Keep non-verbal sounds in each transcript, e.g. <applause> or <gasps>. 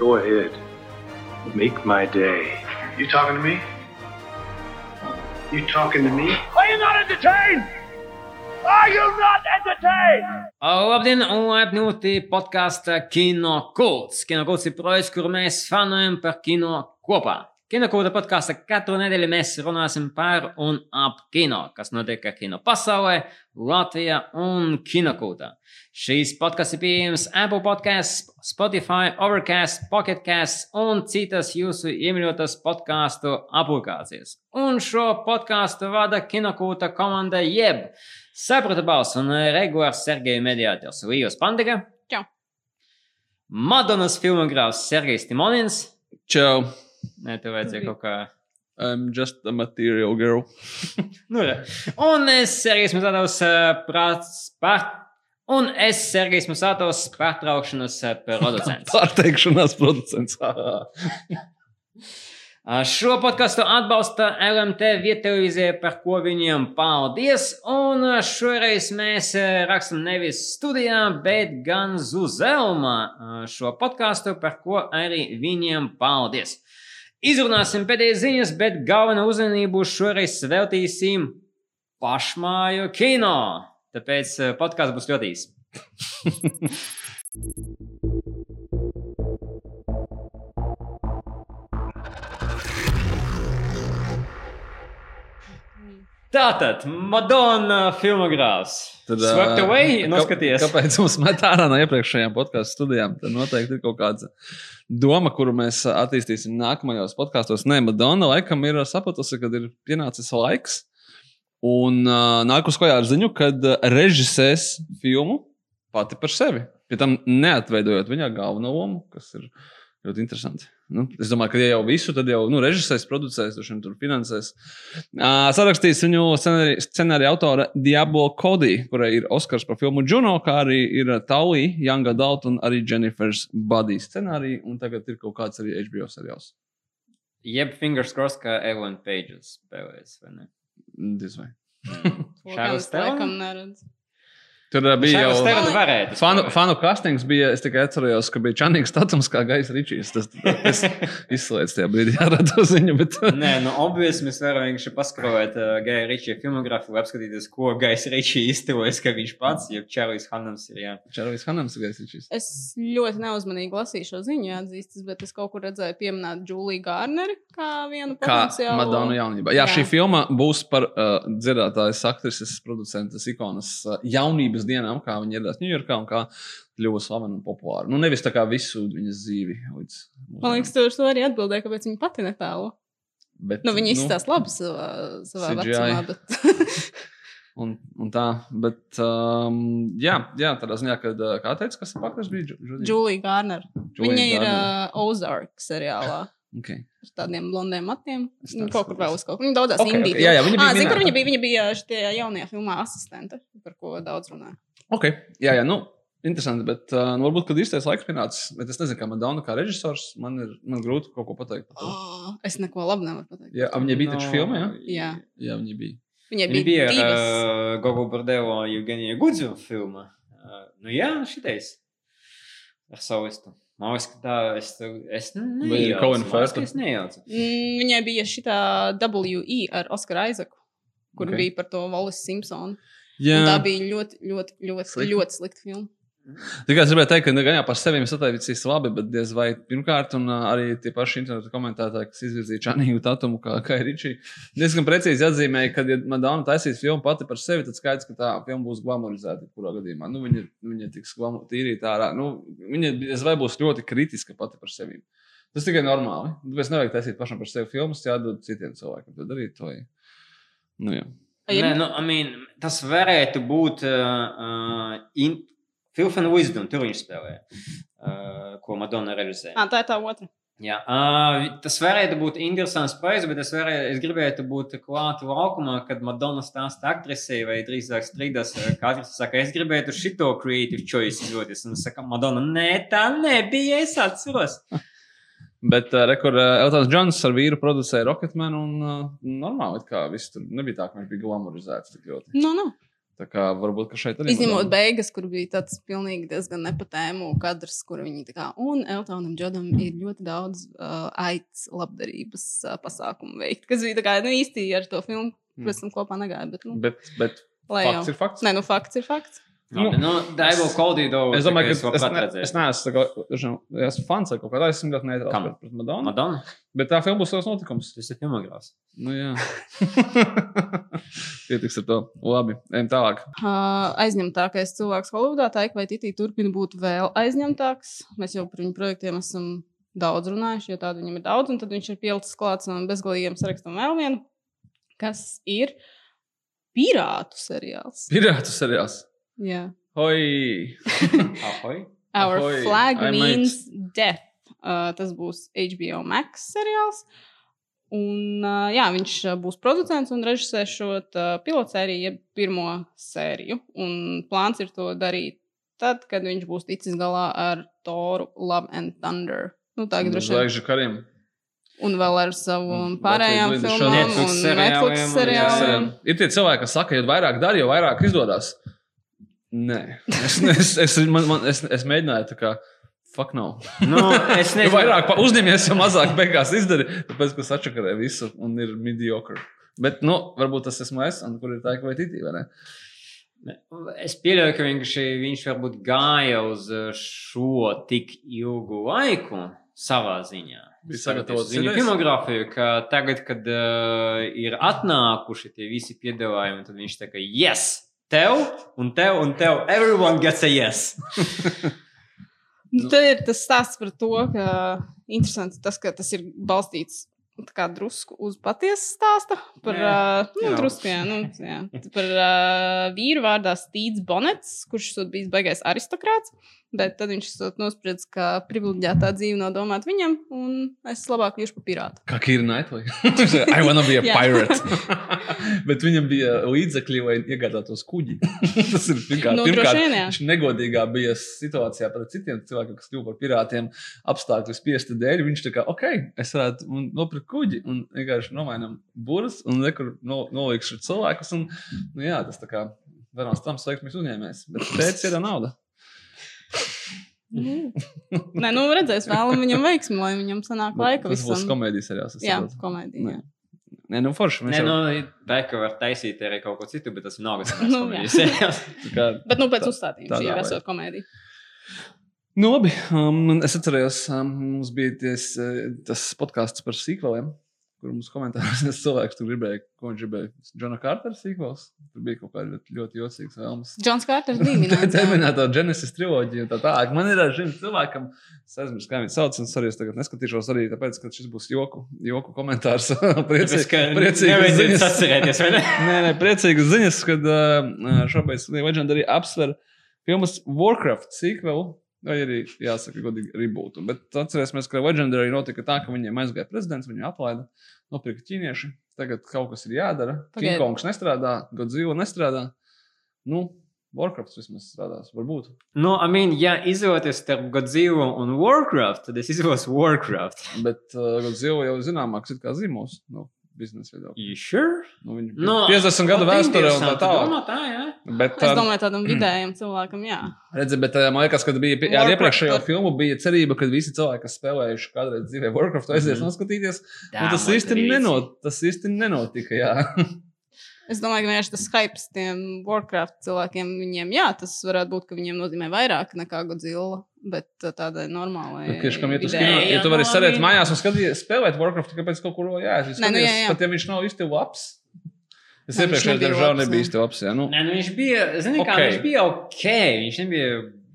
Go ahead. Make my day. You talking to me? You talking to me? Are you not entertained? Are you not entertained? Labdien, un laipni podkāstā Kino Kults. Kino Kults ir projekts, kur mēs fanojam par kino kopā. Kinokūda podkāstā katru nedēļu mēs runāsim par un ap kino, kas notiek kino pasaulē, Latvijā un kinokūdā. Šīs podkāsts ir pieejams Apple podkāsts, Spotify, Overcast, Pocketcast un citas jūsu iemīļotās podkāstu aplikācijas. Un šo podkāstu vada kinokūta komanda jeb Saprata balss un regulārs Sergeja mediātors Līvas Pandega. Čau. Madonas filmogrāfs Sergejs Timonins. Čau. Nē, tev vajadzēja kaut kā. I'm just a material girl. <laughs> nu, re. un es, Sergejs Musātovs, prāts par. Un es, Sergejs Musātovs, pārtraukšanas <laughs> producents. Pārteikšanās producents. <laughs> Šo podkāstu atbalsta LMT viettelevīzija, par ko viņiem paldies. Un šoreiz mēs rakstām nevis studijā, bet gan Zuzelmā šo podkāstu, par ko arī viņiem paldies. Izrunāsim pēdējās ziņas, bet galveno uzmanību šoreiz veltīsim pašmāju kino. Tāpēc podkāsts būs ļoti īss. <laughs> Tātad, Madonna filmogrāfs. Tad, Swept away, kā- noskaties. Kāpēc mums met ārā no iepriekšējām podkāstu studijām? Tad noteikti ir kaut kāda doma, kuru mēs attīstīsim nākamajos podkāstos. Nē, Madonna laikam ir sapratusi, ka ir pienācis laiks. Un uh, nāk uz klajā ar ziņu, ka režisēs filmu pati par sevi. Pie tam neatveidojot viņā galveno lomu, kas ir ļoti interesanti. Nu, es domāju, ka ja jau visu, tad jau nu, režisēs, producēs, vien tur finansēs. Uh, sarakstīs viņu scenārija, scenārija autore Diablo Cody, kurai ir Oskars par filmu Juno, kā arī ir Taulī, Young Adult un arī Jennifer's Buddy scenārija. Un tagad ir kaut kāds arī HBO seriāls. Jeb fingers crossed, ka Evelyn Pages spēlēs, vai ne? Diez vai. Laikam neredzu. Tur uh, bija Šāda jau. varētu. Fanu, fanu castings bija. Es tikai atceros, ka bija Čanīgs Statums kā Gaisa Ričijs. Tas, <laughs> izslēdz tajā brīdī ar to ziņu. Bet, Nē, nu, obviously mēs varam vienkārši paskrāvēt uh, Gaja Ričija filmogrāfiju, lai apskatītos, ko Gais Ričija iztevojas, ka viņš pats, jo Čārlis Hannams ir jā. Čarlis Hanams ir Gaisa Ričijs. Es ļoti neuzmanīgi lasīju šo ziņu, atzīstas, bet es kaut kur redzēju pieminēt Juliju Gārneri kā vienu Kā potenciālu. Madonna jaunībā. Jā, Jā. šī filma būs par uh, dzirdētājas, aktrises, producentas, ikonas uh, jaunības dienām, kā viņa ieradās Ņujorkā un kā kļuva slavena un populāra. Nu, nevis tā kā visu viņas dzīvi. Līdz, Man liekas, tu uz to arī atbildēji, kāpēc viņa pati netēlo. bet, Nu, viņa izstāsta labi savā, savā CGI. vecumā, bet <laughs> Un, un tā, bet, um, jā, jā, tādā ziņā, kad, kā teica, kas aktris bija? Ju- Judy? Julija Gārneri. Julia Viņa ir Garner. uh, Ozark seriālā. Okay. Ar tādiem blondiem matiem. Viņa tādu kaut kur vēl uz kaut kur. Viņa daudzās Okay, indiju. okay, jā, jā, viņa bija Ah, minēta. viņa bija? Viņa bija šajā jaunajā filmā asistente, par ko daudz runā. ok, jā, jā, nu, interesanti, bet uh, nu, varbūt, kad īstais laiks pienācis, bet es nezinu, kā Madonna kā režisors, man ir man grūti kaut ko pateikt. par to. Oh, es neko labu nevaru pateikt. Jā, viņai bija taču filma, jā? Jā. Jā, viņa bija. Viņai Viņa bija, bija bija divas. uh, Gogo Bordevo Eugenija Gudzu filma. Uh, nu jā, šitais. Ar savu istu. Man liekas, ka tā, es, es nejaucu. Es nejaucu. Mm, Viņai bija šī WE ar Oskaru Aizaku, kur Ok. okay. bija par to Wallis Simpsonu. Jā, Un Tā bija ļoti, ļoti, ļoti, Slikta. ļoti slikta filma. Tikai es gribēju teikt, ka gan jau par sevi sataisīs labi, bet diez vai pirmkārt, un uh, arī tie paši internetu komentētāji, kas izvirzīja Čanīgu datumu, kā, kā ir Ričija, diezgan precīzi atzīmēja, ka, ja Madonna taisīs filmu pati par sevi, tad skaidrs, ka tā filma būs glamorizēta, kurā gadījumā. Nu, viņa, viņa tiks tīrīta ārā. Nu, viņa diez vai būs ļoti kritiska pati par sevi. Tas tikai normāli. Tāpēc nevajag taisīt pašam par sevi filmas, jādod citiem cilvēkiem to darīt. Vai... Nu, jā. Nē, nu, I mean, tas varētu būt uh, uh, in, Filth and Wisdom, tur viņš spēlē, uh, ko Madonna režisē. Ah, tā ir tā otra. Jā, uh, tas varētu būt interesants projekts, bet es, varētu, es gribētu būt klāt laukumā, kad Madonna stāsta aktrisei, vai drīzāk strīdās, uh, kā aktrise saka, es gribētu šito creative choice izvēlēties. Un saka, Madonna, nē, tā nebija, es atceros. Bet uh, rekur, uh, Eltons Džons ar vīru producēja Rocketman un uh, normāli, kā viss tur nebija tā, ka viņš bija glamorizēts tik ļoti. Nu, nu. Tā kā varbūt ka šeit arī Izņemot Madonna. beigas, kur bija tāds pilnīgi diezgan nepatēmu kadrs, kur viņi tā kā, un Eltonam Džodam ir ļoti daudz uh, aids labdarības uh, pasākumu veikt, kas bija tā kā, nu, īsti ar to filmu, Mm. pēc tam kopā negāja, bet, nu, Bet, bet lai fakts ir fakts. Nē, nu, fakts ir fakts. Nu, nu, Daivo Koldīdo. Es domāju, to ka es, ne, es neesmu tā kā, es esmu fans kaut kādā, es esmu ļoti Kam? pret, pret Madonu. Madonna? Bet tā filma būs savs notikums. Tas ir filmogrāfs. Nu, jā. <laughs> Pietiks ar to. Labi, ejam tālāk. Uh, aizņemtākais cilvēks Holivudā, Taika vai Titī, turpina būt vēl aizņemtāks. Mēs jau par viņu projektiem esam daudz runājuši, jo tādu viņam ir daudz, un tad viņš ir pielicis klāts un bezgalīgiem sarakstam vēl vienu, kas ir pirātu seriāls. Pirātu seriāls. Jā. Hoi! <laughs> Ahoj. Our Ahoy, flag I means death. Uh, tas būs HBO Max seriāls. Un, uh, jā, viņš uh, būs producents un režisēs šo uh, pilotsēriju, jeb pirmo sēriju. Un plāns ir to darīt tad, kad viņš būs ticis galā ar Toru Love and Thunder. Nu, tagad droši vien. Zvaigžņu kariem. Un vēl ar savu Un pārējām filmām Netflix un seriāliem seriāliem. Ir tie cilvēki, kas saka, jo vairāk dara, jo vairāk izdodas. Nē, es, es, es, man, man, es, es mēģināju tā kā. Fuck no. Nu, es Jo nezinu. <laughs> vairāk pa- uzņemies, jo mazāk beigās izdari. Tāpēc, ka sačakarē visu un ir mediocre. Bet, nu, varbūt tas esmu es, un kur ir tā, ne? Es pieļauju, ka vienkārši viņš varbūt gāja uz uh, šo tik ilgu laiku savā ziņā. Skatoties Viņa idejas? filmogrāfiju, ka tagad, kad uh, ir atnākuši tie visi piedāvājumi, tad viņš tā kā yes! Tev un tev un tev. Everyone gets a yes. Nu, Te ir tas stāsts par to, ka interesanti tas, ka tas ir balstīts tā kā drusku uz patiesu stāstu par, Jā, uh, nu, jā. drusku, jā, nu, jā, par uh, vīru vārdā Stīds Bonets, kurš esot bijis baigais aristokrāts, bet tad viņš nospriedz, ka privileģētā dzīve nav domāta viņam, un es labāk kļūšu par pirātu. Kā Kīra Knightley. <laughs> I wanna be a pirate. <laughs> Bet viņam bija līdzekļi, lai iegādātos kuģi. <laughs> Tas ir pirmkārt. Nu, droši pirmkārt vien, viņš negodīgā bija situācijā pret citiem cilvēkiem, kas kļuva par pirātiem apstākļu spiesta dēļ. Viņš tā kā, ok, es varētu nopirkt kuģi un vienkārši nomainām burbuļus un nekur no, nolikšu cilvēkus. Un, nu, jā, tas tā kā Varams tam veiksmīgs uzņēmējs. Bet pēc ir nauda. Nu. Nē, nu redzēs, vēlam viņam veiksmi, lai viņam sanāk laika Tas būs visam. komēdijas seriāls. es Jā, komēdija. Jā. Nē, nu forši. Nē, jau- nu, Beka var taisīt arī kaut ko citu, bet tas nav Nu, jā. <laughs> komēdijas kā Bet nu pēc Tā- uzstādījuma šī veidā. esot komēdija. Nu, labi, um, es atceros, um, mums bija ties, eh, tas podkāsts par sīkveliem, kur mums komentāros <laughs> tas cilvēks tur gribēja, ko viņš gribēja. Džona Kārtera sīkvels. Tur bija kaut kāda ļoti, ļoti jocīga vēlmes. Džons Kārters bija minēts. <laughs> jā. Terminēto Genesis triloģiju un tā tālāk. Man ir ar šim cilvēkam, es aizmirsu, kā viņš sauc, un arī es tagad neskatīšos arī tāpēc, ka šis būs joku, joku komentārs. <laughs> Tāpēc, ka Priecīgi, nevajadzētu ziņas. atcerēties, vai ne? Nē, nē, priecīgas ziņas, kad uh, šobrīd Legendary apsver filmas Warcraft sequelu. Vai arī jāsaka, godīgi, rebootu. Bet atcerēsimies, ka Legendary notika tā, ka viņiem aizgāja prezidents, viņu atlaida, nopirka ķīnieši. Tagad kaut kas ir jādara. Pagaid. Kingongs nestrādā, Godzilla nestrādā. Nu, Warcraft vismaz strādās, varbūt. Nu, I mean, ja izvēlēties starp Godzilla un Warcraft, tad es izvēlos Warcraft. Bet uh, Godzilla jau zināmāks ir kā zīmols. Nu, biznesa viedokļa. You sure? Nu, viņi Nu, 50 gadu vēsturē un tā tālāk. Domā, tā, jā. Bet, Es uh, domāju, tādam <clears throat> vidējam cilvēkam, jā. Redzi, bet uh, man liekas, ka bija Warcraft iepriekšējo var- filmu bija cerība, ka visi cilvēki, kas spēlējuši kādreiz dzīvē Warcraft, aizies mm. -hmm. noskatīties. Tā, Un tas īsti, nenot, tas īsti nenotika. Jā. Es domāju, ka vienkārši tas hype tiem Warcraft cilvēkiem, viņiem, jā, tas varētu būt, ka viņiem nozīmē vairāk nekā Godzilla, bet tādai normālai. Bet, Tieši kā ja tu, vidējai- skino, ja tu vari sēdēt viņi- mājās un skatīties, spēlēt Warcraft, kāpēc kaut kur jāiet. Nē, nu, jā, jā. Pat ja viņš nav īsti labs. Es iepriekšējā labs, nebija īsti labs. Jā. Nu, Nē, nu viņš bija, zini, kā Ok. viņš bija ok. Viņš nebija,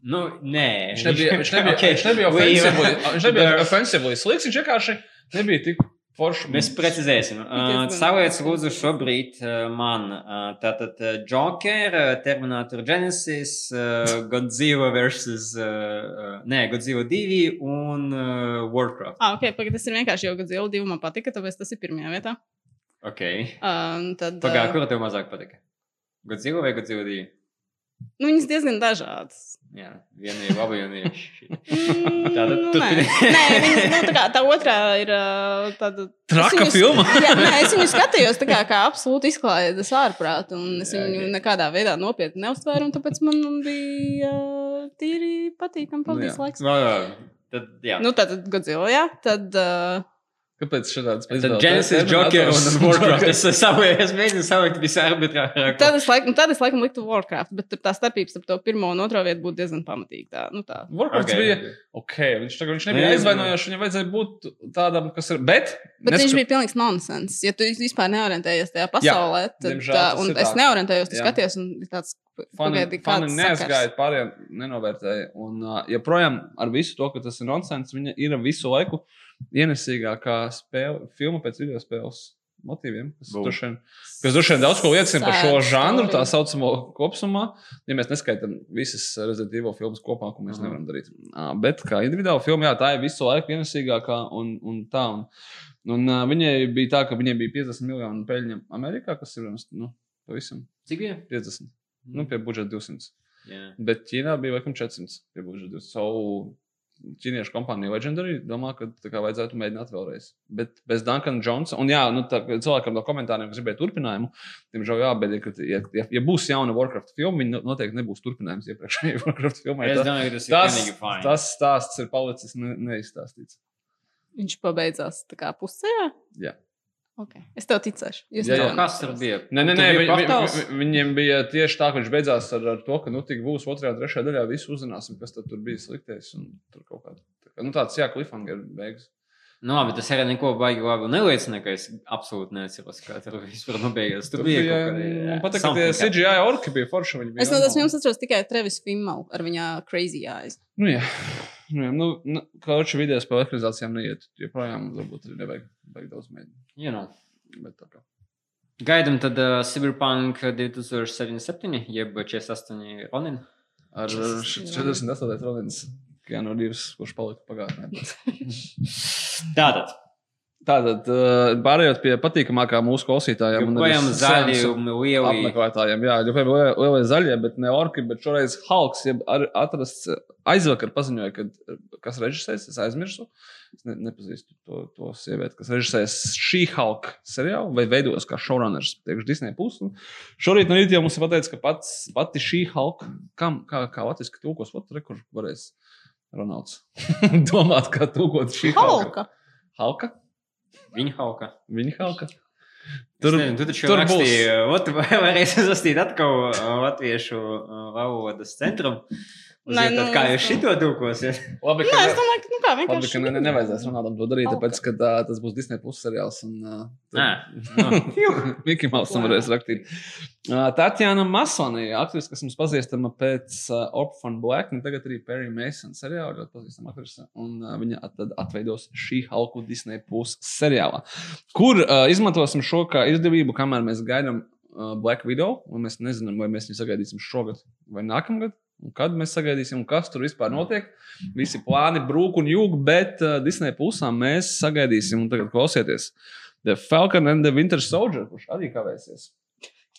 nu, nē. viņš nebija, viņš nebija, <laughs> Ok, viņš nebija ofensīvli, viņš nebija <laughs> ofensīvli slikts, viņš vienkārši nebija tik foršs. Mēs precizēsim. Uh. Savukārt, lūdzu, šobrīd uh, man uh, tātad Joker, Terminator Genesis, Godzilla uh, nē, Godzilla 2 un Warcraft. Ah, ok, pagaid, tas ir vienkārši jau Godzilla 2 man patika, tāpēc tas ir pirmajā vietā. Ok. Um, tad, uh, kura tev mazāk patika? Godzilla vai Godzilla 2? Nu, viņas diezgan dažādas. Jā, viena ir laba jaunieši. Mm, Tātad nu, nē, nē viņas, nu, tā, kā, tā otrā ir tāda. Traka es viņu- filma. <laughs> Jā, nē, es viņu skatījos tā kā, kā absolūti izklaides ārprātu, un es Jā, viņu ok. nekādā veidā nopietni neuztvēru, un tāpēc man bija tīri patīkami pavadīts Nu, jā. laiks. No, jā. Tad, jā. Nu, tad Godzilla, jā, tad. ā, Kāpēc šāds Tad Genesis, Joker un Warcraft. Es, savu, es mēģinu salikt visarbitrārāko. Tad es, laikam, tad es laikam liktu Warcraft, bet tur tā starpība starp to pirmo un otro vietu būtu diezgan pamatīga. Tā, nu tā. Warcraft Ok. bija. Ok, viņš, tagad, viņš nebija aizvainojošs, viņam vajadzēja būt tādam, kas ir. Bet, Bet neskat- viņš bija pilnīgs nonsens. Ja tu vispār neorientējies tajā pasaulē, tad diemžēl tā, un ir es tā. neorientējos, tu Jā. skaties, un ir tāds Fani, fani kāds neaizgāja pārējiem, nenovērtēja. Un, uh, ja projām ar visu to, ka tas ir nonsens, viņa ir visu laiku ienesīgākā spēle, filma pēc video spēles motīviem. Kas droši vien- daudz ko liecina par šo žanru, tā saucamo kopumā. Ja mēs neskaitām visas Resident Evil filmas kopā, ko mēs Mhm. nevaram darīt. Bet kā individuāla filma, jā, tā ir visu laiku ienesīgākā un, un tā. Un, un, uh, viņai bija tā, ka viņai bija 50 miljonu peļņa Amerikā, kas ir nu, pavisam Cik bija? 50. Nu, pie budžeta 200. Jā. Bet Ķīnā bija laikam 400. pie budžeta. Savu ķīniešu kompāniju Legendary domā, ka tā kā vajadzētu mēģināt vēlreiz. Bet bez Dunkana Jonesa, un jā, nu, tā, cilvēkam no komentāriem, kas gribēja turpinājumu, diemžēl jābēdē, ka, ja, ja, ja būs jauna Warcraft filma, viņa noteikti nebūs turpinājums iepriekšējai <laughs> Warcraft filmai. Es domāju, ka tas ir Tas, tas stāsts ir palicis ne, neizstāstīts. Viņš pabeidzās tā kā pusceļā. Jā. Okay. Es tev ticēšu. Jūs Jā, jā. Kas tur bija? Nē, nē, nē bija vi, vi, vi, viņiem bija tieši tā, ka viņš beidzās ar, ar to, ka nu, tik būs otrajā trešajā daļā. Visu uzzināsim, kas tad tur bija sliktais. un Tur kaut kā, tā kā, nu, tāds, jā, cliffhanger beigas. Nu, labi, tas arī neko baigi labi neliecina, ka es absolūti neatceros, kā tur vispār nobeigās. Tur Tur bija kaut jā, patīk, ka tie CGI orki bija forši. Es no tās filmas atceros tikai Trevis Fimmelu ar viņa crazy eyes. Nu, jā. Jā, nu, nu, otrā video spēlē ekranizācijām neiet. Joprojām varbūt arī nevajag, nevajag daudz mēģināt. You know. Bet tā kā. Gaidām tad uh, Cyberpunk 2077, jeb 48 Ronin. Ar Jesus, 48. rodins, kā no divas, kurš palika pagātnē. <laughs> Tātad, Tātad, uh, pārējot pie patīkamākā mūsu klausītājiem, un arī joprojām zaļi seansu un lieli. apmeklētājiem. Jā, joprojām lielie, zaļie, bet ne orki, bet šoreiz Halks, atrasts eh, aizvakar paziņoja, ka eh, kas režisēs, es aizmirsu. Es ne, nepazīstu to, to sievieti, kas režisēs šī Halka seriālu vai veidos kā showrunners priekš Disney pusi. Šorīt no rīta jau mums ir pateicis, ka pats, pati šī Halka, kam, kā, kā latviski tūkos, vat, re, kur varēs Ronalds <laughs> domāt, kā tūkot šī Halka. Halka. Halka? Viņa hauka. Viņa Halka. Tur, nezinu, tu taču tur rakstīji, ot, varēs uzrakstīt atkal latviešu valodas centram. Nē, Nē, nu, nu, kā es jūs šito tūkosiet? Labi, Nē, ka es ne- domāju, ka nu kā Labi, ka ne, ne, nevajadzēs Ronaldam to darīt, tāpēc, ka tā, tas būs Disney plus seriāls. Un, uh, Nē, nu, <laughs> Mikls Mausam varēs rakstīt. Uh, Tatjana Masonija, aktrise, kas mums pazīstama pēc uh, Orphan Black, un tagad arī Perry Mason seriāla, ļoti pazīstama aktrise. Un uh, viņa at, tad atveidos šī halku Disney plus seriālā, kur uh, izmantosim šo kā izdevību, kamēr mēs gaidām uh, Black Widow, un mēs nezinām, vai mēs viņu sagaidīsim šogad vai nākamgad. Un kad mēs sagaidīsim, kas tur vispār notiek? Visi plāni brūk un jūg, bet uh, Disney pusā mēs sagaidīsim, un tagad klausieties. The Falcon and the Winter Soldier, kurš arī kavēsies.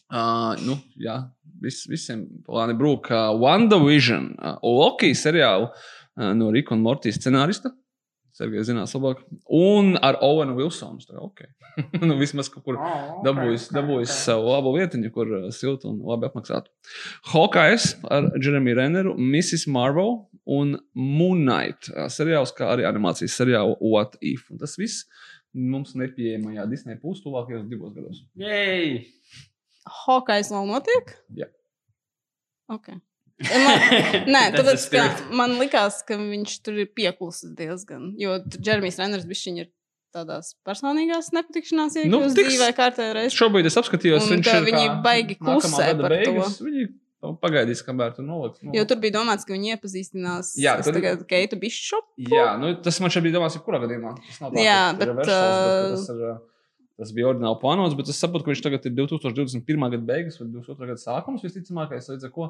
Uh, nu, jā, vis, visiem plāni brūk. Uh, WandaVision, uh, Loki seriālu uh, no Rika un Mortijas scenārista. Sergejs zinās labāk. Un ar Owenu Wilsonu. Tā kā, Okay. <laughs> nu, vismaz kaut kur dabūjis, dabūjis savu labu vietiņu, kur uh, siltu un labi apmaksātu. Hawkeyes ar Jeremiju Renneru, Mrs. Marvel un Moon Knight uh, seriāls, kā arī animācijas seriālu What If. Un tas viss mums nepieejamajā Disney plus tuvākajos divos gados. Hokais vēl notiek? Jā. Ok. Man, <laughs> nē, tāpēc, ka man likās, ka viņš tur ir pieklusis diezgan. Jo Džermijs Reners bija viņa tādās personīgās nepatikšanās, Nu, iekļūst tiks- dzīvē kārtē reizē. Šobrīd es apskatījos, Un viņš ir viņi baigi klusē par to. beigas. Viņi pagaidīs, kamēr tur noliks. Nu, Jo tur bija domāts, ka viņi iepazīstinās tur- tagad Keitu Bišopu. Jā, nu, tas man šeit bija domāts, jebkurā gadījumā. Tā, Jā, ir bet, reversals, bet uh, tas ir, Tas bija ordināli plānots, bet es saprotu, ka viņš tagad ir 2021. gada beigas vai 2022. gada sākums visticamākais. Līdz ar to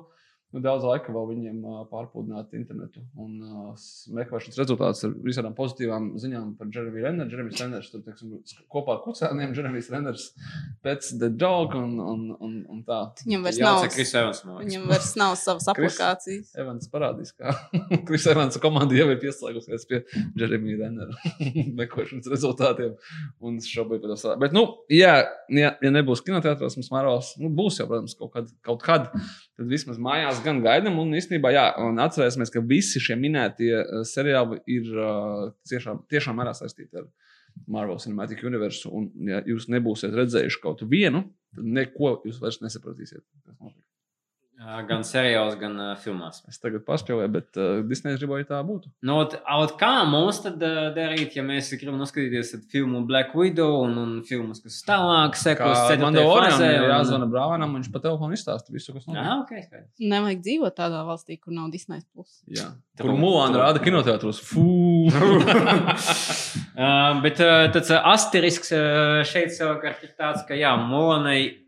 nu, daudz laika vēl viņiem pārpludināt internetu. Un uh, meklēšanas rezultāts ar visādām pozitīvām ziņām par Jeremiju Renneru. Jeremijs Renners tur teiksim, kopā ar kucēniem, Jeremijs Renners pēc The Dog un, un, un, un tā. Viņam vairs nav, Evans. viņam vairs nav savas aplikācijas. Evans parādīs, kā Kris <laughs> Evans komanda jau ir pieslēgusies pie Jeremija Rennera <laughs> meklēšanas rezultātiem. Un šobrīd par to strādā. Bet, nu, jā, ja, ja nebūs kinoteātros, mums Marvels, nu, būs jau, protams, kaut kad, kaut kad. Tad vismaz mājās gan gaidām, un īstenībā, jā, un atcerēsimies, ka visi šie minētie uh, seriāli ir uh, tiešām, tiešām mērā saistīti ar Marvel Cinematic Universe. Un, ja jūs nebūsiet redzējuši kaut vienu, tad neko jūs vairs nesapratīsiet. kas notiek. Gan seriāls, gan uh, filmās. Es tagad paspēlēju, bet uh, Disneja gribēja tā būtu. Nu, ot, kā mums tad uh, darīt, ja mēs gribam noskatīties filmu Black Widow un, un filmas, kas tālāk sekos Kā man fāzē? ir jāzvana Brānam, viņš pa telefonu izstāsta visu, kas notiek. Ah, ok, skaidrs. Nevajag dzīvot tādā valstī, kur nav Disneja plus. Jā. Kur Mulāna rāda kinoteātros? Fū! Uh, <laughs> bet uh, tāds uh, asterisks uh, šeit savukārt ir tāds, ka jā, Molanai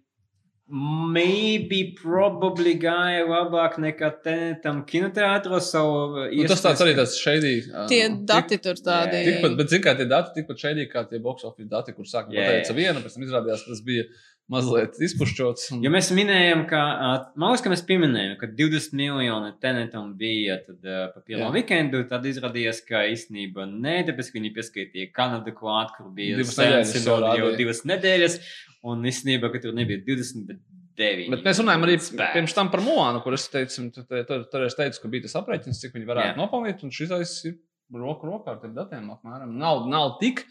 maybe probably gāja labāk nekā Tenetam kinoteātros. savu Nu, tas tāds arī tāds šeidī. Tie dati tur tādi. Tikpat, bet, zin kā, tie dati tikpat šeidī, kā tie box office dati, kur sākumā pateica jā. vienu, pēc tam izrādījās, tas bija mazliet izpušķots. Un... Jo mēs minējām, ka, uh, man liekas, ka mēs pieminējām, ka 20 miljoni Tenetam bija tad, uh, pa Jā. weekendu. Tad izrādījās, ka īstenībā nē, tāpēc ka viņi pieskaitīja Kanādu klāt, kur bija Divas nedēļas jau divas nedēļas. Un īstenībā, ka tur nebija 20, bet 9. Bet mēs runājam arī Spēks. pirms tam par Mulānu, kur es teicu, tu- tu- tu- tur es teicu, ka bija tas aprēķins, cik viņi varētu Jā. nopelnīt. Un šis aiz ir roku rokā ar tiem datiem. Apmēram. Nav, nav tik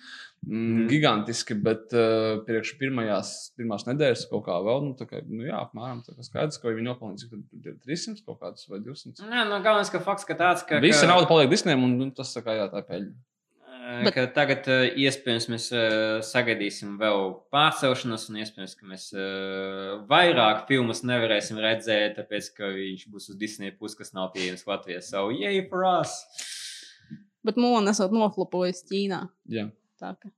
mm, Mhm. gigantiski, bet uh, priekš pirmajās, pirmās nedēļas kaut kā vēl, nu, tā kā, nu jā, apmēram tā kā skaidrs, ka viņi nopelnīja cik tad ir 300 kaut kādus vai 200. Nē, no galvenais, ka fakts, ka tāds, ka. Visa ka, nauda paliek Disneyam, un nu, tas tā kā jā, tā peļņa. Bet... Ka tagad iespējams mēs sagaidīsim vēl pārcelšanos, un iespējams, ka mēs vairāk filmas nevarēsim redzēt, tāpēc, ka viņš būs uz Disneja puses, kas nav pieejams Latvijā. So, yay for us! Bet Mūna esot noflupojis Ķīnā. Jā. Tā kā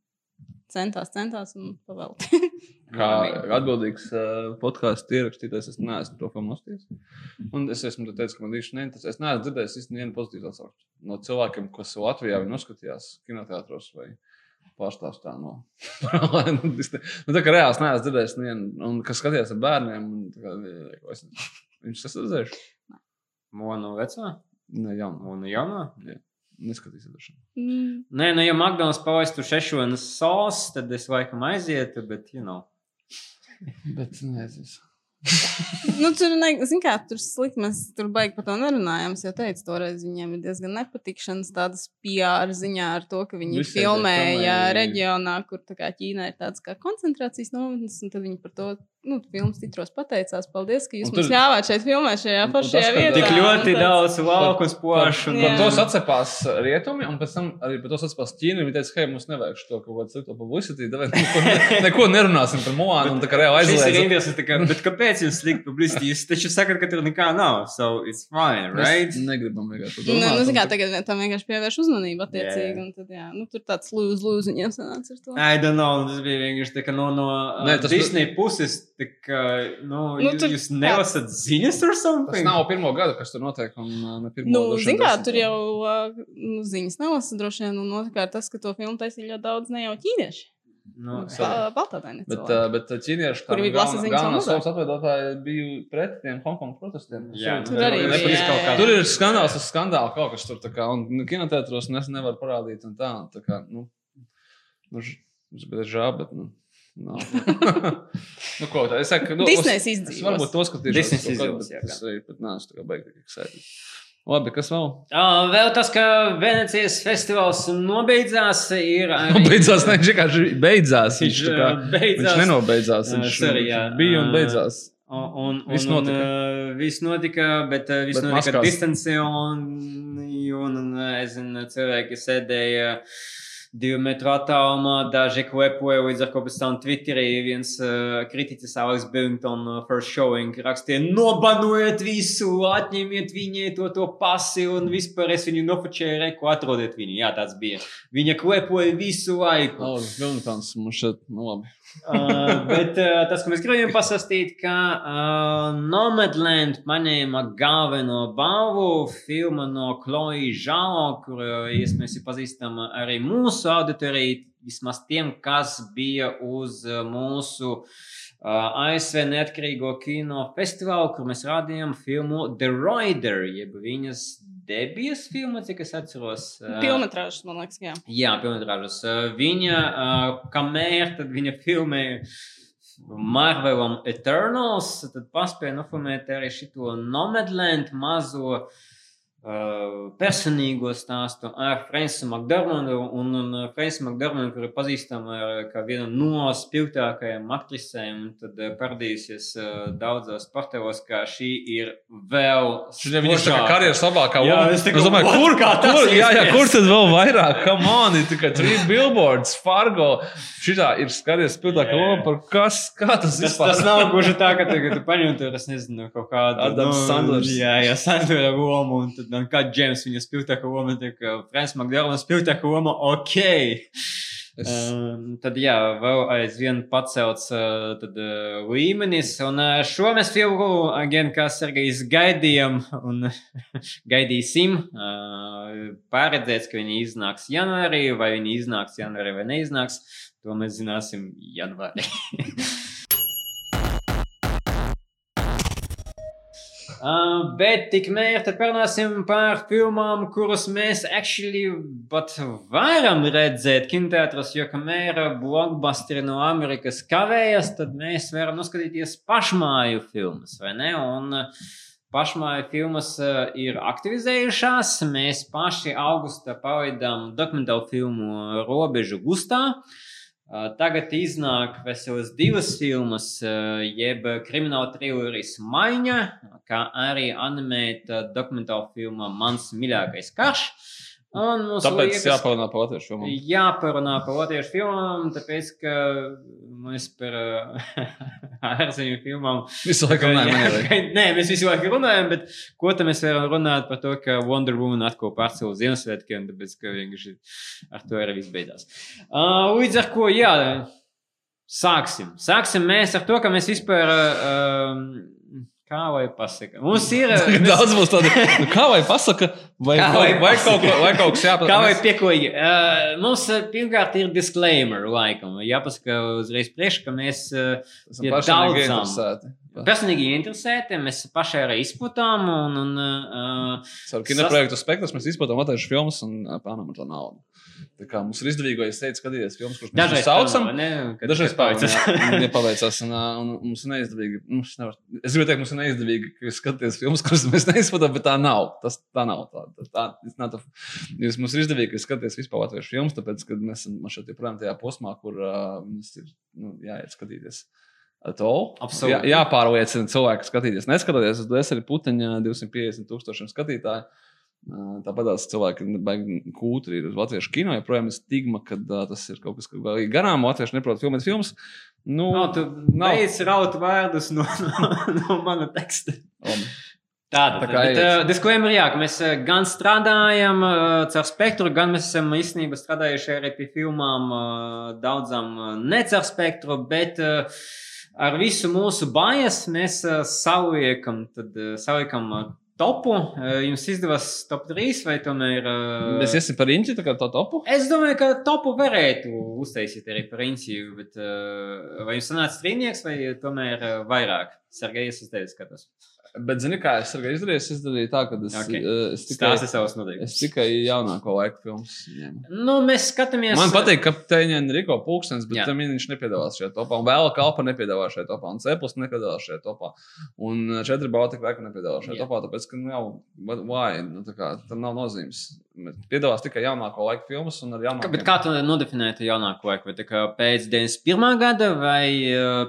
centās, centās un pavēlti. <laughs> Kā atbildīgs uh, podkāstu ierakstītājs, es neesmu to filmu nostājis. Un es esmu te teicis, ka man īsti neinteresē. Es neesmu dzirdējis īstenībā vienu pozitīvu atsauksmi no cilvēkiem, kas Latvijā noskatījās kinoteātros vai pārstāvstā no nu, <laughs> Disney. nu, tā kā reāls neesmu dzirdējis nevienu, un kas skatījās ar bērniem. Un, tā kā, es, viņš tas redzējuši? Monu veco? Ne, jaunu. Monu jauno? Neskatīsies droši. Mm, Nē, nu, ja McDonald's palaistu šešonas sos, tad es laikam aizietu, bet, you know. <laughs> Bet nezinu. nu, tur, ne, kā, tur slikti mēs tur baigi par to nerunājām. Es jau teicu, toreiz viņiem ir diezgan nepatikšanas tādas PR ziņā ar to, ka viņi Visiem filmēja filmēja. reģionā, kur tā kā Ķīnā ir tāds kā koncentrācijas nometnes, un tad viņi par to, nu, filmas titros pateicās. Paldies, ka jūs Un mums tur- ļāvāt šeit filmēt šajā Un- un tas, ka vietā. Tik ļoti un daudz lauku uz pošu. Par Jā. to sacepās rietumi, un pēc tam arī par to sacepās Ķīna. Viņi teica, hei, mums nevajag šo kaut kādu slikto publicitāti. Tāpēc neko, ne- <laughs> neko nerunāsim par Moānu. Un tā kā reāli ir aizliedz. interesants, tā kā, bet kāpēc jūs slikti publicitāti? Jūs taču sakat, ka tur nekā nav. So it's fine, right? Mēs negribam vienkārši Nu, domāt. nu, zin kā, un tā- tagad tam vienkārši pievērš uzmanību attiecīgi. Jā. un Tad, jā, nu, tur tāds lūdzu, lūdzu, viņiem sanāca ar to. I don't know, tas bija vienkārši tā, ka no, no tas- Disney puses, tā kā, nu, Nu, nu tur jūs nelasat ziņas or Tas something? nav pirmo gadu, kas tur notiek. Un, uh, ne pirmo, Nu, droši vien zin kā, desmito. tur jau uh, nu, ziņas nelasa droši vien, un otrkārt tas, ka to filmu taisīja ļoti daudz ne jau ķīnieši. Nu, Baltādaini Bet, cilvēki. uh, bet ķīnieši Kuri tam bija galvenā- ziņas galvenās savu savas atveidotāji bija pret tiem Hongkongas protestiem. Jā, Tur nu, arī nepatīk bija. Tur ir skandāls, uz skandāla kaut kas tur tā kā, un nu, kinotētros nes nevar parādīt un tā. tā kā, nu, nu, ž- bet žēl, bet, nu, nav. <laughs> nu, ko tā, es saku, nu, Disney's izdzīvos. Es varbūt to skatīšos. Disneys kaut kad, izdzīvos, jā, Tas arī pat nāc, tā kā beigti eksēdīt. Labi, kas vēl? Uh, vēl tas, ka Venecijas festivāls nobeidzās, ir arī. Nu, beidzās, ne, viņš vienkārši beidzās. Viņš, tā kā, uh, beidzās. viņš nenobeidzās. Uh, Viņš, sorry, jā. viņš bija un Uh, beidzās. Un, un, un, Viss notika. Un, uh, viss notika, bet uh, viss Bet notika distancē, un, un, un uh, es zinu, cilvēki sēdēja divu metru attālumā, daži klepoja līdz ar ko pēc tam Twitterī viens uh, kritiķis Alex Billington uh, first showing rakstīja, nobanojiet visu, atņemiet viņai to, to pasi un vispār es viņu nofočēju, reku atrodiet viņu. Jā, tāds bija. Viņa klepoja visu laiku. Alex Billingtons mums šeit, nu labi. Uh, bet uh, tas, ko mēs gribējām pastāstīt, ka uh, Nomadland paņēma galveno balvu filma no Chloe Zhao, kur uh, iespējams ir pazīstama arī mūsu auditorija, vismaz tiem, kas bija uz uh, mūsu uh, ASV neatkarīgo kino festivālu, kur mēs rādījām filmu The Rider, jeb viņas debijas filmu, cik es atceros. Uh, Pilnmetrāžas, man liekas, jā. Jā. Viņa, uh, kamēr tad viņa filmēja Marvelam Eternals, tad paspēja nofilmēt arī šo Nomadland mazo uh, personīgo stāstu ar Frančisu Makdārmanu. Un, un Frančisu Makdārmanu, kur ir pazīstama kā viena no spilgtākajām aktrisēm, tad parādīsies daudzos portālos, ka šī ir vēl. Viņa ir spožāka. karjeras labākā Jā, loma. es tā Es kā, domāju, kur, Kā kur, jā, jā, kur tad vēl vairāk? Come on, ir tikai trīs billboards, Fargo. Šitā ir karjeras spilgtākā loma. Par kas, kā tas Tas, vispār? tas nav gluži tā, ka tu, tu paņem tur, es nezinu, kaut kādu Adams Sandlers. Jā, jā, Sandlera lomu, un tad man kā Džeims viņa spilgtākā loma, tā kā Frans Makdārna spilgtākā loma, ok. Es, Um, tad jā, vēl aizvien pacelts uh, tad, uh, līmenis, un uh, šo mēs filmu, gan kā Sergejs gaidījām un <laughs> gaidīsim. Uh, Pārredzēts, ka viņi iznāks janvārī, vai viņi iznāks janvārī vai neiznāks, to mēs zināsim janvārī. <laughs> Uh, bet tikmēr tad parunāsim par filmām, kuras mēs actually pat varam redzēt kinoteātros, jo kamēr blockbusteri no Amerikas kavējas, tad mēs varam noskatīties pašmāju filmas, vai ne? Un pašmāju filmas uh, ir aktivizējušās. Mēs paši augustā pavaidām dokumentālu filmu Robežu gustā. Uh, Tagad iznāk veselas divas filmas, jeb krimināla triloris Maiņa, kā arī animēta dokumentāla filma Mans mīļākais karš. Un mums tāpēc liekas, jāparunā par latviešu filmu. jāparunā par latviešu filmām, tāpēc, ka mēs par uh, <laughs> ārzemju filmām Visu laiku runājam. <laughs> Nē, mēs visu laiku runājam, bet ko tad mēs varam runāt par to, ka Wonder Woman atkal pārcēlus Ziemassvētkiem, tāpēc, ka vienkārši ar to arī viss beidzās. Uh, līdz ar ko, jā, sāksim. Sāksim mēs ar to, ka mēs vispār, uh, kā lai pasaka, mums <laughs> ir... Tagad Daudz būs tādu, nu, kā vai pasaka, vai, Kā vai, vai, kaut, ko, vai kaut kas jāpasaka. Kā vai pieklājīgi? Uh, mums uh, pirmkārt ir disclaimer, laikam. Jāpasaka uzreiz priekš, ka mēs uh, ir personīgi daudzām. personīgi interesēti, mēs paši arī izplatām un, un uh, Ar kinoprojektu spektrs mēs izplatām latviešu filmas un ā, pelnām ar to naudu. Tā kā mums ir izdevīgi, ja es teicu, skatīties filmas, kuras mēs saucam. Dažreiz paveicis. nepaveicās, un, un mums ir neizdevīgi. Mums nevar, es gribēju teikt, mums ir neizdevīgi, skatāties filmas, kuras mēs <laughs> neizplatām, bet tā nav. Tas tā nav. Tā, tā, tā, a- jūs, mums ir izdevīgi, ka skatāties vispār latviešu filmas, tāpēc, ka mēs esam šeit joprojām tajā posmā, kur uh, mums ir nu, jāiet skatīties. Absolūti. jā, jāpārliecina cilvēki, skatīties. Neskatoties uz DSR puteņa 250 tūkstošiem skatītāju. Tāpat tās cilvēki baigi kūtri ir uz latviešu kino. Joprojām ir stigma, ka ā, tas ir kaut kas, kas vēl garām. Latvieši neprot filmēt filmas. Nu, Nav, tu beidz raut vārdus no, no, no mana teksta. labi. Tāda Tā kā bet, uh, disklaimer, jā, ka mēs uh, gan strādājam uh, caur spektru, gan mēs esam īstenībā strādājuši arī pie filmām uh, daudzām uh, ne caur spektru, bet uh, ar visu mūsu bājas mēs uh, saliekam, tad, uh, saliekam uh, topu. Uh, jums izdevās top 3 vai tomēr? Mēs iesim par inķi, tā kā to topu. Es domāju, ka topu varētu uztaisīt arī par Inčiju, bet uh, vai jums sanāca trīnieks vai tomēr vairāk? Sergejs, es tevi skatos. Bet, zini, kā es arī izdarīju? Es izdarīju tā, ka es, Ok. okay. es tikai, Stāsti savus es noteikumus. tikai jaunāko laiku filmas. ņēmu. Nu, mēs skatāmies. Man patīk, ka Teņģa Rīko pūkstens, bet Jā. tam viņš nepiedalās šajā topā. Un vēl kalpa nepiedalās šajā topā. Un Ceplis nepiedalās šajā topā. Un četri Baltika Reka nepiedalās šajā Jā. topā. Tāpēc, ka, nu, jau, why? Nu, tā kā, tam nav nozīmes. Piedalās tikai jaunāko laiku filmas un ar Kā, jaunāko. bet kā tu nodefinēji jaunāko laiku? Vai pēc 91. gada vai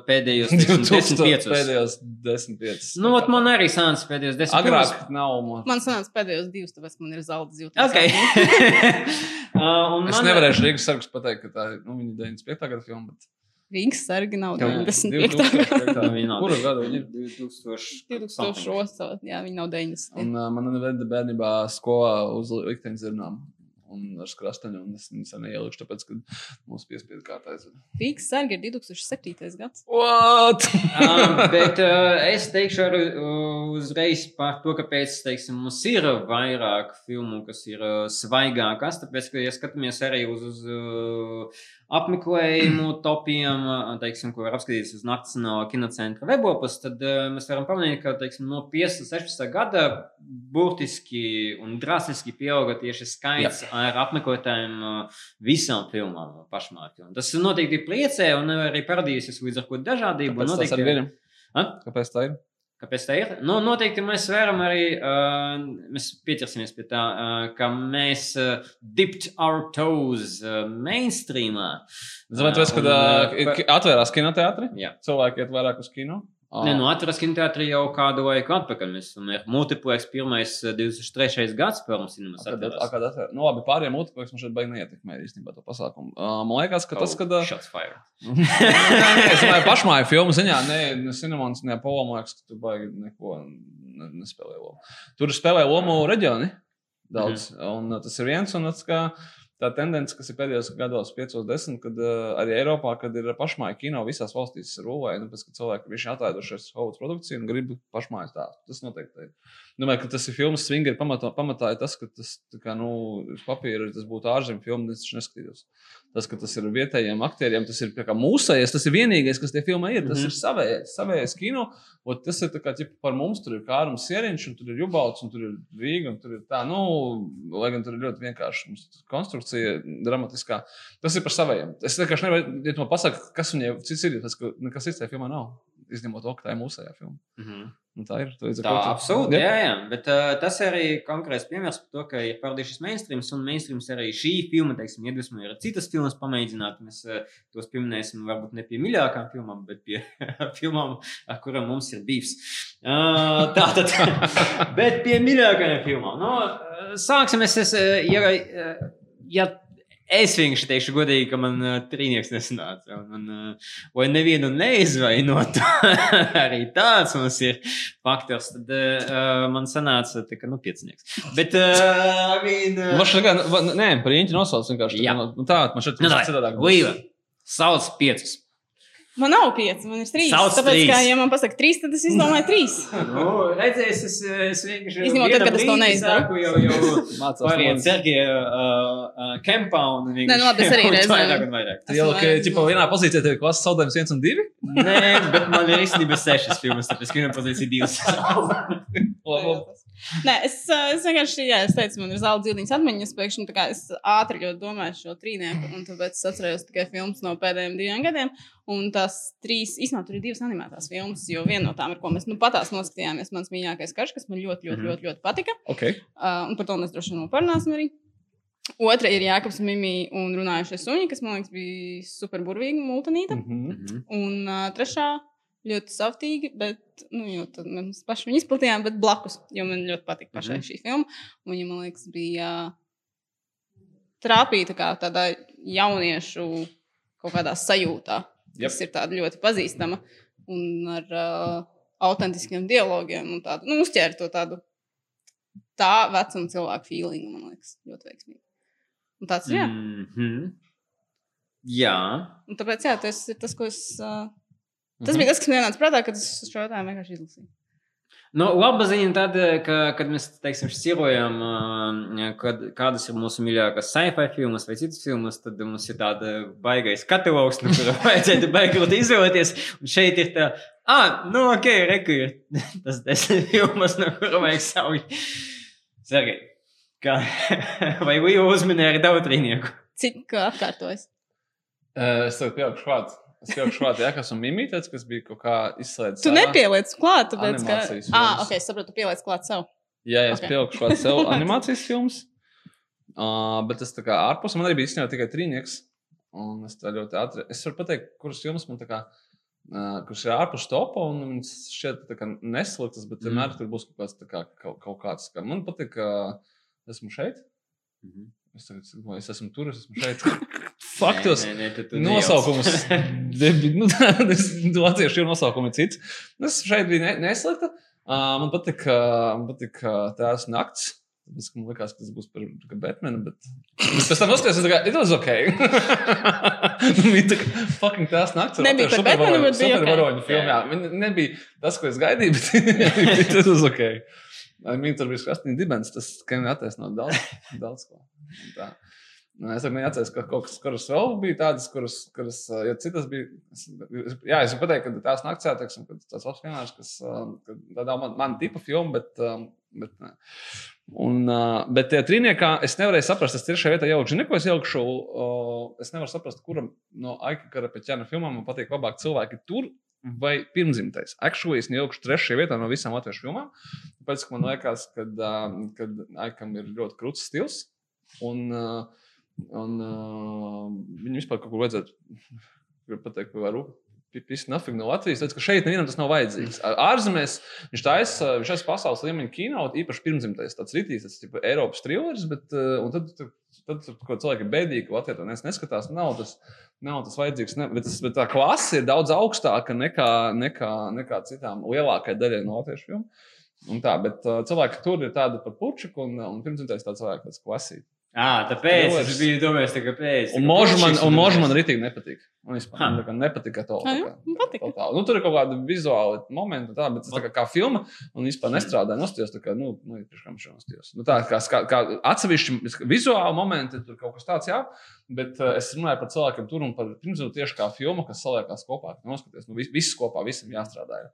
pēdējos teiksim, <laughs> 15? Pēdējos 15. Nu, ot, man arī sanāca pēdējos 10. Agrāk nav. Man... Man sanāca pēdējos divus, tāpēc man ir zelta zīme. Okay. uh, <laughs> <laughs> Es man- nevarēšu Rīgas sargus pateikt, ka tā ir nu, viņa 95. gada filma. Bet... Rīgas sargi nav Jā, 95. 2005. Viņa nav. Kuru gadu viņa ir? 2000. 2008. Jā, viņi nav 90. Un uh, man neveda bērnībā skolā uz likteņzirnām. Un ar skrastaņu, un es viņus neielikušu, tāpēc, ka mums piespiedu kārtā aizveda. Rīgas sargi ir 2007. gads. What? um, <laughs> bet uh, es teikšu arī uh, uzreiz par to, kāpēc teiksim, mums ir vairāk filmu, kas ir uh, svaigākas. Tāpēc, ka, ja skatāmies arī uz, uz uh, apmeklējumu topiem, teiksim, ko var apskatīties uz Nacionālā kinocentra webopus, tad mēs varam pamanīt, ka teiksim, no 15. 16. gada burtiski un drastiski pieauga tieši skaits Jā. ar apmeklētājiem visām filmām pašmā. Tas noteikti priecē un arī parādīsies līdz ar ko dažādību. Kāpēc tas noteikti- ir? Ha? Kāpēc tā ir? Kāpēc tā ir? Nu, noteikti mēs varam arī, uh, mēs pieķersimies pie tā, uh, ka mēs uh, dipped our toes uh, mainstreamā. Vai tas, kad uh, uh, atvērās kinoteātri? Cilvēki iet vairāk uz kino. Ah. Nē, nu, atrast kinoteātrī jau kādu laiku atpakaļ. Mēs esam ir multiplex pirmais uh, 2003. gads pirms cinemas Kad, kad atver... nu, labi, pārējiem multipleks man šeit baigi neietekmē īstenībā to pasākumu. Uh, man liekas, ka tas, kad. Oh, Uh, Shots fired. <laughs> Nē, nē, es domāju, pašmāju filmu ziņā, ne, ne Cinemons, ne Pola, man liekas, ka tur baigi neko ne, nespēlē lomu. Tur spēlē lomu reģioni daudz, mm un tas ir viens, un tas, ka tā tendence, kas ir pēdējos gados, 5, 10, kad uh, arī Eiropā, kad ir pašmāju kino visās valstīs rulē, nu, pēc, ka cilvēki ir atlaidušies Hovuds produkciju un grib pašmājas tās. Tas noteikti ir. Domāju, ka tas ir filmas swingeri pamatā, pamatā ir tas, ka tas, kā, nu, papīra tas būtu ārzemju filma, es taču neskatītos. Tas, ka tas ir vietējiem aktieriem, tas ir mūsējais, tas ir vienīgais, kas tie filmā ir. Tas Mhm. ir savējais, savējais kino. Ot, tas ir kā ķipa, par mums, tur ir Kārums Sieriņš, un tur ir Jubalts, un tur ir Rīga, un tur ir tā, nu, lai gan tur ir ļoti vienkārši konstrukcija, dramatiskā. Tas ir par savējiem. Es vienkārši nevaru, ja tu man pasaki, kas viņai cits ir, tas, ka nekas cits tajā filmā nav. Izņemot to, ka tā ir mūsējā filma. Mm -hmm. Un tā ir. tu līdz ar Tā to tu- absolūti, Jep. jā, jā. Bet uh, tas ir arī konkrēts piemērs par to, ka ir parādījušies mainstreams, un mainstreams arī šī filma, teiksim, iedvesmoja arī citas filmas pamēģināt. Mēs uh, tos pieminēsim varbūt ne pie mīļākajām filmām, bet pie <laughs> filmām, ar kurām mums ir bijis. Uh, tā tad, <laughs> bet pie mīļākajām filmām. Nu, uh, sāksim, es, es, uh, ja, uh, ja Es vienkārši teikšu, godīgi, ka man uh, trīnieks nesanāca. un Man, uh, vai nevienu neizvainot, <laughs> arī tāds mums ir faktors. Tad uh, man sanāca, tā, ka, nu, piecinieks. Bet, uh, I mean, uh, Man šeit, gan- nē, par īņķi nosauc vienkārši. Jā. Nu, tā, man šeit nu, citādāk. Līva, sauc piecus. Man nav pieci, man ir trīs. Sauc Tāpēc, trīs. ka, ja man pasaka trīs, tad es izdomāju trīs. Nu, redzēs, es, es vienkārši. Izņemot tad, kad es to sāku Jau, jau Mācās pāriet no- Sergeja uh, uh, kempā un Nē, nu labi, es arī <laughs> reizēm- Vairāk un vairāk. Tu jau, ka, ķipa, vienā pozīcijā tev ir klases zaudējums viens un divi? Nē, bet man ir īstenībā sešas filmas, tāpēc, ka viena pozīcija divas. <laughs> <laughs> Nē, es, ā, es vienkārši, jā, es teicu, man ir zelta zīlīņas atmiņas, pēkšņi tā kā es ātri ļoti domāju šo trīnieku, un tāpēc es atceros tikai filmas no pēdējiem diviem gadiem. Un tās trīs, īstenībā, tur ir divas animētās filmas, jo viena no tām, ar ko mēs nu patās noskatījāmies, mans mīļākais karš, kas man ļoti, ļoti, Mhm. ļoti, ļoti patika. Okay. Uh, un par to mēs droši vien parunāsim arī. Otra ir Jānis Mimi un runājušie suņi, kas man liekas bija superburvīga multinīta. Mm -hmm. Un uh, trešā ļoti saftīgi, bet nu, mēs paši viņu izplatījām, bet blakus, jo man ļoti patika pašai mm. -hmm. šī filma. Un viņa, man liekas, bija trāpīta kā tādā jauniešu kaut kādā sajūtā, Jep. kas ir tāda ļoti pazīstama un ar uh, autentiskiem dialogiem un tādu, nu, uzķēra to tādu tā vecuma cilvēku feelingu, man liekas, ļoti veiksmīgi. Un tāds ir, jā. Mm -hmm. Jā. Un tāpēc, jā, tas ir tas, ko es. Uh. Tas bija tas, kas man ienāca prātā, kad es šo jautājumu vienkārši izlasīju. Nu, laba ziņa tad, ka, kad mēs, teiksim, šķirojam, kad, kādas ir mūsu mīļākās sci-fi filmas vai citas filmas, tad mums ir tāda baigais katalogs, no kura <laughs> vajadzētu baigot izvēlēties. Un šeit ir tā, ah, nu, ok, reku ir <laughs> tas desmit filmas, no kura vajag saukt. Sergei, kā, <laughs> vai Līja uzminēja ar daudzrīnieku? Cik uh, atkārtojas? Uh, es tev pieaugušu klāt. Es pieaugušu klāt, jā, kas un mimītēts, kas bija kaut kā izslēgts. Tu nepieliec klāt, tāpēc, ka. Ah, filmas. ok, es saprotu, tu pieliec klāt sev. Jā, jā, es Ok. pieaugušu klāt sev <laughs> animācijas filmas. Uh, bet tas tā kā ārpus man arī bija īstenībā tikai trīnieks. Un es tā ļoti ātri. Es varu pateikt, kuras filmas man tā kā. Uh, kurš ir ārpus topa, un tā kā nesliktas, bet vienmēr tur būs kaut kāds, kā, kaut, kaut kāds kā. Man patīk, ka esmu šeit. Mhm. Es, tagad, es esmu tur, es esmu šeit. <laughs> Faktos. Nē, nē, nē, tu- tu Nosaukums. <laughs> nu, <laughs> tas latviešu ir nosaukums cits. Es šeit biju ne, neslikta. Uh, man patīk, uh, uh, tās nakts. Tāpēc, man liekas, ka tas būs par kā Batmanu, bet pēc tam noskatījos, ka it was ok. <laughs> Nu, Viņa tā kā fucking tās nakts. ar Nebija super- par Batmanu, bet bija ok. supervaroņu filmu, jā. Viņa nebija tas, ko es gaidīju, bet tas was ok. Viņa tur bija skastīna dibens, tas, ka viņa attaisno daudz, daudz ko. Tā. Nu, Es arī atceros, ka kaut kas, kuras vēl bija tādas, kuras, kuras ja citas bija. Jā, es varu pateikt, ka tās naktas teiksim, ka tas labs piemērs, kas ka tā nav man, man tipa filma, bet. Bet nē. Un, bet tajā trīniekā es nevarēju saprast, tas tiešām vietā ielikšu. Neko es ielikšu, uh, es nevaru saprast, kuram no Aika Karapeķēna filmām man patīk labāk cilvēki tur vai pirmzimtais. Actually, es ielikšu trešajā vietā no visām latviešu filmām. Tāpēc, man liekas, ka Aikam ir ļoti krūts stils. Un, uh, un uh, viņam vispār kaut ko vajadzētu <laughs> pateikt, ka varu. Pis nafig no Latvijas. Tāpēc, šeit nevienam tas nav vajadzīgs. Ārzemēs viņš taisa, viņš taisa pasaules līmeņa kino, īpaši pirmzimtais, tāds ritīs, tas ir Eiropas thrillers, bet uh, tad, tad, tad, tad cilvēki bēdīgi, ka Latvijā to nes- neskatās. Nav tas, nav tas vajadzīgs. Ne, bet, tas, bet tā klase ir daudz augstāka nekā, nekā, nekā citām lielākajai daļai no latviešu filmu. Un tā, bet uh, cilvēki tur ir tādi par pučiku, un, un pirmzimtais tāds cilvēks, tāds klasīgs. Ah, tāpēc Thrillers. es biju domājis, tā. Un mūžu man, un mūžu man rītīgi nepatīk. Un vispār man tā kā nepatika to. Ah, jā? Man patika. Totāli. Nu, tur ir kaut kāda vizuāla momenta, tā, bet tas tā kā, kā filma, un vispār nestrādāja. Nostājos, tā kā, nu, nu. Nu, tā kā, kā, kā atsevišķi vizuāli momenti, tur kaut kas tāds, jā. Bet uh, es runāju par cilvēkiem tur un par pirmsdien tieši kā filmu, kas saliekās kopā. Noskaties, nu, vis, viss kopā, visam jāstrādā. Jā.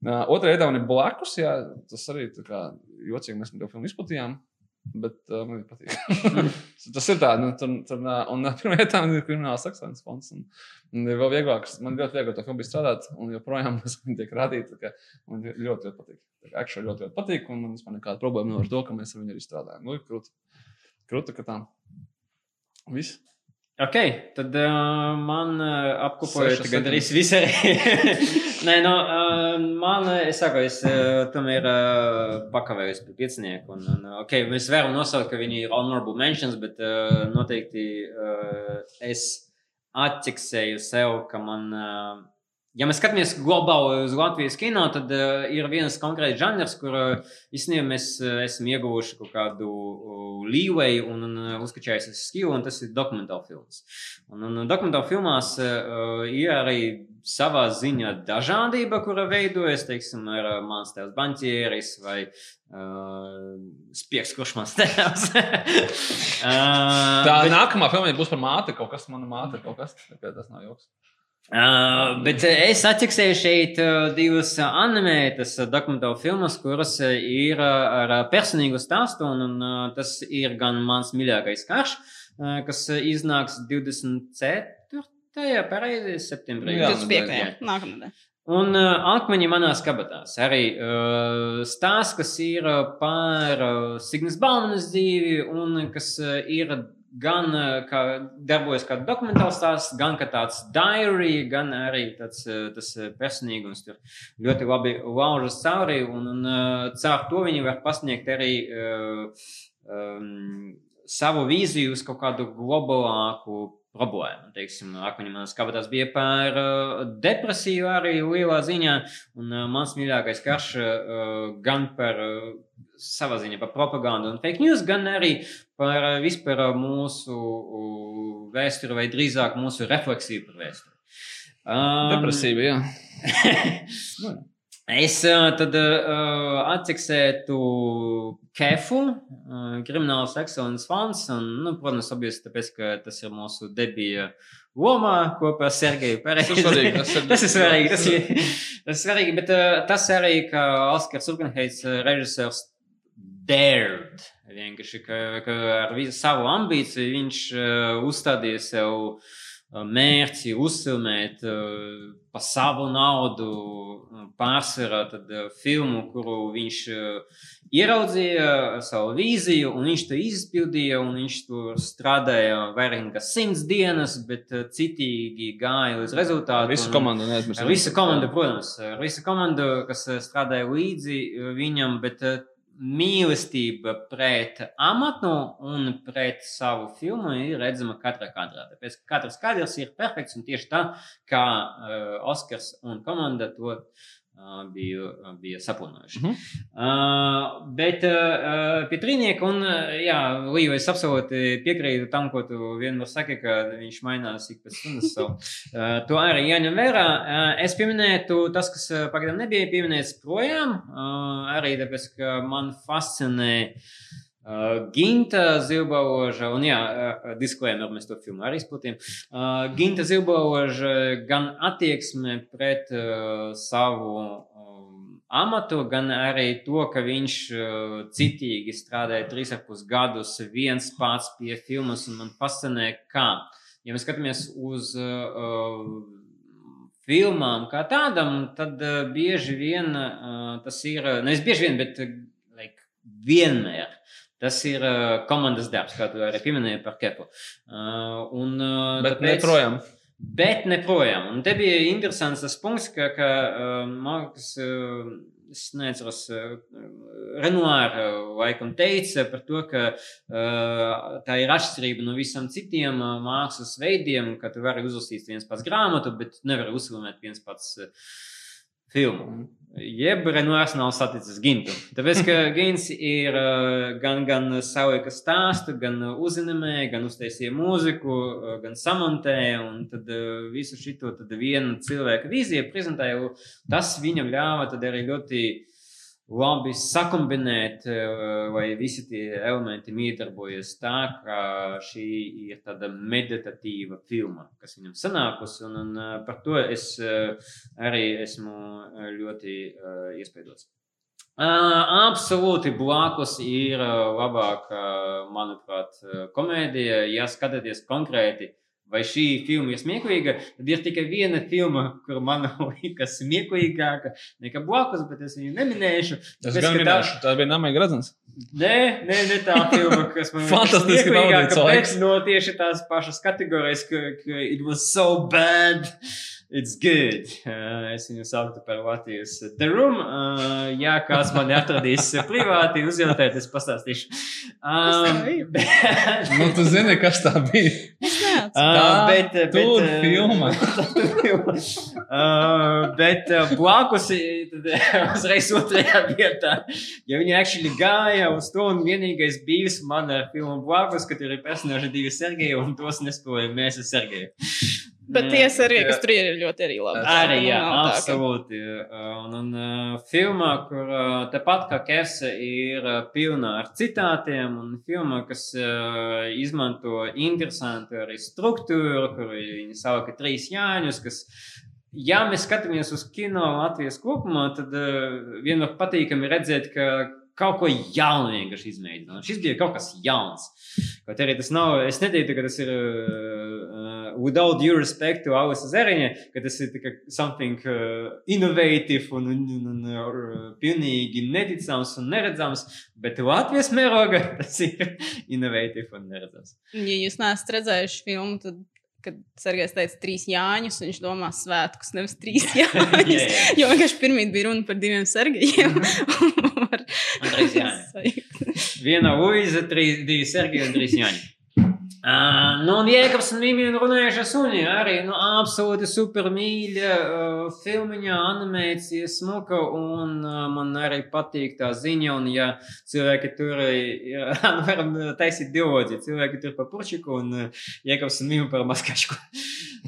Uh, otrā vietā man ir blakus, jā, tas arī tā kā jocīgi mēs to filmu izplatījām. Bet uh, man ļoti patīk. <laughs> <laughs> tas ir tā, nu, tur, tur, un pirmā vietā man ir krimināls ekscelences fonds. Un, un ir vēl vieglāk, man ļoti viegli to filmu strādāt, un joprojām <laughs> tas man tiek kā Man ļoti, ļoti patīk. Actually ļoti, ļoti patīk, un man vispār nekāda problēma nav ar to, ka mēs ar viņu arī strādājam. Nu, krūti. Krūti, ka tā. Viss. Ok, tad uh, man uh, apkopoja Sešas gandrīz visai. <laughs> Nē, no, uh, man, uh, es saku, es uh, tomēr uh, pakavējos pie piecinieku. Un, un, okay, mēs varam nosaukt, ka viņi ir honorable mentions, bet uh, noteikti uh, es atķeksēju sev, ka man. Uh, Ja mēs skatāmies globāli uz Latvijas kino, tad uh, ir viens konkrēts žanrs, kur uh, īstenībā mēs uh, esam ieguvuši kaut kādu uh, līniju un, un uh, uzskačājuši skilu, un tas ir dokumentāls filmas. Un, un dokumentālās filmās uh, ir arī savā ziņā dažādība, kura veidojas, teiksim, ar uh, mans tēvs banķieris vai uh, spiegs, kurš man tēvs. uh, <laughs> Tā bet- nākamā filma būs par māti. Kaut kas mana māte, kaut kas tāds nav joks. Uh, bet uh, es atķeksēju šeit uh, divas uh, animētas dokumentālu filmas, kuras ir ar personīgu stāstu, un, un tas ir gan mans mīļākais karš, kas iznāks 24. pareizi septembrī. Jā, 25. nākamnedēļ. Un uh, akmeņi manās kabatās. Arī uh, stāsts, kas ir par uh, Signas Baumanas dzīvi, un kas uh, ir gan kā darbojas kā dokumentāls stāsts, gan kā tāds diary, gan arī tāds tas personīgums. Tur ļoti labi laužas cauri, un, un caur to viņi var pasniegt arī um, savu vīziju uz kaut kādu globālāku problēmu. Teiksim, akmeņi manas kabatās bija par uh, depresiju arī lielā ziņā, un uh, mans mīļākais karš uh, gan par savā ziņā par propagandu un fake news, gan arī par uh, vispār uh, mūsu vēsturi, vai drīzāk mūsu refleksiju par vēsturi. Um, Depresīva, jā. <laughs> Es uh, tad uh, atceksētu Kefu, uh, Kriminālas Excellence fonds, un, nu, protams, obviously, tāpēc, ka tas ir mūsu debija lomā kopā ar Sergeju Pereizu. Tas svarīgi, tas ir- <laughs> tas ir svarīgi, tas ir, tas ir svarīgi, bet uh, tas arī, ka Oskars Urgenheits režisors dared, vienkārši, ka, ka ar visu savu ambīciju viņš uh, uzstādīja sev uh, mērķi uzfilmēt uh, pa savu naudu uh, pārsvarā tad, uh, filmu, kuru viņš uh, ieraudzīja savu vīziju, un viņš to izpildīja, un viņš tur strādāja vairāk nekā simts dienas, bet uh, citīgi gāja līdz rezultātam. Visu komandu neaizmirst. Ar visu komandu, protams, visu komandu, kas strādāja līdzi viņam, bet eh, mīlestība pret amatu un pret savu filmu ir redzama katrā kadrā. Tāpēc ka katrs kadrs ir perfekts un tieši tā, kā uh, Oskars un komanda to uh, bija, bija saplānojuši. Mhm. Uh, bet uh, pie trīnieka, un jā, Līja, es absolūti piekrītu tam, ko tu vienmēr saki, ka viņš mainās ik pēc stundas savu. Uh, to arī jāņem vērā. Uh, es pieminētu tas, kas pagaidām nebija pieminēts projām, uh, arī tāpēc, ka man fascinē. Uh, Ginta Zilbauža, un jā, disklēmēr mēs to filmu arī spūtījām. Uh, Ginta Zilbauža gan attieksme pret savu amatu, gan arī to, ka viņš citīgi strādāja trīs ar pus gadus viens pats pie filmas, un man fascinē, kā. Ja mēs skatāmies uz uh, filmām kā tādam, tad uh, bieži vien uh, tas ir, nevis bieži vien, bet uh, like, vienmēr. Tas ir uh, komandas darbs, kā tu arī pieminēji par kepu. Uh, un, uh, Bet tāpēc- neprojām. Bet neprojām. Un te bija interesants tas punkts, ka, ka uh, Marks, uh, es neatceros, uh, Renoir uh, laikam teica par to, ka uh, tā ir atšķirība no visam citiem uh, mākslas veidiem, ka tu vari uzlasīt viens pats grāmatu, bet nevari uzfilmēt viens pats uh, filmu. Jeb Renoirs nav saticis Gintu. Tāpēc, ka Gins ir uh, gan, gan savika stāstu, gan uzņēmēja, gan uztaisīja mūziku, uh, gan samontēja, un tad uh, visu šito tad viena cilvēka vīzija prezentēja. Tas viņam ļāva tad arī ļoti labi sakombinēt, uh, vai visi tie elementi miedarbojas tā, ka šī ir tāda meditatīva filma, kas viņam sanākusi, un, un uh, par to es uh, arī esmu ļoti iespaidots. Absolūti blakus ir labāka, manuprāt, komēdija. Ja skatāties konkrēti, vai šī filma ir smieklīga, tad ir tikai viena filma, kur man <laughs> liekas smieklīgāka nekā blakus, bet es viņu neminēšu. Es tāpēc, gan ka tā- minēšu, tā bija Namai Gradzens. Nē, nē, ne tā filma, kas man <laughs> Fantastiski smieklīgāka, pavadīts laiks. bet no tieši tās pašas kategorijas, ka, ka it was so bad. It's good. Uh, es viņu sauktu par Latvijas The Room. Uh, jā, kāds man atradīs privāti, uzjautājiet, es pastāstīšu. Um, tā ir? <laughs> bet, Nu, tu zini, kas tā bija. Es neatceros. Uh, Tā bet, bet, tur uh, filma. tā tur filma. Uh, bet uh, blakus ir tad, uh, <laughs> uzreiz otrajā vietā. Ja viņi actually gāja uz to, un vienīgais bijis man ar filmu blakus, ka tur ir personāži divi Sergeji, un tos nespēlēja mēs ar Sergeju. Bet tie arī, kas tur ir, ir ļoti arī labi. Arī, Nu, jā, absolūti. Un, un uh, filmā, kur uh, tepat kā Kese ir uh, pilna ar citātiem, un filmā, kas uh, izmanto interesantu arī struktūru, kur viņi sauka trīs jāņus, kas, ja mēs skatāmies uz kino Latvijas kopumā, tad uh, vienmēr patīkami redzēt, ka kaut ko jaunu vienkārši izmēģināt. Šis bija kaut kas jauns. Kaut arī tas nav, es neteiktu, ka tas ir uh, uh, without due respect to Alisa Zeriņa, ka tas ir tikai something uh, innovative un, un, un, un uh, pilnīgi neticams un neredzams, bet Latvijas mēroga <laughs> tas ir innovative un neredzams. Ja jūs neesat redzējuši filmu, tad, kad Sergejs teica trīs jāņus, viņš domā svētkus, nevis trīs <laughs> jāņus. Jā, jā. Jo vienkārši pirmie bija runa par diviem Sergejiem. <laughs> Jāņi. <laughs> Viena Luīza, trīs, divi Sergeji un trīs Jāņi. Uh, nu, un Jēkabs un Mīmija runājuši suņi arī, nu, absolūti super mīļa uh, filmiņa, animācija, smuka, un uh, man arī patīk tā ziņa, un ja cilvēki tur, ir, nu, varam taisīt divodi, cilvēki tur par purčiku, un uh, Jēkabs un Mīmija par maskačku.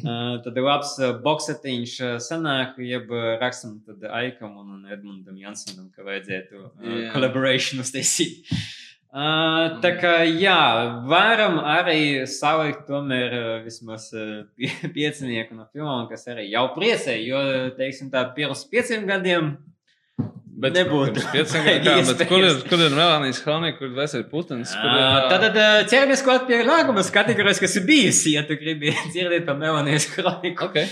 Uh, tad labs uh, boksetiņš uh, sanāk, jeb uh, rakstam tad Aikam un, un Edmundam Jansonam, ka vajadzētu uh, Jā. collaboration uztaisīt. Uh, tā kā jā, varam arī salikt tomēr vismaz pie- piecinieku no filmām, kas arī jau priecē, jo, teiksim tā, pirms pieciem gadiem Bet Nebūtu. <laughs> kur ir, kur ir Melānijas kronika, kur ir Veseli Putins? Kur ir, Tad ā, ķeramies klāt pie nākamās kategorijas, kas ir bijusi, ja tu gribi <laughs> dzirdēt par Melānijas kroniku. Ok.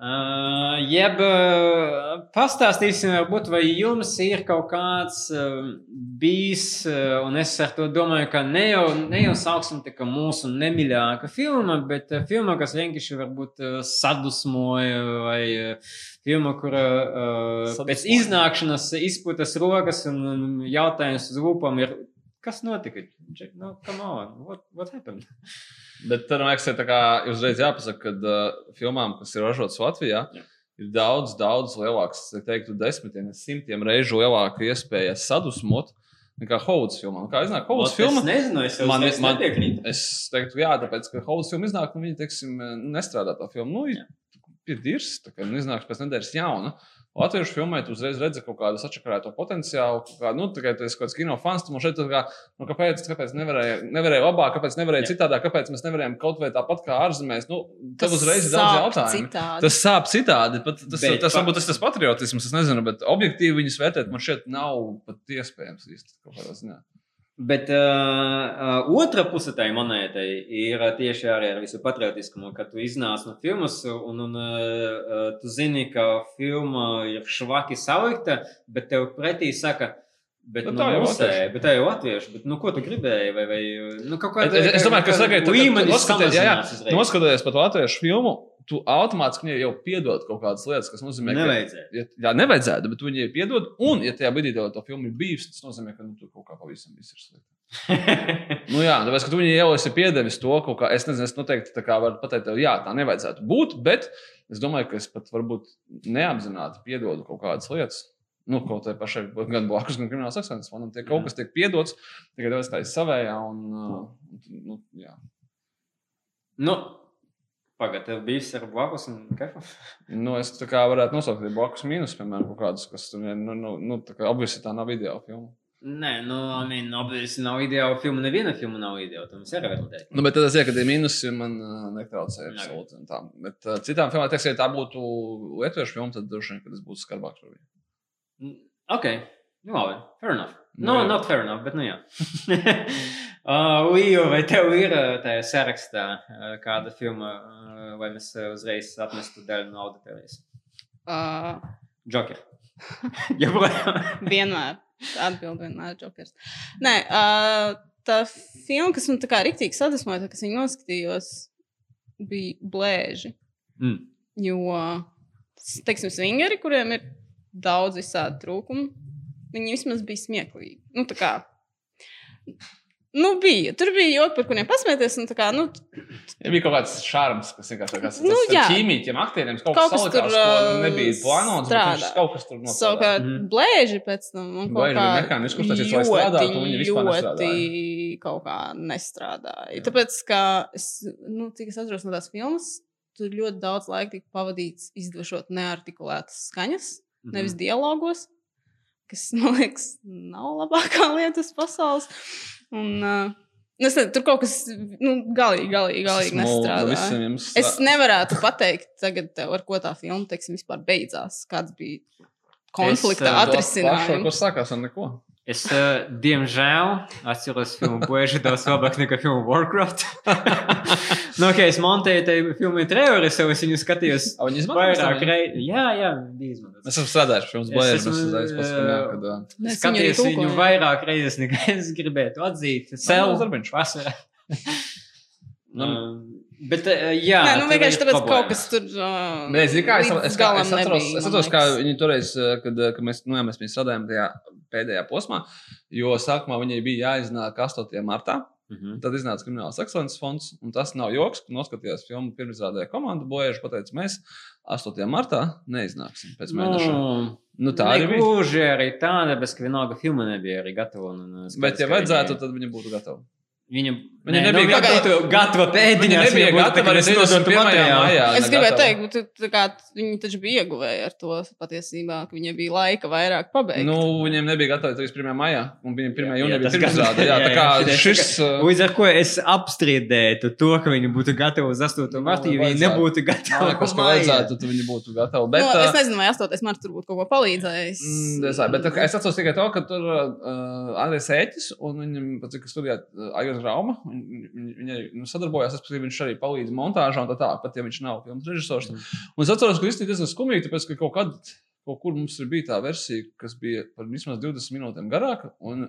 Uh, jeb uh, pastāstīsim, varbūt, vai jums ir kaut kāds uh, bijis, uh, un es ar to domāju, ka ne jau, ne jau sauksim tā kā mūsu nemīļākā filma, bet uh, filma, kas vienkārši varbūt uh, sadusmoja, vai uh, filma, kur uh, pēc Sadusmoja. iznākšanas izputas rokas un, un jautājums uz lūpām ir, kas notika? Jack, No, come on, what, what happened? Bet tad, man liekas, kā uzreiz jāpasaka, ka uh, filmām, kas ir ražotas Latvijā, Jā. ir daudz, daudz lielāks, es teiktu, desmitiem, simtiem reižu lielāka iespēja sadusmot nekā Hovuds filmā. Kā iznāk Ot, filma? Es nezinu, es jau Man- man, man-. Es teiktu, jā, tāpēc, ka Hovuds filma iznāk, un viņi, teiksim, nestrādā tā filma. Nu, ir dirs, tā kā nu, iznāks pēc nedēļas jauna. Latviešu filmē tu uzreiz redzi kaut kādu sačakarēto potenciālu. Kā, nu, kā tu esi kaut kāds kino fans, tu man šeit kā, nu, kāpēc, kāpēc nevarēja, nevarēja labāk, kāpēc nevarēja Jā. citādā, kāpēc mēs nevarējām kaut vai tāpat kā ārzemēs. Nu, tev uzreiz ir daudz jautājumu. citādi. Tas sāp citādi. Pat, tas, Bet tas varbūt tas ir tas patriotisms, es nezinu, bet objektīvi viņus vērtēt man šeit nav pat iespējams īsti kaut kādā ziņā. Bet uh, uh, otra puse tai monētai ir tieši arī ar visu patriotiskumu, kad tu iznāc no filmas un, un uh, tu zini, ka filma ir švaki salikta, bet tev pretī saka, bet Nu, tā jau latvieši. bet tā jau latviešu, bet nu, ko tu gribēji? Vai, vai, nu, kaut Es, es, domāju, ka sagaidu, ka līmenis jā, jā, samazinās uzreiz. noskatoties par latviešu filmu, tu automātiski viņai jau piedod kaut kādas lietas, kas nozīmē, ka Nevajadzēja. Ja, jā, nevajadzētu, bet viņi ir piedod. Un, ja tajā brīdī tev to filmu ir bijis, tas nozīmē, ka nu, tur kaut kā pavisam viss ir slikti. <laughs> Nu, jā, tāpēc, ka tu viņai jau esi piedevis to kaut kā. Es nezinu, es noteikti tā kā varu pateikt, tev, jā, tā nevajadzētu būt. Bet es domāju, ka es pat varbūt neapzināti piedodu kaut kādas lietas. Nu, kaut kā pašai, gan blakus, gan krimināla seksuālās fonam, tie kaut kas tiek piedots, tikai tāpēc, ka es savējā. Un, uh, nu, jā. nu, Pagaidā, tev bija ar blakus un kefu. Nu, es tā kā varētu nosaukt arī blakus mīnus, piemēram, kaut kādus, kas tur ir. Nu, nu, nu, tā kā obviously tā nav video filma. Nē, nu, I mean, obviously nav ideāla filma. Neviena filma nav ideāla. Tam ir realitāte. Nu, bet tad es zinu, ka tie mīnusi man uh, netraucēja Jā. absolūti. tā. Bet uh, citām filmām, teiksim, ja tā būtu lietuviešu filma, tad droši vien, ka es būtu skarbāks par viņu. Ok, nu labi, fair enough. Nu, No, jā. not fair enough, bet nu jā. <laughs> uh, Līja, vai tev ir uh, tajā sarakstā uh, kāda filma, uh, vai mēs uh, uzreiz atmestu daļu no auditorijas? Uh, Joker. <laughs> Vienmēr. Atbildi vienmēr jokers. Nē, uh, tā filma, kas man tā kā rīktīgi sadusmoja, tad, kas viņu noskatījos, bija blēži. Mm. Jo, teiksim, swingeri, kuriem ir daudz visādi trūkumi, viņi vismaz bija smieklīgi. Nu, tā kā. Nu, bija. Tur bija joki, par kuriem pasmieties. Kā, nu, Ja bija kaut kāds šārms, kas vienkārši tāds Nu, jā. - ķīmija, tiem aktieriem kaut, Kaut kas salikās, tur, uh, nebija plānots, viņš kaut kas tur nostrādāja. savukārt, Mhm. blēži pēc tam. un kaut kā mehāniski uztaisīts, lai strādātu, un viņi vispār ļoti kaut kā nestrādāja. Jā. Tāpēc, ka es, nu, cik es atceros no tās filmas, tur ļoti daudz laika tika pavadīts izdevot neartikulētas skaņas, Mhm. nevis dialogos, kas, man liekas, nav labākā <laughs> lieta uz pasaules. Un, uh, nu, es tur kaut kas nu, galīgi, galīgi, galīgi nestrādā. Visiem jums, Es nevarētu pateikt, tagad, ar ko tā filma teiksim, vispār beidzās. Kāds bija konflikta atrisinājums? sākās ar neko? Es, uh, diemžēl, atceros filmu Boeži daudz labāk nekā filmu Warcraft. <laughs> nu, ok, es montēju tajā filmu traileri, sev es viņu skatījos A, Viņi izmanto vairāk reizes. Jā, jā, bija izmantots. Mēs esam strādājuši pie mums Es blēžas, esmu, mēs uzreiz paskatījām, eh, uh, Mēs viņu tulkojam. vairāk reizes nekā es gribētu atzīt. Sev vasarā. Nu, Um, Bet, uh, jā, Nē, nu tur vienkārši tāpēc problēma. kaut kas tur. Uh, Nē, zini, kā es, es, kā, es atceros, nebija, es atceros kā viņi toreiz, eh, kad, kad mēs, nu, jā, mēs viņu strādājām tajā pēdējā posmā, jo sākumā viņai bija jāiznāk 8. martā. Mhm. Tad iznāca krimināls ekscelences fonds, un tas nav joks, ka noskatījās filmu pirmizrādē komanda Boēža pateica, mēs 8. martā neiznāksim pēc mēneša. Nu, Nu, tā arī bija. Gluži arī tāda, bet ka vienalga filma nebija arī gatava. Bet, ja ka vajadzētu, tad viņi būtu gatavi. Viņa, Viņa nē, nebija nu, viņa gatava- gatava Viņa pēdiņā. nebija gatava arī 21. maijā. Es gribēju gatava. teikt, ka tu- tā kā viņi taču bija ieguvēji ar to patiesībā, ka viņiem bija laika vairāk pabeigt. Nu, viņiem nebija gatavi 31. maijā, un viņiem 1. Jā, jūnijā bija tas pirmizrāde. Jā, tā <laughs> kā šis. <laughs> uh, Līdz ar to es apstrīdētu to, ka viņi būtu gatavi uz 8. Nu, martu, ja viņi nebūtu gatavi. liekas, ka maijā. vajadzētu, tad viņi būtu gatavi. Bet, Bet, nu, es uh, nezinu, vai 8. marts tur būtu kaut ko palīdzējis. Mm, Es, bet, tā kā es atceros tikai to, ka tur uh, Andrēs Ēķis un viņam, cik studijā uh, Aigars Rauma, viņ- viņ- viņi nu, sadarbojās, es paskatījos, viņš arī palīdz montāžā un tā tā, pat ja viņš nav filmas režisors. Un es atceros, ka īstenībā diezgan skumīgi, tāpēc, ka kaut kad, kaut kur mums bija tā versija, kas bija par vismaz 20 minūtēm garāka. Un,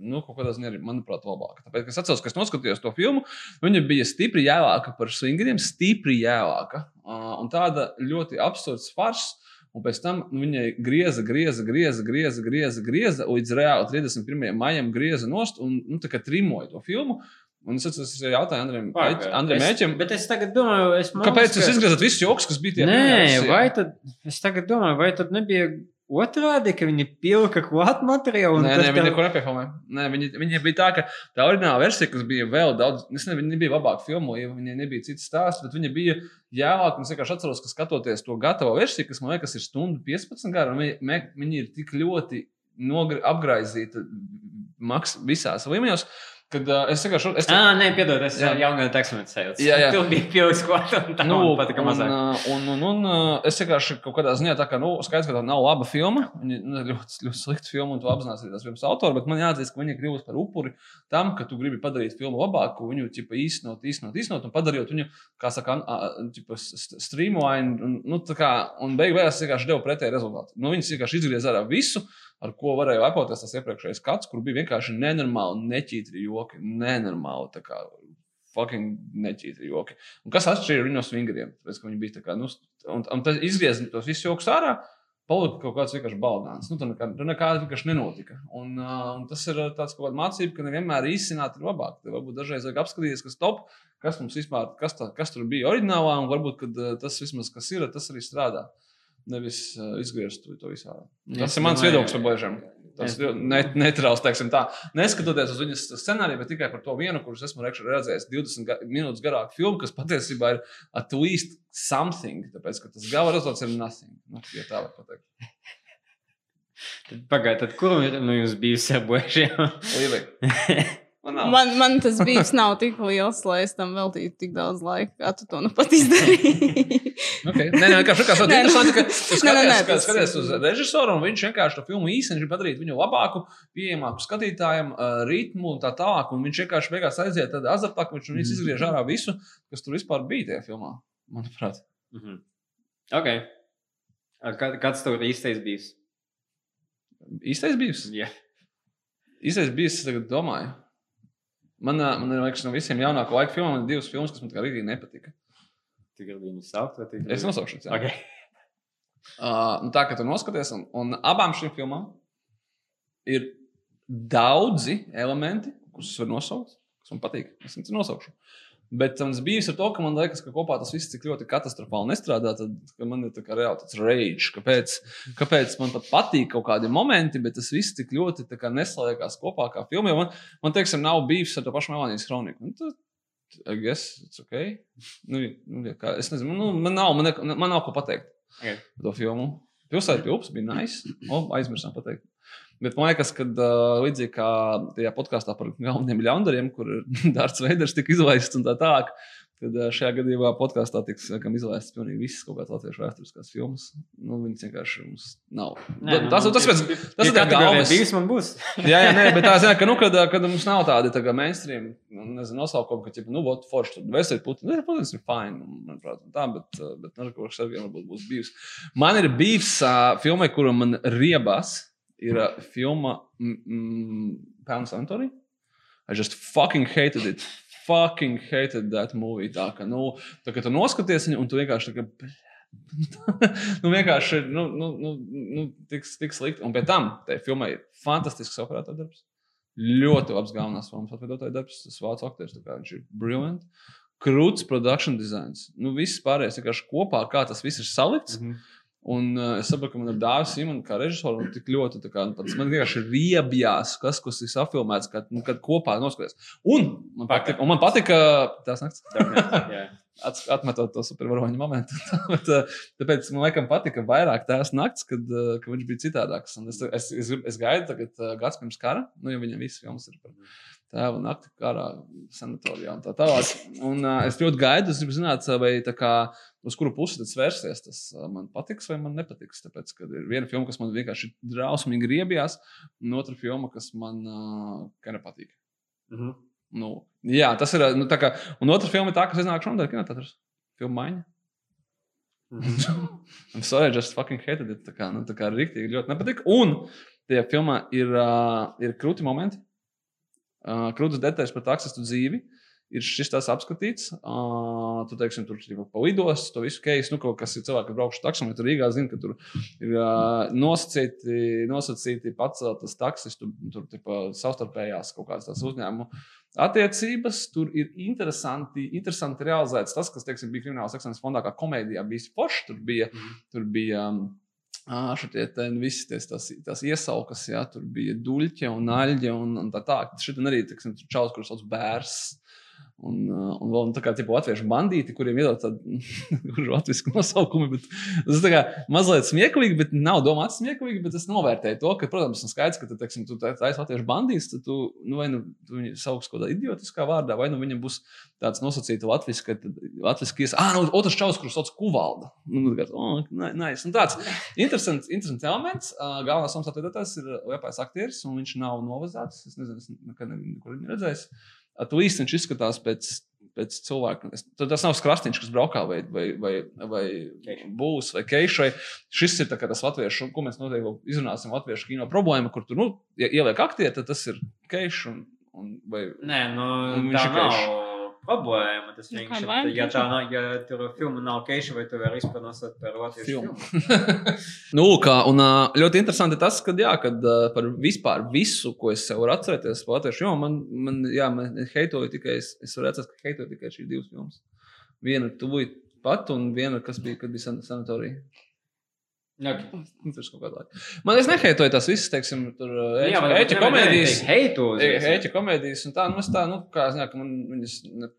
Nu, kaut kādā ziņā arī, manuprāt, labāka. Tāpēc, es atceros, ka es noskatījos to filmu, viņa bija stipri jēlāka par swingeriem, stipri jēlāka. Uh, un tāda ļoti absurds fars. Un pēc tam nu, viņai grieza, grieza, grieza, grieza, grieza, grieza līdz reāli 31. maijam grieza nost un nu, trimoja to filmu. Un es atceros, es jautāju Andrejam Es- Mēķim, Bet es tagad domāju, es kāpēc ka- jūs izgriezat visus joks, kas bija tie Nē, pirmajā vai tad, es tagad domāju, vai tad nebija otrādi, ka viņi pilka klāt materiālu Nē, nē, viņi tam- neko nepiefilmēja. Nē, viņi, viņi bija tā, ka tā oriģinālā versija, kas bija vēl daudz, es nezinu, viņi nebija labāk filmoti, jo viņiem nebija cits stāsts, bet viņi bija jālāk. Un es vienkārši atceros, ka skatoties to gatavo versiju, kas man liekas ir stundu 15 gara, un viņi, viņi ir tik ļoti apgraizīti maks, visās līmeņos, kad uh, es vienkārši. Es, Ā, nē, piedod, es jau gadu tekstu sajūtu. Jā, jā. Tur bija pilks klāt un tā Nu, man patika un, mazāk. un, un, un uh, es vienkārši kaut kādā ziņā tā kā, nu, skaidrs, ka tā nav laba filma. Viņa nu, ļoti, ļoti slikta filma, un to apzinās arī tās filmas autori. Bet man jāatzīst, ka viņa kļuvusi par upuri tam, ka tu gribi padarīt filmu labāku, viņu ķipa, īstenot, īstenot, īstenot, un padarīt viņu, kā saka, an- a- ķipa, st- streamline. Un, nu, tā kā, un beig beigās vienkārši devu pretēju rezultātu. Nu, viņas vienkārši izgriez ārā visu. Ar ko varēja lepoties tas iepriekšējais skats, kur bija vienkārši nenormāli, neķītri joki. Nenormāli, tā kā fucking neķītri joki. Un kas atšķīra viņu no swingeriem? Tāpēc, ka viņi bija tā kā, nu, un, un tas izgriez tos visus joks ārā. Palika kaut kāds vienkārši balgāns. Nu, tur nekā, tur nekāda vienkārši nenotika. Un, uh, un tas ir uh, tāds kaut kāda mācība, ka nevienmēr īstenībā ir labāk. Tev varbūt dažreiz vajag apskatīties, kas top, kas mums vispār, kas, tā, kas tur bija oriģinālā, un varbūt uh, tas vismaz, kas ir, tas arī strādā. Nevis uh, izgriezt to, visā. Tas Es ir mans viedoklis par Božiem. Tas ir net, neitrāls, teiksim tā. Neskatoties uz viņas scenāriju, bet tikai par to vienu, kurus esmu redzējis 20 ga minūtes garāku filmu, kas patiesībā ir at least something. Tāpēc, ka tas gala rezultāts ir nothing. Nu, ja tā var pateikt. Pagaidiet, kur nu, jūs bijusi ar božiem? <laughs> Man nav. Man, man tas bija nav tik liels, lai es tam veltītu tik daudz laika, kā tu to nu pat izdarīji. <laughs> Okay. Nē, nē, kā Nē, interesanti, ka tu nē, nē, skaties, nē, ka tas- skaties uz režisoru, un viņš vienkārši to filmu īstenībā padarīt viņu labāku, pieejamāku skatītājiem, ritmu un tā tālāk. Un viņš vienkārši beigās aiziet tādā azartā, ka viņš mm. izgriež ārā visu, kas tur vispār bija tajā filmā. Manuprāt, Mhm. Ok. A, Kad, kāds tev ir īstais bijis? īstais bijis. Jā. Īstais bijis, es tagad domāju. Man, man ir liekas, no visiem jaunāko laiku filmām ir divas filmas, kas man tikai rītīgi nepatika. Tu gribi viņu saukt? vai gribi- Es nosaukšu viņas. jā. Ok. <laughs> Uh, nu, tā kā tu noskaties, un, un abām šīm filmām ir daudzi elementi, kurus es varu nosaukt, kas man patīk. Es viņus nosaukšu. Bet tas bija ar to, ka man liekas, ka kopā tas viss tik ļoti katastrofāli nestrādā. Tad man ir tā kā reāli tāds rage, kāpēc, kāpēc man pat patīk kaut kādi momenti, bet tas viss tik ļoti neslēgās kopā kā filmā. Man, man teiksim, nav bijis ar to pašu Melānijas kroniku. Nu, I guess it's ok. Nu, nu, kā, es nezinu, nu, man, nav, man, ne, man nav ko pateikt Ok. par to filmu. Pilsēta pie upes bija nice. O, aizmirsām pateikt. Bet man liekas, ka uh, līdzīgi kā tajā podkāstā par galvenajiem ļaundariem, kur <laughs> Dārts Veiders tika izlaists un tā tālāk, tad uh, šajā gadījumā podkāstā tiks laikam, izlaistas pilnīgi visas kaut kādas latviešu vēsturiskās filmas. Nu, viņas vienkārši mums nav. Nē, tas, nu, tas, tas, tas, tas ir tā kategorija galvenais. Bijis man būs. <laughs> Jā, jā, nē, bet tā zina, ka, nu, kad, kad mums nav tādi tā kā mainstream nu, nezinu, nosaukumi, ka, ķipa, nu, vot, forši, tur veseli puti, nu, protams, ir fine, manuprāt, un tā, bet, bet, nu, kaut kas arī varbūt būs bijis. Man ir bijis uh, filmai, kura man riebās, ir uh, filma mm, mm, Pound Santori. I just fucking hated it. Fucking hated that movie. Tā kā, nu, tā kā tu noskaties viņu, un tu vienkārši tā kā, <laughs> nu, vienkārši, nu, nu, nu, nu tik, tik slikti. Un pēc tam, tai filmai ir fantastisks operātora darbs. Ļoti labs galvenās filmas atvedotāja darbs. Tas vācu aktieris, tā kā viņš ir brilliant. Krūts production designs. Nu, viss pārējais vienkārši kopā, kā tas viss ir salikts. Mhm. Un uh, es saprotu, ka man ir dārsts Simons, kā režisors, un tik ļoti kā, nu, tāds, man vienkārši riebjās, kas, kas ir safilmēts, kad, nu, kad kopā noskatās. Un man patika, un man patika tās nakts. <laughs> Jā. Ats- Atmetot to supervaroņu momentu. <laughs> Bet, uh, tāpēc man liekas, patika vairāk tās naktis, kad, uh, kad viņš bija citādāks. Un Es, es, es, es gaidu, tagad gads pirms kara, nu, jo viņam viss filmas ir par tēvu nakti karā, sanatorijā un tā tālāk. Un uh, es ļoti gaidu, es gribu zināt, vai tā kā, uz kuru pusi tas vērsies. Tas uh, man patiks vai man nepatiks. Tāpēc, kad ir viena filma, kas man vienkārši drausmīgi griebjās, un otra filma, kas man uh, kā nepatīk. Mhm. Nu, jā, tas ir. Nu, kā, un otra filma ir tā, kas iznāk šodien, kinotētros. Filma maiņa. <laughs> I'm sorry, just fucking hated it. Tā kā, nu, tā kā rīktīgi ļoti nepatīk. Un tajā filmā ir, uh, ir krūti momenti. Krūtis detaļas par taksistu dzīvi. Ir šis tas apskatīts. Uh, tu teiksim, tur ir pa lidos, to visu keisu, nu, kaut kas ir cilvēki, kas braukšu taksām, ja tur Rīgā zina, ka tur ir uh, nosacīti, nosacīti paceltas taksistu, tur tipa, savstarpējās kaut kādas tās uzņēmumu attiecības. Tur ir interesanti, interesanti realizēts tas, kas, teiksim, bija krimināla seksuālās fondā, kā komēdijā bija forši. Tur bija, tur bija um, ā, šitie te visi ties, tās, tās iesaukas, jā, tur bija duļķe un aļģe un, un tā tā. Šitien arī, teiksim, čaus, kurus sauc bērs. Un, uh, un vēl nu, tā kā tipo, latviešu bandīti, kuriem <laughs> ir tādi latviešu nosaukumi. Bet, tas ir mazliet smieklīgi, bet nav domāts smieklīgi. Bet es novērtēju to, ka, protams, ir skaidrs, ka teiksim, tu taisi latviešu bandīts, tad tu, nu, vai nu tu viņu sauc kaut kādā idiotiskā vārdā, vai nu viņam būs tāds nosacīts latviešu, ka latviešu ies, ah, nu, otrs čaus, kurus sauc kuvalda. Nu, tāds, oh, nice. Un tāds interesants, interesants elements. Uh, galvenais mums atvedētājs ir Liepais aktieris, un viņš nav novazāts. Es nezinu, es nekad nekur viņu least viņš izskatās pēc, pēc cilvēka. Tas nav skrastiņš, kas braukā vai, vai, vai, vai būs vai keišai. Šis ir tas latviešu, ko mēs noteikti izrunāsim latviešu kino problēma, kur tur, nu, ja ieliek aktieri, tad tas ir keišs un, un vai Nē, nu, viņš ir keišs. Problēma. Tas Nu, vienkārši ir. Ja, tā nav, ja tur filma nav keiša, vai tu vari izpanosot par latviešu Filmu. filmu. nu, kā, un ļoti interesanti tas, ka, jā, kad par vispār visu, ko es sev varu atcerēties, latviešu, jo man, man, jā, man heitoju tikai, es, es varu atcerēties, ka heitoju tikai šīs divas filmas. Viena tuvuj pat, un viena, kas bija, kad bija san- sanatorija. Okay. Nu, Tas kaut kādā laikā. <laughs> Man es neheitoju tās visas, teiksim, tur Nu, ēķa, ēķa komēdijas. Ēķa komēdijas un tā, nu, es tā, nu, kā, es zinu, ka man viņas ne,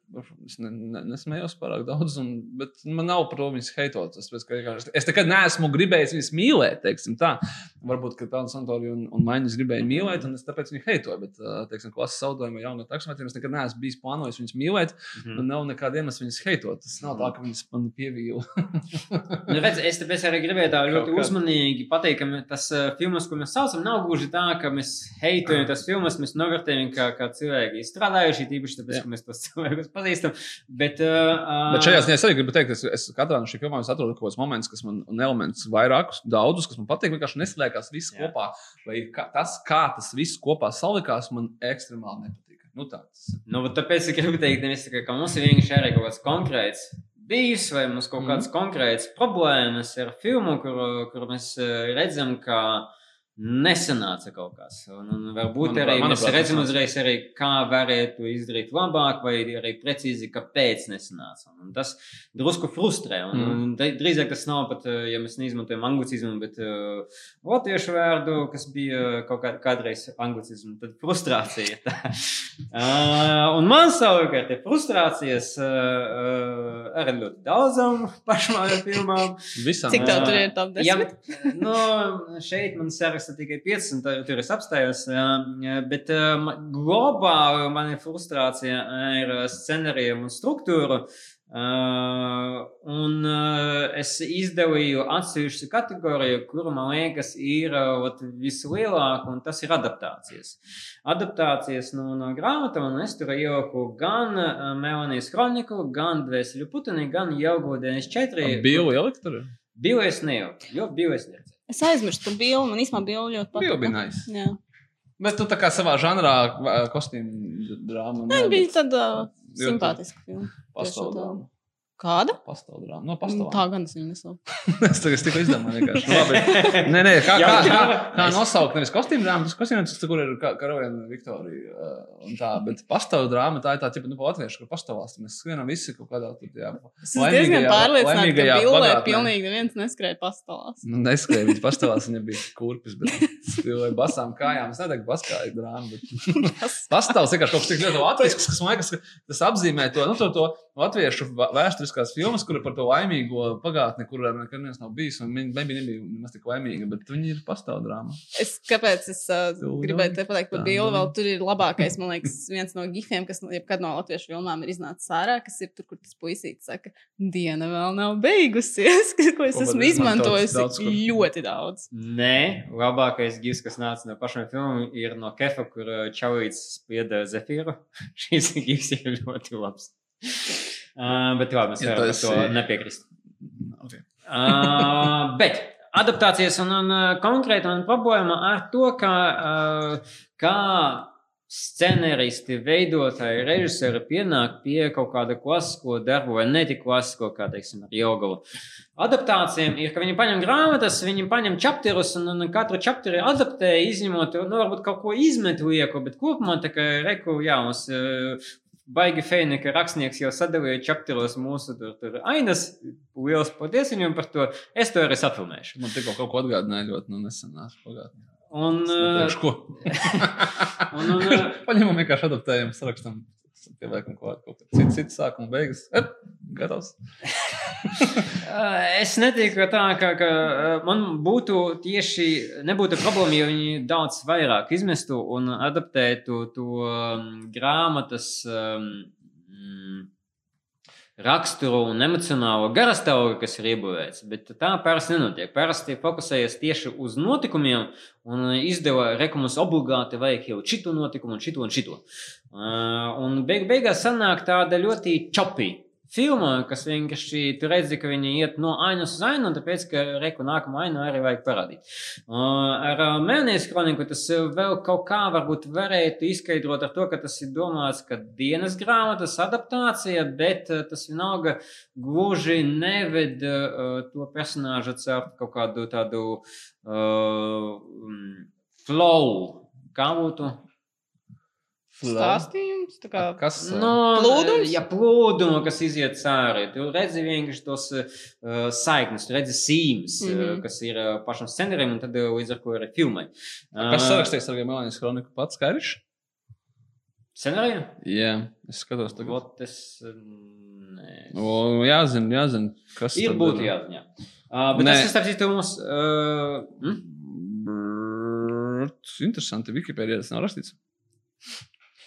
es ne, ne, nesmējos pārāk daudz, un, bet man nav par to viņas heitot. Es, vienkārši- es nekad neesmu gribējis viņas mīlēt, teiksim tā. Varbūt, ka tādu Santoriju un, un Maiņas gribēju mīlēt, un es tāpēc viņu heitoju, bet, ā, teiksim, klases saudojuma jaunā taksometriem es nekad neesmu bijis plānojis viņas mīlēt, Mhm. un nav nekāda iemesla viņas heitot. Tas nav tā, ka viņas man pievīla. Nu, redz, es tāpēc arī gribēju tā <laughs> ļoti Kā. uzmanīgi pateikt, ka tas uh, filmas, ko mēs saucam, nav gluži tā, ka mēs heitojam tās filmas, mēs novērtējam, kā, kā cilvēki ir strādājuši, tīpaši tāpēc, Jā. ka mēs tos <laughs> cilvēkus pazīstam. Bet, uh, Bet šajā ziņā es arī gribu teikt, ka es, es katrā no šīm filmām es atrodu kaut kādus momentus, kas man, un elementus vairākus, daudzus, kas man patīk. Vienkārši neslēgās viss Jā. kopā. Vai kā, tas, kā tas viss kopā salikās, man ekstremāli nepatīk. Nu, tāds. Nu, tāpēc es gribu teikt, nevis tikai, ka mums ir vienkārši arī kaut kāds konkrēts bijis, vai mums kaut kādas mm. konkrētas problēmas ar filmu, kur, kur mēs eh, redzam, ka nesanāca kaut kas. Un, un varbūt Manuprāt- arī mēs redzam uzreiz, arī, kā varētu izdarīt labāk, vai arī precīzi, kāpēc nesanāca. Un tas drusku frustrē. Un, Mm. un drīzāk tas nav pat, eh, ja mēs neizmantojam anglicizmu, bet uh, latviešu vārdu, kas bija kaut kā, kādreiz anglicizmu, tad frustrācija. Tā. <laughs> Uh, un man savukārt ir frustrācijas uh, uh, ar ļoti daudzām pašmāju filmām. Visam. Cik tev tur ir top Ja, 10? nu, šeit man saraksta tikai 5, un tā- tur es apstājos. Bet ma- globāli man ir frustrācija ar ā, scenārijiem un struktūru. Uh, un uh, es izdevīju atsevišķu kategoriju, kuru man liekas, ir uh, ot vislielāka, un tas ir adaptācijas. Adaptācijas no, no grāmatām, un es tur ieliku gan uh, Melnijas kroniku, gan Dvēseli Putini, gan Jaugo 94. Bija elektra. Biju es nejauku, jo biju es neredzēju. Es aizmirsu par bildi. Man īstenībā bija ļoti patīk. bija nice. Jā. Bet tu tā kā savā žanrā kostīmu drāmu. Tā bija tāda simpātiska filma. Tā. drāma. Kāda? Pastāv drāma. No pastāv. Tā gan es viņu nesaucu. <laughs> es tagad tikko izdomāju, vienkārši. Nu, <laughs> labi. Nē, nē, kā, kā, kā, kā nosaukt, nevis kostīmu drāmu, tas kostīmu, tas, kur ir ka- karaviena Viktorija uh, un tā, bet pastāv drāma, tā ir tā, tipa, nu, pa latviešu, kur pastāvās, mēs skrienam visi kaut kādā, tur, jā, Es diezgan pārliecināta, ka pagātnē. pilnīgi neviens neskrēja pastāvās. Nu, neskrēja, viņš pastāvās, viņa bija kurpis, bet <laughs> spēlēja basām kājām. Es neteiktu, baskāja drāma, bet pastāvs vienkārši kaut kas tik ļoti latvisks, kas man liekas, ka tas apzīmē to, nu, to, to latviešu vēsturiskās filmas, kur par to laimīgo pagātni, kur nekad neviens nav bijis, un viņi nebija, nebija nemaz tik laimīga, bet viņi ir pastāv drāma. Es, kāpēc es uh, gribēju te pateikt par nu. Vēl tur ir labākais, man liekas, viens no gifiem, kas jebkad no latviešu filmām ir iznācis ārā, kas ir tur, kur tas puisītis saka, diena vēl nav beigusies, <laughs> ko es Ko esmu izmantojis daudz kur. ļoti daudz. Nē, labākais gifs, kas nāca no pašiem filmām, ir no Kefa, kur uh, Čaulīts spieda Zefīru. <laughs> Šis gifs ir ļoti labs. <laughs> Uh, bet labi, mēs Ja varam par to esi- nepiekrist. <laughs> Okay. Uh, bet adaptācijas un, un konkrēti man problēma ar to, ka uh, kā scenāristi, veidotāji, režisori pienāk pie kaut kāda klasisko darbu vai ne tik klasisko, kā teiksim, ar Jogalu. Adaptācijām ir, ka viņi paņem grāmatas, viņi paņem čapterus un, un katru čapteri adaptē, izņemot, nu, varbūt kaut ko izmet lieku, bet kopumā tā kā reku, jā, mums baigi feini, ka rakstnieks jau sadalīja čapteros mūsu tur, tur ainas. Lielas paldies viņam par to. Es to arī safilmēšu. Man tikko kaut ko atgādināja ļoti nu, nesenās pagātnē. Un, uh, un, un, uh, Paņemam vienkārši adaptējam, sarakstam. Pieliekam kaut ko citu, citu sākumu, beigas. Ep, gatavs. <laughs> Es neteiktu, ka tā ka, ka man būtu tieši nebūtu problēma, ja viņi daudz vairāk izmestu un adaptētu to grāmatas um, raksturu un emocionālo garastāvokli, kas ir iebūvēts. Bet tā parasti nenotiek. Parasti fokusējas tieši uz notikumiem un izdeva rekumus obligāti vajag jau šitu notikumu un šitu un šitu. Uh, un beig beigās sanāk tāda ļoti čopī. Filma, kas vienkārši tu redzi, ka viņi iet no ainas uz ainu, un tāpēc, ka reku nākamā aina arī vajag parādīt. Ar mēnesi kroniku tas vēl kaut kā varbūt varētu izskaidrot ar to, ka tas ir domāts, ka dienas grāmatas adaptācija, bet uh, tas vienalga gluži neved uh, to personāžu caur kaut kādu tādu uh, flow. Kā būtu? Stāstījums. tā Kā... Kas? No, Plūdums? Jā, plūdumu, kas iziet cauri. Tu redzi vienkārši tos uh, saiknes, tu redzi sīmes, mm. -hmm. uh, kas ir uh, pašam scenārijam, un tad uh, līdz ar to arī filmai. Kas sarakstījis ar Melnijas kroniku pats Karišs? Scenāriju? Jā, es skatos tagad. Vot es. uh, Nē. O, jāzina, jāzina, kas Ir tad būtu jāziņā. Uh, bet Nē. tas ir starp citu mums. Uh, hm? Interesanti, Wikipēdijā tas nav rakstīts.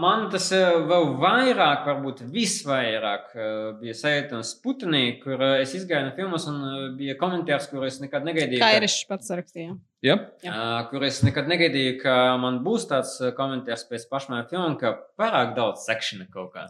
man tas vēl vairāk, varbūt visvairāk, bija saistīts ar Sputniku, kur es izgāju no filmas un bija komentārs, kur es nekad negaidīju. Kā ir šis pats sarakstīja? Jā, Uh, kur es nekad negaidīju, ka man būs tāds komentārs pēc pašā filmā, ka pārāk daudz sekšana kaut kā.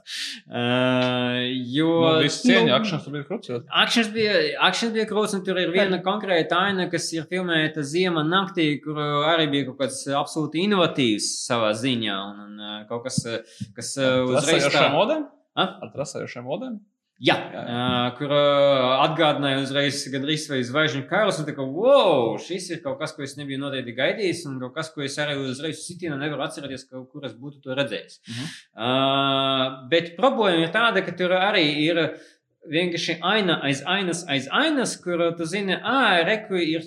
Uh, jo. no visu cieņu, nu, akšanas bija krūts. Akcents bija, akcents bija krūts, un tur ir viena konkrēta aina, kas ir filmēta ziemā naktī, kur arī bija kaut kas absolūti inovatīvs savā ziņā. Un, un kaut kas, uh, kas uh, uzreiz Trasējošiem modēm? Ar trasējošiem modēm? Jā, Jā, uh, kur uh, atgādināja uzreiz gandrīz vai zvaigžņu karus, un tā kā, wow, šis ir kaut kas, ko es nebiju noteikti gaidījis, un kaut kas, ko es arī uzreiz sitienu nevaru atcerēties, ka, kur es būtu to redzējis. Mhm. Uh, bet problēma ir tāda, ka tur arī ir vienkārši aina aiz ainas, aiz ainas, kur tu zini, ah, reku ir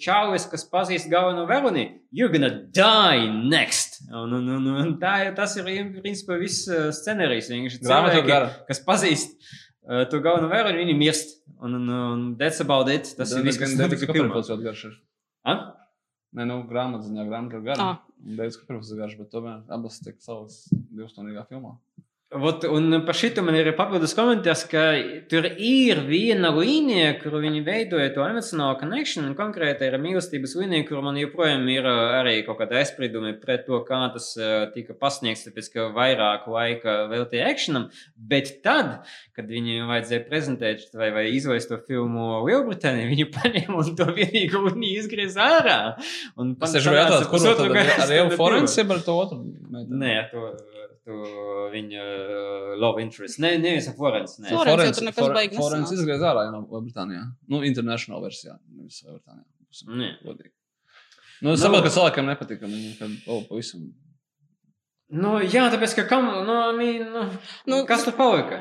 čaulis, kas pazīst galveno varoni, you're gonna die next. Un, un, un, un tā, ir- tas ir, principā, viss scenārijs. Vienkārši cilvēki, kas pazīst uh, to galveno varoni, viņi mirst. Un, un, un that's about it. Tas ir viss, kas notika filmā. Ah? Nē, nu, grāmatziņā grāmata ir gara. Ah. Deivs Kopērpils ir garš, bet tomēr abas tiek savas divstundīgā filmā. Vot, un par šito man ir papildus komentārs, ka tur ir viena līnija, kur viņi veidoja to emocionālo connection, un konkrēti ir mīlestības līnija, kur man joprojām ir arī kaut kāda aizspriedumi pret to, kā tas tika pasniegts, tāpēc ka vairāk laika veltīja actionam, bet tad, kad viņiem vajadzēja prezentēt vai, vai izlaist to filmu Lielbritānijā, viņi paņēma un to vienīgu līniju izgriez ārā. Un Tas ir jautājums, kur pusotru tad ar- stundu Forensi, ar to otru? Nē, ar to, viņa uh, love interest. Ne, nevis ar Florence. Ne. Florence. Florence Florence nesanāca. izgriez ārā no Lielbritānijā. Nu, international versijā. Nevis Lielbritānijā. Nē. godīgi. Nu, es saprotu, ka cilvēkam nepatīk, ka viņi ka, oh, pavisam. Nu, jā, tāpēc, ka kam, nu, I mean, nu, Nu, kas tur palika?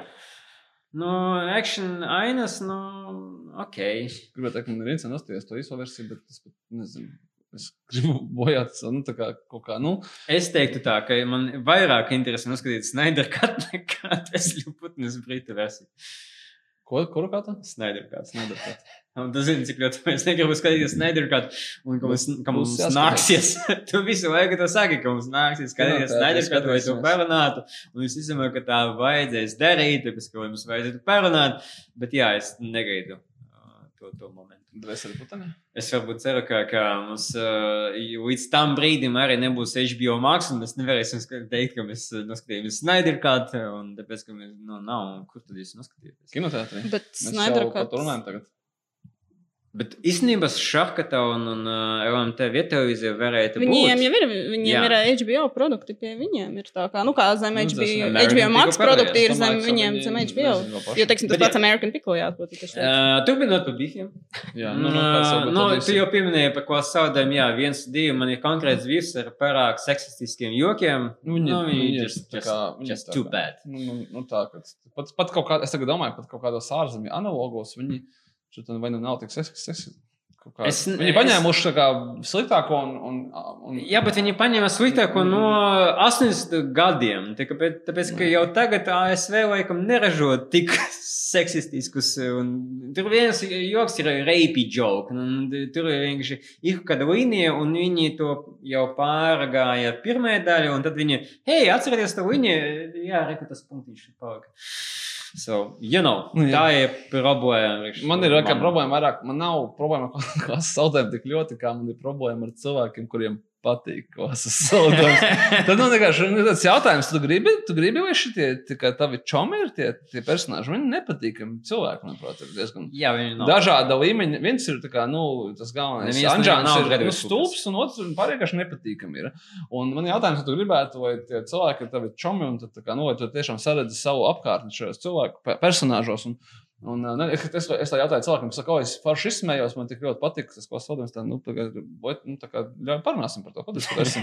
Nu, action ainas, nu, ok. Gribētu teikt, man ir viens nostājies to īso versiju, bet es pat nezinu. Es gribu <laughs> bojāt, nu, tā kā kaut kā, nu, Es teiktu tā, ka man vairāk interesē noskatīties Snyder kat nekā <laughs> Tesla putnes brīta versija. ko, kuru tā? Snyder kāds. Snyder cut. Un tu zini, cik ļoti mēs negribam skatīties Snyder kat, un ka mums, ka mums nāksies. <laughs> tu visu laiku to saki, ka mums nāksies skatīties Jā, tā, Snyder tas kat vai to parunātu. Un es izdomāju, ka tā vajadzēs darīt, tāpēc, ka mums vajadzētu parunāt. Bet jā, es negaidu to, to momentu. Es varbūt ceru, ka, ka mums uh, līdz tam brīdim arī nebūs HBO Max, un mēs nevarēsim teikt, ka mēs uh, noskatījāmies Snyder Cut, un tāpēc, ka mēs, nu, nav, kur tad jūs noskatījāties? Kinoteātrī. Bet Snyder jau par Cut. to runājam tagad. Bet īstenībā šahkata un, un uh, LMT viettelevīzija varētu Viņiem būt. jau ir, viņiem Jā. ir HBO produkti pie viņiem. Ir tā kā, nu, kā zem Nu, HBO, American HBO Max produkti ir zem viņiem, viņi zem HBO. Jo, teiksim, tas pats. American Pickle, jā, ko tu tieši teici. Uh, Turpinot par bifiem. Jā, <laughs> Nu, nu, nu, varbūt nu, tu jau pieminēji, par ko saudēm, jā, viens, divi, man ir konkrēts vīrs ar pārāk seksistiskiem jokiem. Nu, viņi, Nu, viņi viņi just- too bad. Nu, nu, nu tā, ka pat, pat kaut kā, es tagad domāju, pat kaut kādos ārzemju analogos viņi šeit vai nu nav tik kā, Es- viņi es- paņēmuši tā kā sliktāko un, un, un Jā, bet viņi paņēma sliktāko no 80 gadiem. Tā Tāpēc, tāpēc, ka jau tagad ASV laikam neražo tik <laughs> seksistiskus. un Tur viens joks ir reipi joke. un Tur vienkārši ir kāda līnija, un viņi to jau pārgāja pirmajā daļā, un tad viņi, hei, atcerieties to līniju, jā, reku tas punktiņš palika. So, you know, Nu, tā ir problēma. Man ir kā problēma vairāk. Man nav problēma <laughs> ar klases saldējumu tik ļoti, kā man ir problēma ar cilvēkiem, kuriem patīk klases saldējums. <laughs> Tad man vienkārši ir tāds jautājums, tu gribi, tu gribi vai šitie tavi čomi ir tie, tie personāži? Viņi nepatīkami cilvēki, manuprāt, ir diezgan. Jā. Dažāda līmeņa. Viens ir kā, nu, tas galvenais. Nav ir nu, stulbs, un otrs ir pārējie vienkārši nepatīkami. Ir. Un man ir jautājums, vai tu gribētu, vai tie cilvēki ir tavi čomi, un tad, kā, nu, vai tu tiešām saredzi savu apkārtni šajos cilvēku pe- personāžos. Un, Un, ne, es, es, es tā jautāju cilvēkam, kas saka, o, es forši izsmējos, man tik ļoti patīk, tas, ko sodams. Tā, nu, tagad, vai, nu, tā kā ļauj parunāsim par to, ko ir.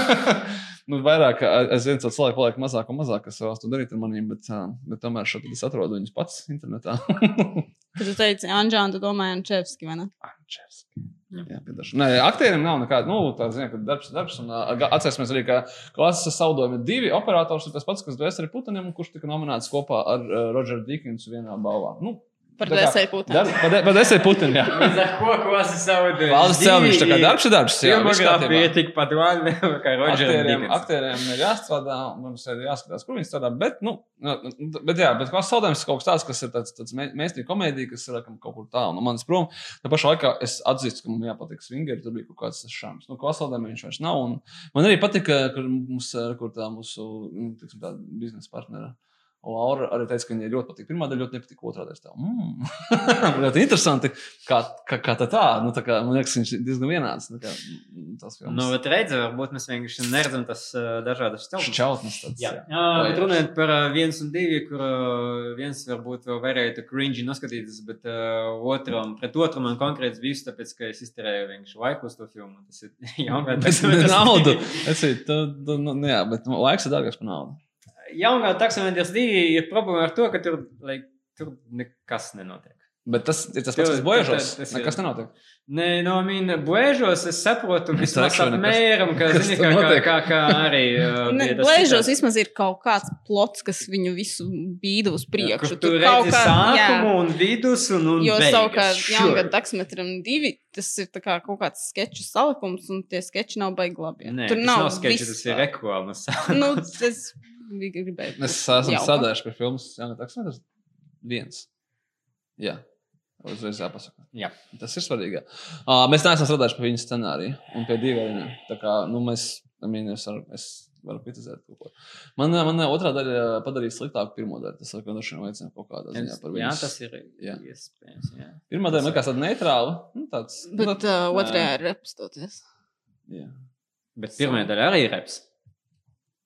<laughs> nu, vairāk, es zinu, ka cilvēki paliek mazāk un mazāk, kas vēlas to darīt ar maniem, bet, bet tomēr šeit es atrodu viņus pats internetā. Kad tu teici, Anģēna, tu domāji Ančevski, vai ne? Ančevski. Nē, aktieriem nav nekāda, nu, tā zina, ka darbs darbs. Un, atcerēsimies arī, ka klases saudojumi divi operators ir tas pats, kas Dvēseli Putanim, kurš tika nominēts kopā ar uh, Rodžeru Dikinsu vienā balvā. Nu, Par kā- desēju. Dar- Par de- par Dvēseli Putanim, jā. <laughs> Līdz ar ko klasi savu Valdes celniņš, tā kā darbs ir darbs. Jā, Filmogrāfija kārtībā. ir tikpat labi <laughs> kā Rodžers. Aktieriem, ir jāstrādā, mums ir jāskatās, kur viņi strādā. Bet, nu, nu, bet, jā, bet kā saldējums ir kaut kas tāds, kas ir tāds, tāds mēstīgs komēdija, kas ir laikam, kaut kur tālu no manis prom. Tā pašā laikā es atzīstu, ka man jāpatīk swingeri, tur bija kaut kāds šāms. Nu, kā saldējumiem viņš vairs nav. Un man arī patika, ka mums, kur tā mūsu, nu, tiksim, tā biznesa partnera. Laura arī teica, ka viņai ļoti patīk. Pirmā daļa ļoti nepatika, otrā daļa. Mm. <laughs> ļoti interesanti, kā, kā, kā tā tā. Nu, tā kā, man liekas, viņš ir diezgan vienāds. Nu, kā, mm, tas films. Nu, bet redzi, varbūt mēs vienkārši neredzam tas uh, dažādas šķautnes. Tāds. Jā, jā. jā bet runājot par uh, viens un divi, kur uh, viens varbūt varētu cringe noskatīties, bet uh, otram, pret otru man konkrēts bijis, tāpēc, ka es izterēju vienkārši laiku uz to filmu. Tas ir <laughs> jaungā Bet naudu. Es teicu, tu, tu, nu, jā, bet nu, laiks ir dārgāks par naudu. Jaungā taksometrs divi ir problēma ar to, ka tur, like, tur nekas nenotiek. Bet tas ir tas pats, kas bojošos. tas- tas Nekas nenotiek. Nē, no viņa bēžos es saprotu, vismaz apmēram, ka, kas zini, kā, kā, kā, kā arī. <laughs> uh, Blēžos citāts. vismaz ir kaut kāds plots, kas viņu visu bīda uz priekšu. Kur tu kaut redzi sākumu un vidus un, un Jo beigas. savukārt Sure. jaungada taksometram divi, tas ir kā kaut kāds sketču salikums, un tie sketči nav baigi labi. Nē, Tur nav nav sketčs, viss tas ir reklāmas. Nu, tas gribēju. Es esmu strādājis pie filmas Jānis Taksometrs. Viens. Jā. Uzreiz jāpasaka. Jā. Tas ir svarīgi. jā. Uh, mēs neesam strādājuši pie viņa scenārija un pie ne. Tā kā nu, mēs, I mean, es, varu, es varu kritizēt kaut ko. Man, man otrā daļa padarīja sliktāku pirmo daļu. Tas laikam droši vien liecina kaut kādā ziņā par Jā, viņu. tas ir Jā. iespējams. Jā. Pirmā daļa man liekas tāda neitrāla. Nu, tāds, nu, Bet uh, otrajā ir repostoties. jā. Bet pirmā daļa arī ir reps.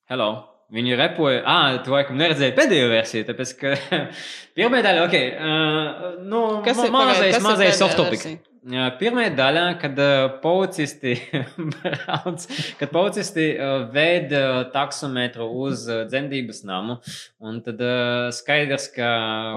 Hello! Viņi repoja, ah, tu laikam neredzēji pēdējo versiju, tāpēc, ka <laughs> pirmā daļa, ok, uh, nu, Kas ir ma- mazais, mazais versija? Jā, Pirmā daļā, kad policisti <laughs> brauc, kad policisti uh, taksometru uz dzemdības namu, un tad skaidrs, ka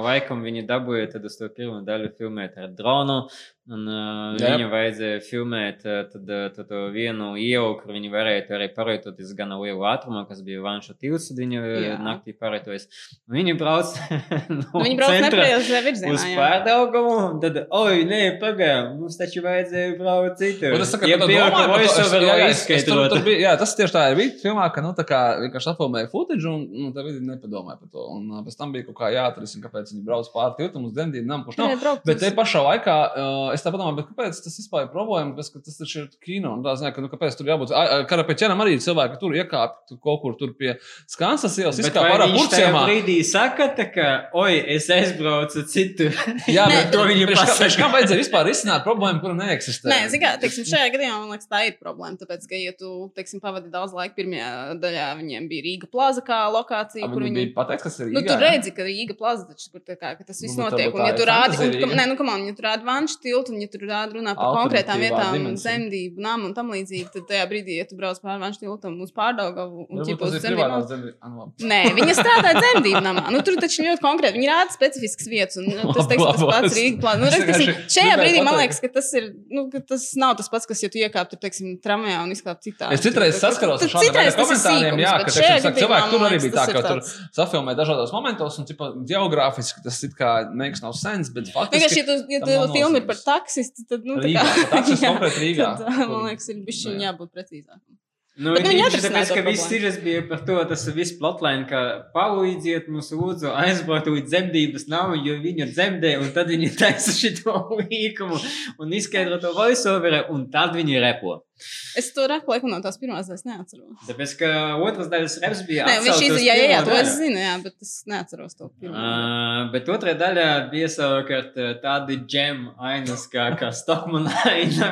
laikam viņi dabūja tad uz to pirmo daļu filmēt ar dronu, un uh, viņu vajadzēja filmēt uh, tad, uh, tad, to vienu ielu, kur viņi varēja arī pārvietoties gan lielu ātrumā, kas bija Vanša tilts, tad viņi uh, Jā. naktī pārvietojas. Un Viņi brauc <laughs> no Nu, Viņi brauc nepareizajā virzienā. uz pārdaugumu, tad, oi, nē, pagaidām, mums taču vajadzēja braukt citur. Un es saku, Ja bija domāju, ka par to- es- voiceover, jā, tas tieši tā ir. Bija filmā, ka nu, tā kā vienkārši apfilmēja footage, un nu, tā vidi nepadomāja par to. Un uh, pēc tam bija kaut kā jāatrisina, kāpēc viņi brauc pāri tiltam uz dzemdību namu, kurš nav. Bet te pašā laikā uh, es tā domāju, kāpēc tas vispār ir problēma? Tāpēc, ka tas taču ir kino. Un tā ziņā, ka nu, kāpēc tur jābūt. Karapeķenam arī cilvēki tur iekāpt kaut kur tur pie Skansas ielas, ārā viņš tajā purciemā. brīdī saka, tā kā, oi, es aizbraucu citur. <laughs> Jā, bet to viņi kā- pasaka. Kā vajadzēja vispār izsnāt problēmu, kura neeksistē? Nē, zini, kā, teiksim, šajā gadījumā man liekas, tā ir problēma. Tāpēc, ka, ja tu teiksim, pavadi daudz laika, pirmajā daļā viņiem bija Rīga plaza kā lokācija, kur Viņi bija pateikts, kas ir Nu, Rīgā, tur jā? redzi, ka Rīga plaza taču, kur tā kā, ka tas viss Nu, bet notiek. Un, ja ir tu rādi, un, ka, Rīga. nē, nu, kam on, ja tu rādi vanšu tiltu, un ja tu rādi runā par konkrētām vietām, dimensija. zemdību, namu un tam līdzīgi, tad tajā brīdī, ja tu brauc pāri vanšu tiltam uz pārdaugavu un ir zemdību. zemdības. Ah, nu. Nē, viņa strādā dzemdību namā. Nu, tur taču ļoti konkrēti. Viņi rāda specifiskas vietas. Un, nu, tas, teiksim, tas pats Rīgas plāns. Nu, redz, vienkārši šajā brīdī man liekas, ka tas, ir, nu, ka tas nav tas pats, kas, ja tu iekāptu, tur, teiksim, tramvajā un izkāptu citā. Es citreiz saskaros ar šādiem ir komentāriem, jā, ka cilvēki tur arī bija tā, ka ir tur safilmē dažādos momentos, un tipa, geogrāfiski tas it kā makes no sense, bet Vienkārši, faktiski ja tu, ja tu filmi ir par nozīmes. Taksistu, tad, nu, tā Rīgā, kā. par taksistu jā, konkrēti Rīgā. Tad, man liekas, ir bijis Nu, jā. jābūt precīzākam. Nu, Bet viņi atrisināja tāpēc, to ka viss ir bija par to, tas viss plotline, ka palīdziet mums lūdzu aizbraukt līdz dzemdības nav, jo viņa dzemdē, un tad viņi taisa šito līkumu un izskaidro to voiceover, un tad viņi repo. Es to repu laiku no tās pirmās daļas neatceros. Tāpēc, ka otras daļas reps bija Nē, viņš izdarīja, jā, jā, jā, to es zinu, jā, bet es neatceros to pirmo. Uh, bet otrā daļā bija savukārt tādi džem ainas, kā, kā Stockman <laughs> aina.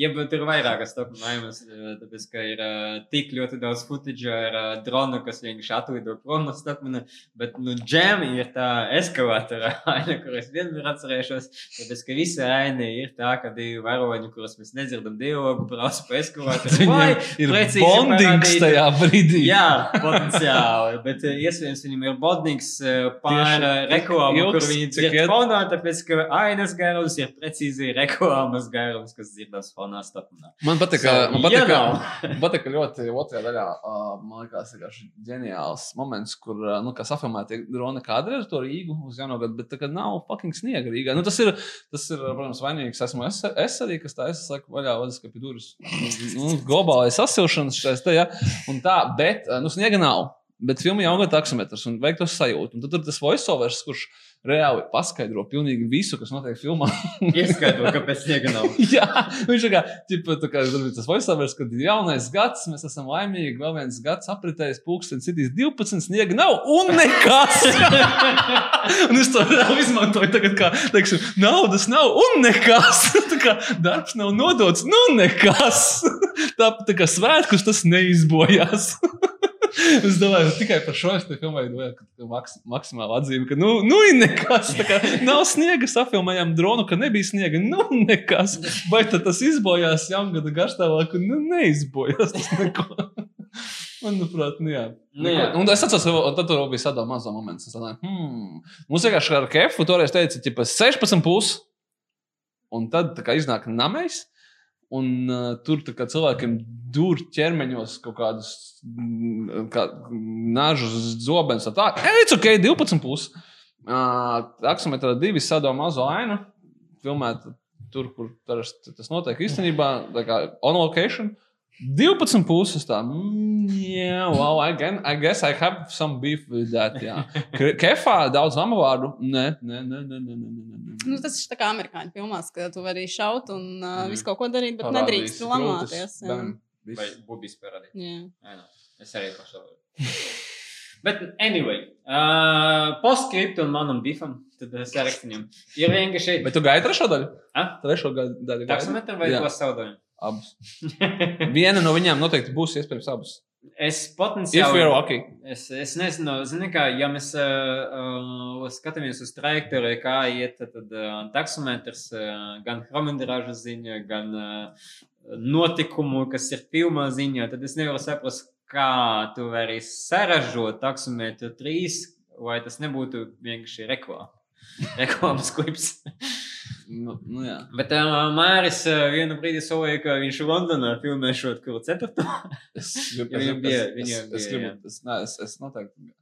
Jeb tur vairākas Stockman ainas, tāpēc, ka ir uh, tik ļoti daudz footage ar uh, dronu, kas vienkārši atlido prom no Stockmana. Bet, nu, džem ir tā eskalatora <laughs> aina, kuras vienmēr atcerēšos. Tāpēc, ka visa aina ir tā, ka divi varoņi, kurus mēs nedzirdam dialogu, brauc pa eskalatoru. Vai Viņam ir bondings tajā brīdī. Jā, potenciāli. Bet eh, iespējams viņam ir bodnings eh, pār eh, reklāmu, kur viņi dzird fonā, tāpēc ka ainas garums ir precīzi reklāmas garums, kas dzirdams fonā stopnā. Man patīk, So, man patīk, know. <laughs> man patīk ļoti otrajā daļā. Uh, man liekas, vienkārši ģeniāls moments, kur, nu, kā safilmēti drona kadri ar to Rīgu uz jauno gadu, bet kā nav fucking sniega Rīgā. Nu, tas ir, tas ir, protams, vainīgs. Esmu es, es arī, kas tā, es saku, vaļā, vadas, ka pie durvis. Nu, globālais sasilšanas šeit, tā, ja. Un tā, bet, uh, nu, sniega nav. Bet filmā jau ir taksometrs un vajag to sajūtu. Un tad tur tas voiceovers, kurš reāli paskaidro pilnīgi visu, kas notiek filmā. <laughs> Ieskaidro, kāpēc sniega nav. <laughs> Jā, viņš ir kā, ķipa, tā kā tas voiceovers, kad ir jaunais gads, mēs esam laimīgi, vēl viens gads apritējis, pūkstens citīs 12, sniega nav un nekas. <laughs> un es to reāli izmantoju tagad, kā, teiksim, naudas nav un nekas. tā kā darbs nav nodots, nu nekas. tā, tā kā svētkus tas neizbojās. <laughs> Es domāju, ka tikai par šo es domāju, ka tā maks, maksimāli atzīme, ka, nu, nu ir nekas. tā Kā, nav sniega, safilmējām dronu, ka nebija sniega. Nu, nekas. Vai tad tas izbojās jaungada garstāvāk? Nu, neizbojās tas neko. <laughs> Manuprāt, nu jā. Nu jā. Un es atceros, ka tur bija sadalījums mazo momentu. Es domāju, hmm. Mums vienkārši ar kefu toreiz teica, ka 16 plus. Un tad kā iznāk namējs. Un uh, tur kā cilvēkiem dur ķermeņos kaut kādus mm, kā, nāžu zobenus. Tā, ej, ok, 12 plus. Uh, Taksometrā divi sadalīja mazo ainu. Filmēt tur, kur tas, tas notiek īstenībā, tā kā on location. 12 puses tā. Mm, yeah, well, I, can, I guess I have some beef with that. Jā. Ke- Kefā daudz amavārdu. Nē, nē, nē, nē, nē, nē, nē, nē. Nu, tas ir tā kā amerikāņu filmās, ka tu vari šaut un uh, Mhm. visu kaut ko darīt, bet Parādīs nedrīkst lamāties. Vai bubis parādīt? Know. Es arī pašlaik. <laughs> Bet, anyway, uh, postscriptum manam bifam, tad uh, sarakstiem. Ir vienkārši Bet tu gaidi trešo daļu? Ah? Trešo daļu. taksometru vai to saudojumu? Abas. <laughs> Viena no viņām noteikti būs iespējams abas. Es If potenciāli. lucky. Es, es nezinu, zini, kā, ja mēs uh, skatāmies uz trajektoriju, kā iet, tad, uh, taksometrs uh, gan chronometrāža ziņā, gan uh, notikumu, kas ir filmā ziņā, tad es nevaru saprast, kā tu vari saražot taksometru trīs, vai tas nebūtu vienkārši reklāma. <laughs> Reklāmas klips. Nu, nu, jā. Bet uh, Māris uh, vienu brīdi solīja, ka viņš Londonā filmēšot kuru ceturto. Es <laughs> Ja es, viņam es, bija- es, viņam es, es, bija, gribu, es, ne, es, es noteikti,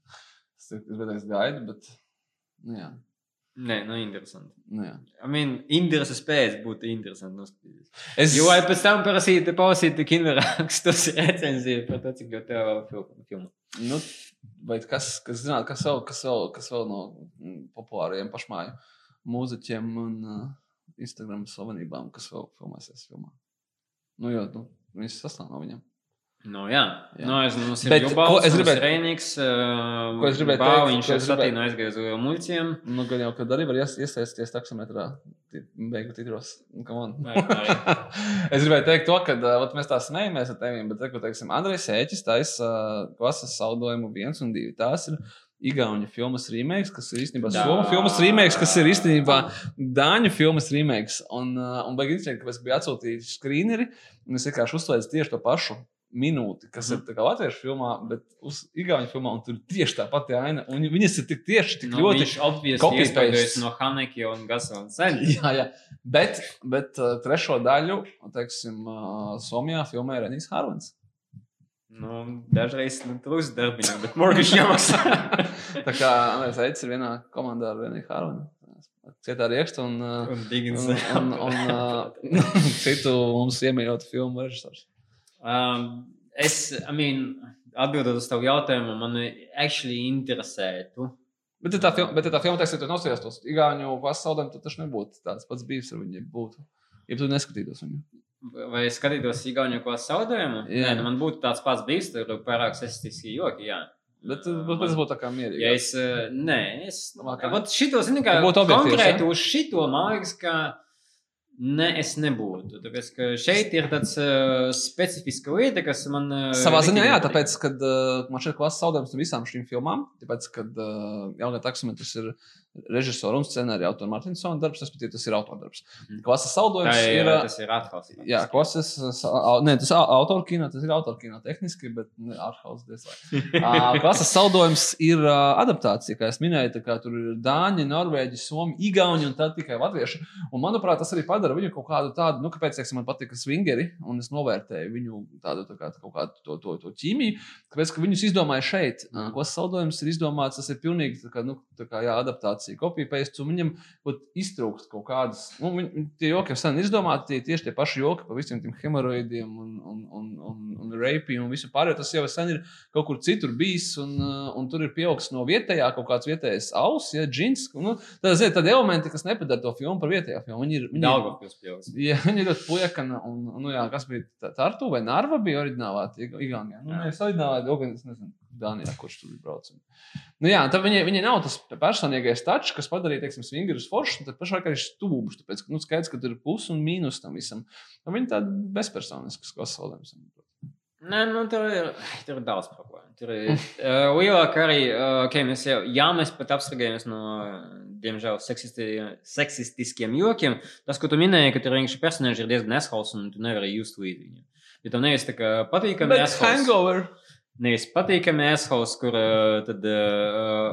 es, es, es gaidu, bet, nu jā, Nē, nu, interesanti. nu jā. I mean, intereses pēc būtu interesanti noskatīties. Es, Jo, lai pēc tam prasītu, pausītu kinverakstus <laughs> recenziju par to, cik ļoti tev filmu. nu, vai kas, kas zināt, kas vēl, kas vēl, kas vēl no mm, populārajiem pašmāju mūziķiem un uh, Instagram slavenībām, kas vēl filmēsies filmā? Nu, jo, nu, viņas sastāv no viņiem. Nu, jā, Jā. Nu, es, mums ir Bet Jubals, ko es mums gribēju- ir Reiniks, uh, Ko es gribēju Bau, teikt, viņš gribēju- satīna aizgāja uz muļķiem. Nu, gan jau, kad arī var ies, iesaisties taksometrā, ti- beigu titros. Nu, come on. Vai- vai- <laughs> es gribēju teikt to, ka uh, mēs tā smējamies ar tevi, bet, ko teiksim, Andrejs Ēķis taisa uh, klases saudojumu viens un divi. Tās ir Igaunijas filmas remakes, kas ir īstenībā. Somu filmas remakes, kas ir īstenībā Dāņu filmas remakes. Un, uh, un baigi interesanti, ka es biju atsūtījis skrīneri, un es vienkārši uzslēdzu tieši to pašu minūti, kas ir tā kā latviešu filmā, bet uz Igaunijas filmā, un tur ir tieši tā pati aina. Un viņas ir tik tieši, tik Nu, ļoti. obviously copy-paste. iespējams no Haneki un Gasona. <laughs> Jā, jā. Bet, bet uh, trešo daļu, teiksim, uh, Somijā filmē Renijs Harvins. Nu, dažreiz nu, trūkst darbiņā, bet mortgage jāmaksā. <laughs> Tā kā Andrēs Eicis ir vienā komandā ar Reniju Harvinu. Cietā riekstu un, uh, un Diggins. un, un, un uh, <laughs> citu mums iemīļotu filmu režisors. Um, es, I mean, atbildot uz tavu jautājumu, man actually interesētu. Bet, ja tā filma, bet, ja tā filma, teiksim, tu nosties tos Igāņu pasaulēm, tad tas nebūtu tāds pats bijis ar viņu. Būtu. Ja tu neskatītos viņu. Vai es skatītos Igauniju kā zaudējumu? Jā. Nē, nu, man būtu tāds pats bijis, tur pārāk sestiski joki. Jā. Bet, tas būtu tā kā mierīgi. Ja es, nē, es. Labāk, Vat šito, zini, kā Tu būtu konkrēti ja? uz šito, liekas, ka. Nē, es nebūtu. Tāpēc, ka šeit ir tāds uh, specifiska lieta, kas man. Uh, Savā ziņā, jā, tāpēc, ka uh, man šeit klases zaudējums no visām šīm filmām. Tāpēc, ka uh, Jānis Taksometrs ir režisora un scenārija autora Martinsona darbs, respektīvi, tas ir. Mhm. Klases Tā zaudējums ir, ir. tas ir atkal. Jā, klases, ne, tas autora kino, tas ir autora kino tehniski, bet ārhaus diezgan. <laughs> Klases zaudējums ir adaptācija, kā es minēju, tā kā tur ir Dāņi, Norvēģi, Somi, Igauni un tad tikai Latvieši. Un, manuprāt, tas arī padara viņu kaut kādu tādu, nu, kāpēc, teiksim, man patīk swingeri, un es novērtēju viņu tādu tā kā, kaut kādu to, to, to ķīmiju, kāpēc, ka viņus izdomāja šeit. Klases zaudējums ir izdomāts, tas ir pilnīgi tā kā, nu, tā kā jā, adaptācija, kopija-paste, un viņam pat iztrūkst kaut kādas, nu, viņ, tie joki jau sen izdomāti, tie tieši tie paši joki par visiem tiem hemoroidiem un, un, un, un, un reipiem un visu pārējo. Tas jau sen ir kaut kur citur bijis, un, uh, un tur ir pieaugusi no vietējā kaut kāds vietējais auss, ja džins. Nu, tā ir tādi elementi, kas nepadara to filmu par vietējā filmu. Viņi ir, viņi ir. Jā, viņi ir ļoti puekana. Un, un, nu, jā, kas bija tā- Tartu vai Narva bija oriģinālā Ig- Igaunijā. Nu, Jā. es oriģinālā Igaunijā, nezinu, Dānijā, kurš tur bija braucis. Nu, jā, tad viņi, viņi nav tas personīgais tačs, kas padarīja, teiksim, swingerus foršus, un tad pašlaik arī stūbus, tāpēc, nu, skaidrs, ka tur ir plus un mīnus tam visam. Un viņi tādi bezpersoniskas pasaulēm. Nē, nu, tur ir, tur ir daudz problēmu. Tur ir uh, lielāka arī, uh, okay, mēs jau, jā, mēs pat apstrādājamies no, diemžēl, seksisti, seksistiskiem jokiem. Tas, ko tu minēji, ka tur vienkārši personāži ir diezgan neshals un tu nevari just līdzi viņiem. Ja tev nevis tā kā patīkami Bet hangover. Nevis patīkami assholes, kur uh, tad uh,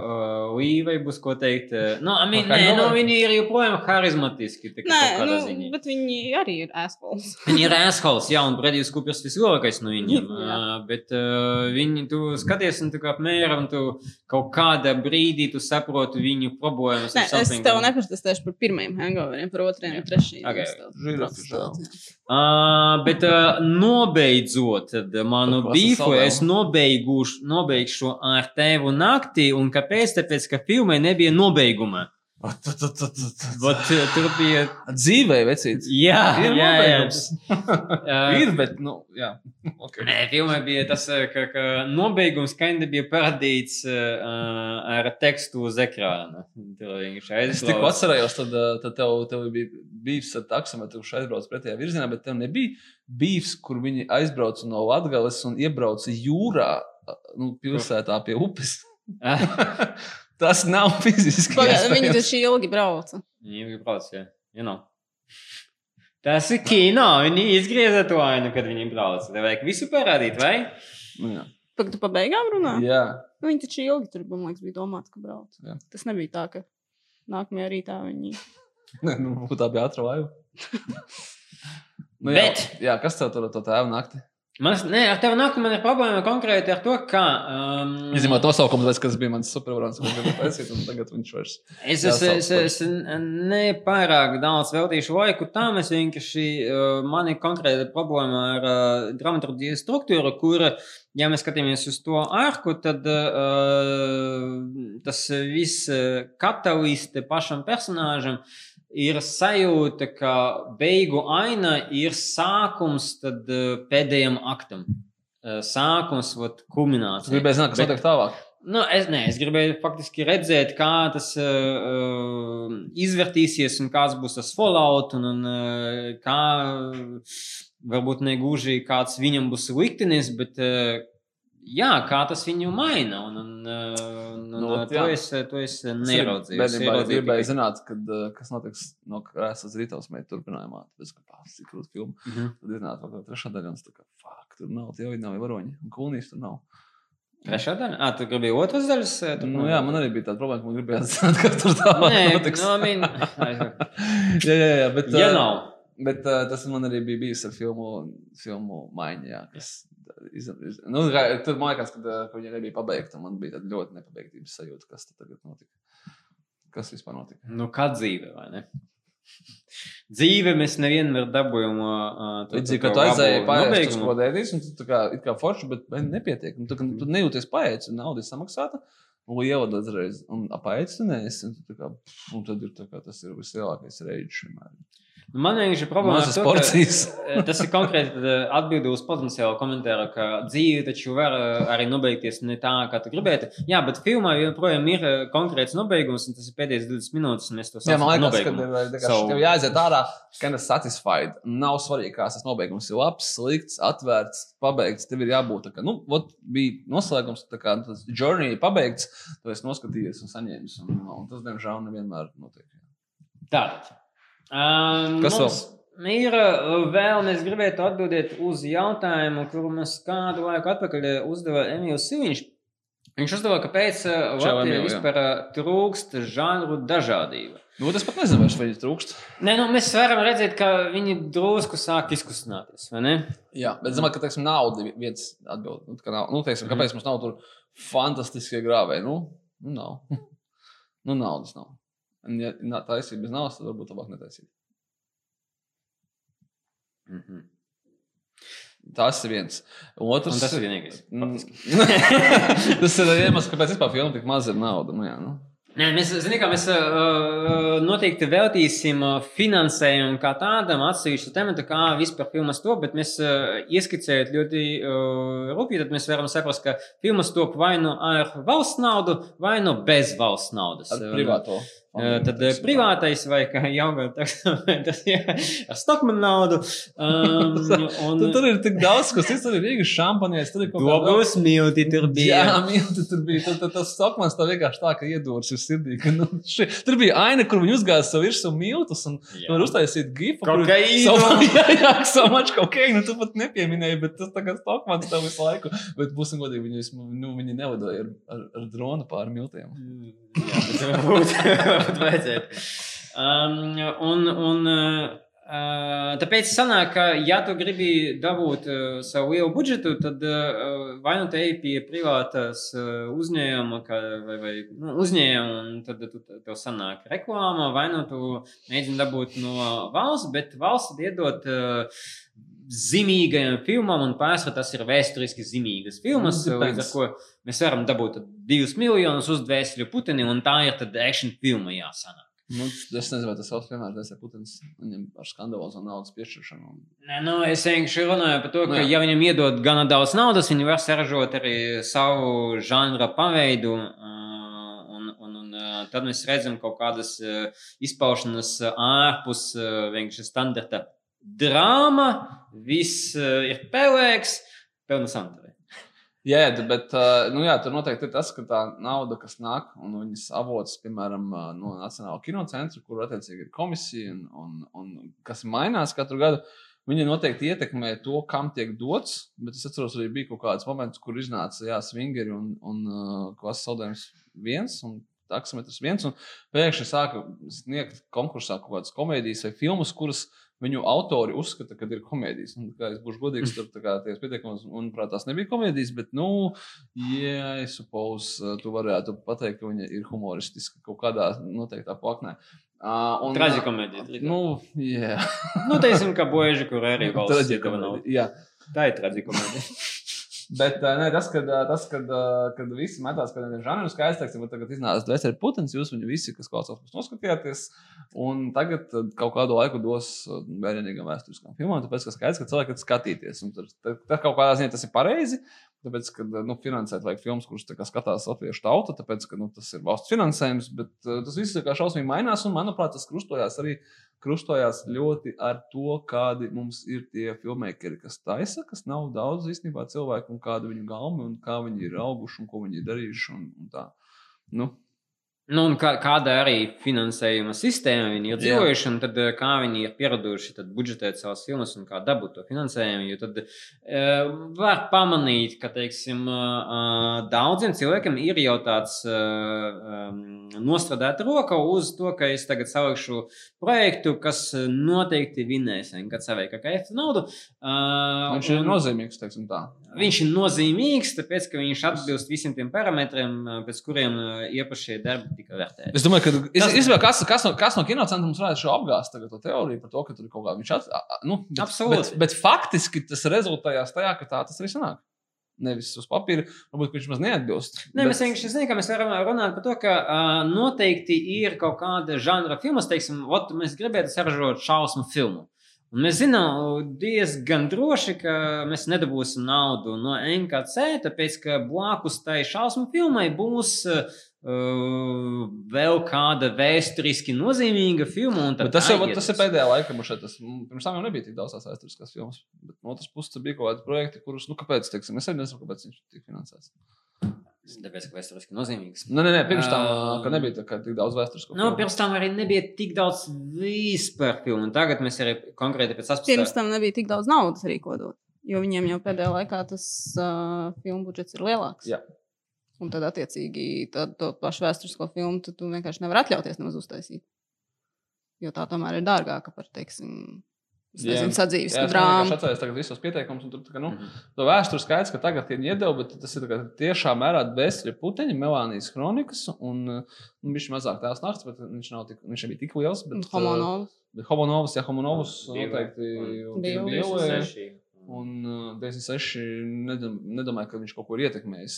uh, līvai būs ko teikt. Uh, nu, I mean, nē, nu, hangover? viņi ir joprojām harizmatiski. tā Nē, nu, ziņā. bet viņi arī ir assholes. <laughs> Viņi ir assholes, jā, un Bredijs Kupers vislielākais no viņiem. Uh, bet uh, viņi, tu skaties, un tu kā apmēram, tu kaut kādā brīdī tu saproti viņu problēmas. Nē, es tev neprotestēšu par pirmajiem hangoveriem, par otriem un trešajiem. Okay. Uh, bet uh, nobeidzot manu bīfu, es nobeigušu, nobeigšu ar tevu naktī, un kāpēc? Tāpēc, ka filmai nebija nobeiguma. <laughs> Vat, uh, tur bija. Dzīvē, vecīts. Jā, Ir jā, jā. nobeigums. Uh, <laughs> Ir, bet, nu, jā. Okay. Nē, filmai bija tas, uh, ka, ka nobeigums kinda bija parādīts uh, ar tekstu uz ekrāna. Es tikko atcerējos, tad, tad tev, tev bija bijis ar taksometru, kurš aizbrauca pretējā virzienā, bet tam nebija bijis, kur viņi aizbrauca no Latvijas un iebrauca jūrā, nu, pilsētā pie upes. <laughs> Tas nav <laughs> fiziski. Pagaidā, viņi taču ilgi brauca. Viņi jau brauc, jā. You know. Tas ir kino. Viņi izgrieza to ainu, kad viņi brauc. Tev vajag visu parādīt, vai? Jā. Pagaidām, tu pa beigām runā? jā. Nu, viņi taču ilgi tur, man liekas, bija domāts, ka brauc. Jā. Tas nebija tā, ka nākamajā rītā viņi. Nē, <laughs> nu, tā bija ātrā laiva. <laughs> nu, jā, Bet- jā, kas tev tur ar to tēvu nakti? Man, nē, ar tevi nāk, man ir problēma konkrēti ar to, ka. Um, Izņemot nosaukumu, tas, kas bija mans supervarons, ko gribēju taisīt, un tagad viņš vairs. Es, es, es, es nepārāk daudz veltīšu laiku tam. Es vienkārši uh, man ir konkrēta problēma ar uh, dramaturgijas struktūru, kur, ja mēs skatāmies uz to arku, tad uh, tas viss uh, katalīste pašam personāžam ir sajūta, ka beigu aina ir sākums tad, uh, pēdējam aktam. Uh, Sākums, vat, kulminācija. Es gribēju zināt, kas notiek tālāk. Nu, es, ne, es gribēju faktiski redzēt, kā tas uh, izvērtīsies un kāds būs tas fallout, un, un uh, kā varbūt ne gluži kāds viņam būs liktenis, bet uh, jā, kā tas viņu maina. Un, un, uh, un, Nu, nu, to, es, to es neraudzīju. Es es gribēju tikai- zināt, kad, uh, kas notiks no krēslas rītavas meitas turpinājumā. Tāpēc, ka pats ir krūts filma. Mhm. Tad iznāca kaut kāda trešā daļa, un es tā kā, fuck, tur nav, tie jau nav varoņi, un kūnīs tur nav. Trešā daļa? Ah, tu gribēji otras daļas? eh, Nu, jā, man arī bija tāda problēma, ka man gribējās zināt, kas tur tālāk Nē, <laughs> notiks. nu, I mean, <laughs> jā, jā, jā, bet, ja uh, nav. bet uh, tas man arī bija bijis ar filmu, filmu maiņu, jā, kas iz, iz, nu, tur man liekas, ka, uh, ka viņa nebija pabeigta, man bija ļoti nepabeigtības sajūta, kas tagad notika. Kas vispār notika? Nu, kā dzīve, vai ne? Dzīve mēs nevienmēr dabūjām. Uh, Līdzīgi, ka tu aizēji pārējais uz ko dēļ, un tu kā, kā forši, bet nepietiek. Tu, tu nejūties paēdis, un nauda ir samaksāta. Un ievada uzreiz, un neesi. Un, kā, un tad ir tā kā, tas ir vislielākais. Nu, Man vienkārši ir problēma ar to, ka, porcijas. <laughs> eh, tas ir konkrēti atbildi uz potenciālu komentāru, ka dzīve taču var eh, arī nobeigties ne tā, kā tu gribētu. Jā, bet filmā joprojām ir konkrēts nobeigums, un tas ir pēdējais 20 minūtes, un mēs to Jā, man liekas, ka nobeigumu. tev, so... Tev jāaiziet ārā, kind of satisfied. Nav svarīgi, kāds tas nobeigums ir labs, slikts, atvērts, pabeigts. Tev ir jābūt tā, ka, nu, ot, bija noslēgums, tā kā tas journey ir pabeigts, tu esi noskatījies un saņēmis. Un, un tas, diemžēl, nevienmēr notiek. Tātad. Um, Kas mums Ir uh, vēl, mēs gribētu atbildēt uz jautājumu, kuru mums kādu laiku atpakaļ uzdeva Emīls Siliņš. Viņš uzdeva, kāpēc Čau, Latvijā vispār uh, trūkst žanru dažādība. Nu, es pat nezinu, vai viņi trūkst. Nē, nu, mēs varam redzēt, ka viņi drusku sāk izkustināties? Jā, bet domāju, ka teiksim, nauda ir viens atbild. Nu, kā nav, nu, teiksim, kāpēc mums nav tur fantastiskie grāvēji? Nu, nu nav. <laughs> nu, naudas nav. Un, ja taisība bez naudas, tad varbūt labāk netaisīt. Mm -hmm. Tas ir viens. Otrs Un tas ir vienīgais. Mm. <laughs> tas ir iemesls, kāpēc vispār filmā tik maz ir nauda. Nu, jā, nu. Nē, mēs zinām, ka mēs uh, noteikti veltīsim finansējumu kā tādam atsevišķu tematu, kā vispār filmas top, bet mēs uh, ieskicējot ļoti uh, rūpīgi, tad mēs varam saprast, ka filmas top vai nu ar valsts naudu, vai nu bez valsts naudas. Ar privāto. Uh, Tad privātais vai kā ir <laughs> ar Stockman naudu. Um, <laughs> un Tur, tur ir tik daudz, kas ir. Tur ir Rīgas šampanietis, tur ir kaut kāda Dobus milti tur bija. Jā, mīlēt, tur bija tur, tur, tas Stokmans. Tā vienkārši tā, ka iedūrs ir sirdī. Ka, nu, ši, tur bija aina, kur viņi uzgāja savu virsmu miltus un tur uztaisīt gifu. Kokaīnu. Savu, <laughs> jā, jā, so much kokaīnu. Tu pat nepieminēji, bet tas tagad Stokmans tev visu laiku. Bet būsim godīgi, viņi, nu, viņi nelidoja ar, ar, ar dronu pāri miltiem. Jā, bet varbūt, <laughs> varbūt vajadzētu. Um, un, un, uh, tāpēc sanāk, ka, ja tu gribi dabūt uh, savu lielu budžetu, tad uh, vai nu te ej pie privātās uh, uzņēmuma, ka, vai, vai nu, uzņēmuma, un tad tu, tev sanāk reklāma, vai nu tu mēģini dabūt no valsts, bet valsts iedot. Uh, Zīmīgajām filmām, un pārsvarā tas ir vēsturiski zīmīgas filmas. Nu, Līdz ar to mēs varam dabūt divus miljonus uz dvēseli puteni, un tā ir tad action filma jāsanāk. Nu, es nezinu, vai tas savs vienmēr ir Putins. Viņam ar skandalozo naudas piešķiršanu. un- Nē, nu, es vienkārši runāju par to, ka, Nu, jā. ja viņam iedod gana daudz naudas, viņi var saražot arī savu žanra paveidu. Un, un, un tad mēs redzam kaut kādas izpaušanas ārpus vienkārši standarta drāma, viss uh, ir pelēks, pelnu santāri. Jā, bet uh, nu, jā, tur noteikti ir tas, ka tā nauda, kas nāk, un viņas avots, piemēram, uh, no Nacionālā kinocentra, kur attiecīgi ir komisija un, un, un kas mainās katru gadu, viņi noteikti ietekmē to, kam tiek dots. Bet es atceros, arī bija kaut kāds moments, kur iznāca jā, swingeri un, un klases saldējums viens. Un, Taksometrs viens, un pēkšņi sāka sniegt konkursā kaut kādas komēdijas vai filmas, kuras uh, viņu autori uzskata, ka ir komēdijas. Un, kā es būšu godīgs, tur tajos pieteikumos, manuprāt, tās nebija komēdijas, bet, nu, yeah, I suppose, uh, tu varētu pateikt, ka viņa ir humoristiska kaut kādā noteiktā plaknē. Uh, Traģikomēdija. Nu, jā. Yeah. nu, teiksim, ka boži, kur arī <laughs> valsts. Traģikomēdija. Tā ir traģikomēdija. <laughs> Bet ne, tas, kad, tas, kad, kad visi metās kaut kādiem žanriem, skaidrs, teiksim, tagad iznāca Dvēseli Putins, jūs viņu visi, kas klausās, mums noskatījāties. Un tagad kaut kādu laiku dos vērienīgām vēsturiskām filmām, tāpēc, ka skaidrs, ka cilvēki skatīties. Un tad, tad kaut kādā ziņā tas ir pareizi. Tāpēc, ka nu, finansēt vajag filmas, kuras skatās latviešu tauta, tāpēc, ka nu, tas ir valsts finansējums, bet tas viss kā šausmīgi mainās, un manuprāt, tas krustojās arī krustojās ļoti ar to, kādi mums ir tie filmmakeri, kas taisa, kas nav daudz īstenībā cilvēku, un kāda viņu gaumi, un kā viņi ir auguši, un ko viņi ir darījuši. Un, un tā. nu, Nu, kā, kāda arī finansējuma sistēma viņi ir dzīvojuši, un tad, kā viņi ir pieraduši budžetēt savas filmas un kā dabūt to finansējumu. Jo tad uh, var pamanīt, ka teiksim, uh, daudziem cilvēkiem ir jau tāds um, nostrādāta roka uz to, ka es tagad salikšu projektu, kas noteikti vinēs, kad savēja kā efektu naudu. Uh, viņš ir nozīmīgs, teiksim tā. Viņš ir nozīmīgs, tāpēc, ka viņš atbilst visiem tiem parametriem, pēc kuriem iepašie darbi tika vērtēti. Es domāju, ka tas... izvēl, kas, kas, no, kas no kinocentra mums varētu šo apgāzt tagad to teoriju par to, ka tur ir kaut kā viņš at, nu, bet, Absolūti. Bet, bet faktiski tas rezultējās tajā, ka tā tas arī sanāk. Nevis uz papīra, varbūt viņš maz neatbilst. Ne, bet... Mēs vienkārši zinām, ka mēs varam runāt par to, ka uh, noteikti ir kaut kāda žanra filmas, teiksim, ot, mēs gribētu saražot šausmu filmu. Un mēs zinām diezgan droši, ka mēs nedabūsim naudu no NKC, tāpēc ka blakus tai šausmu filmai būs uh, vēl kāda vēsturiski nozīmīga filma. Tas jau tas ir pēdējā laikā, man šeit tas pirms tam jau nebija tik daudz tās vēsturiskās filmas. Bet no otras puses, bija kaut kādi projekti, kurus, nu, kāpēc, teiksim, es arī nezinu, kāpēc viņš tika finansēts. Tāpēc, ka vēsturiski nozīmīgs. Nē, nē, nē pirms tam uh, nebija tā, tik daudz vēsturisku. Nu, pirms tam arī nebija tik daudz vispār filmu. Tagad mēs arī konkrēti pēc 18. Pirms tam nebija tik daudz naudas rīkot. Jo viņiem jau pēdējā laikā tas uh, filmu budžets ir lielāks. Jā. Un tad, attiecīgi, tad, to pašu vēsturisko filmu tu, tu vienkārši nevari atļauties nemaz uztaisīt. Jo tā tomēr ir dārgāka par, teiksim, Nezinu, sadzīves drāmu. Es atceros tagad visos pieteikumus, un tur tā, nu, mm -hmm. to vēsturi skaidrs, ka tagad ir iedeva, bet tas ir tiešām mērā dvēseli puteņi, Melānijas kronikas, un nu, viņš mazāk tās nakts, bet viņš, nav tik, viņš nebija tik liels. Bet, homonovs. Bet homonovs, jā, homonovs noteikti bija lielais. Un uh, 96 nedomāju, ka viņš kaut ko ir ietekmējis.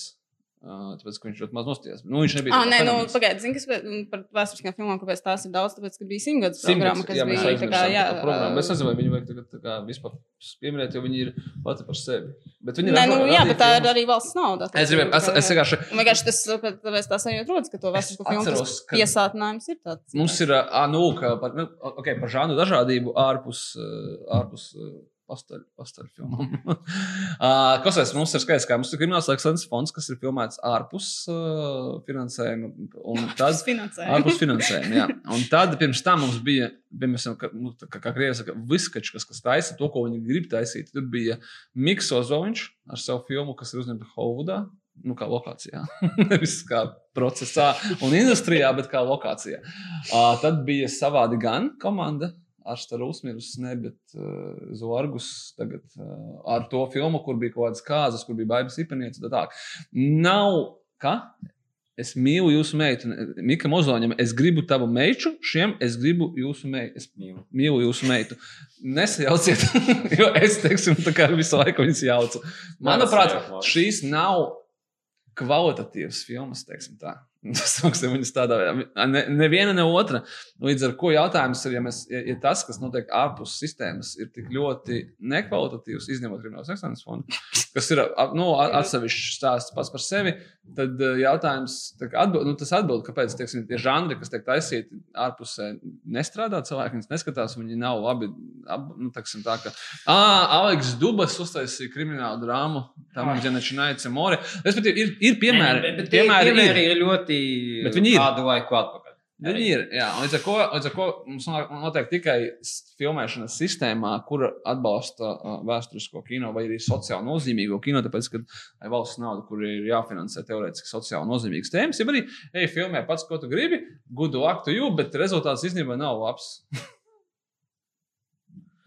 Tāpēc, ka viņš ļoti maz nostājās. Nu, viņš nebija. Ah, nē, nu, pagaidiet, zini, kas par vēsturiskām filmām, kāpēc tās ir daudz, tāpēc, ka bija simtgadus programma, kas jā, bija tā kā, jā. Programma. Es nezinu, vai viņu vajag tagad tā kā vispār pieminēt, jo viņi ir pati par sevi. Bet viņi. Nē, nu, jā, bet tā ir arī valsts nauda. Es gribēju, es, es vienkārši. Vienkārši tas, tāpēc tā sajūta rodas, ka to vēsturisko filmu piesātinājums ir tāds. Mums ir, ah, nu, par, nu, okay, par žānu dažādību ārpus, ārpus pastaļu filmām. uh, <laughs> Klausies, mums ir skaidrs, ka mums ir krimināls ekscelences fonds, kas ir filmēts ārpus uh, finansējuma. Tad, finansējuma. ārpus finansējuma, jā. Un tad pirms tam mums bija, piemēram, kā, nu, kā, kā krievis saka, viskačs, kas, kas taisa to, ko viņi grib taisīt. Tur bija Miks Ozoviņš ar savu filmu, kas ir uzņemta Holivudā. Nu, kā lokācijā. <laughs> Nevis kā procesā un industrijā, bet kā lokācijā. Uh, tad bija savādi gan komanda, Aštaru uzmirus, ne, bet uh, Zorgus tagad uh, ar to filmu, kur bija kaut kādas kāzas, kur bija baigas ipanieces. Tā nav, kā? Es mīlu jūsu meitu, Mika Mozoņam. Es gribu tavu meitu, šiem es gribu jūsu meitu. Es mīlu, mīlu jūsu meitu. Nesajauciet, <laughs> jo es, teiksim, tā kā visu laiku viņas jaucu. Manuprāt, šīs nav kvalitatīvas filmas, teiksim tā. <laughs> Sanksim viņus tādā veidā. Ne, neviena, ne otra. Līdz ar to jautājums ir, ja, mēs, ja, ja tas, kas notiek ārpus sistēmas, ir tik ļoti nekvalitatīvs, izņemot kriminālas ekscelences fondu, <laughs> kas ir nu, a- atsevišķs stāsts pats par sevi, tad eh, jautājums, tā kā atbild, nu, tas atbild, kāpēc teiksim, tie žanri, kas tiek taisīti ārpusē, nestrādā, cilvēki viņus neskatās, viņi nav labi. Ap, nu, teiksim, tā, ka, ah, Aleks Dubas uztaisīja kriminālu drāmu, tam Ai. ir Ģenečiņa Mori. Respektīvi, ir, ir piemēri, Bet, bet tie piemēri, piemēri ir. ir ļoti Bet ir. kādu laiku atpakaļ. Viņi ir. Jā, līdz ar, ko, līdz ar to mums notiek tikai filmēšanas sistēmā, kur atbalsta uh, vēsturisko kino vai arī sociāli nozīmīgo kino, tāpēc, ka ir valsts nauda, kur ir jāfinansē teorētiski sociāli nozīmīgas tēmas. Ja arī, ej, filmē pats, ko tu gribi, good luck to you, bet rezultāts īstenībā nav labs. <laughs>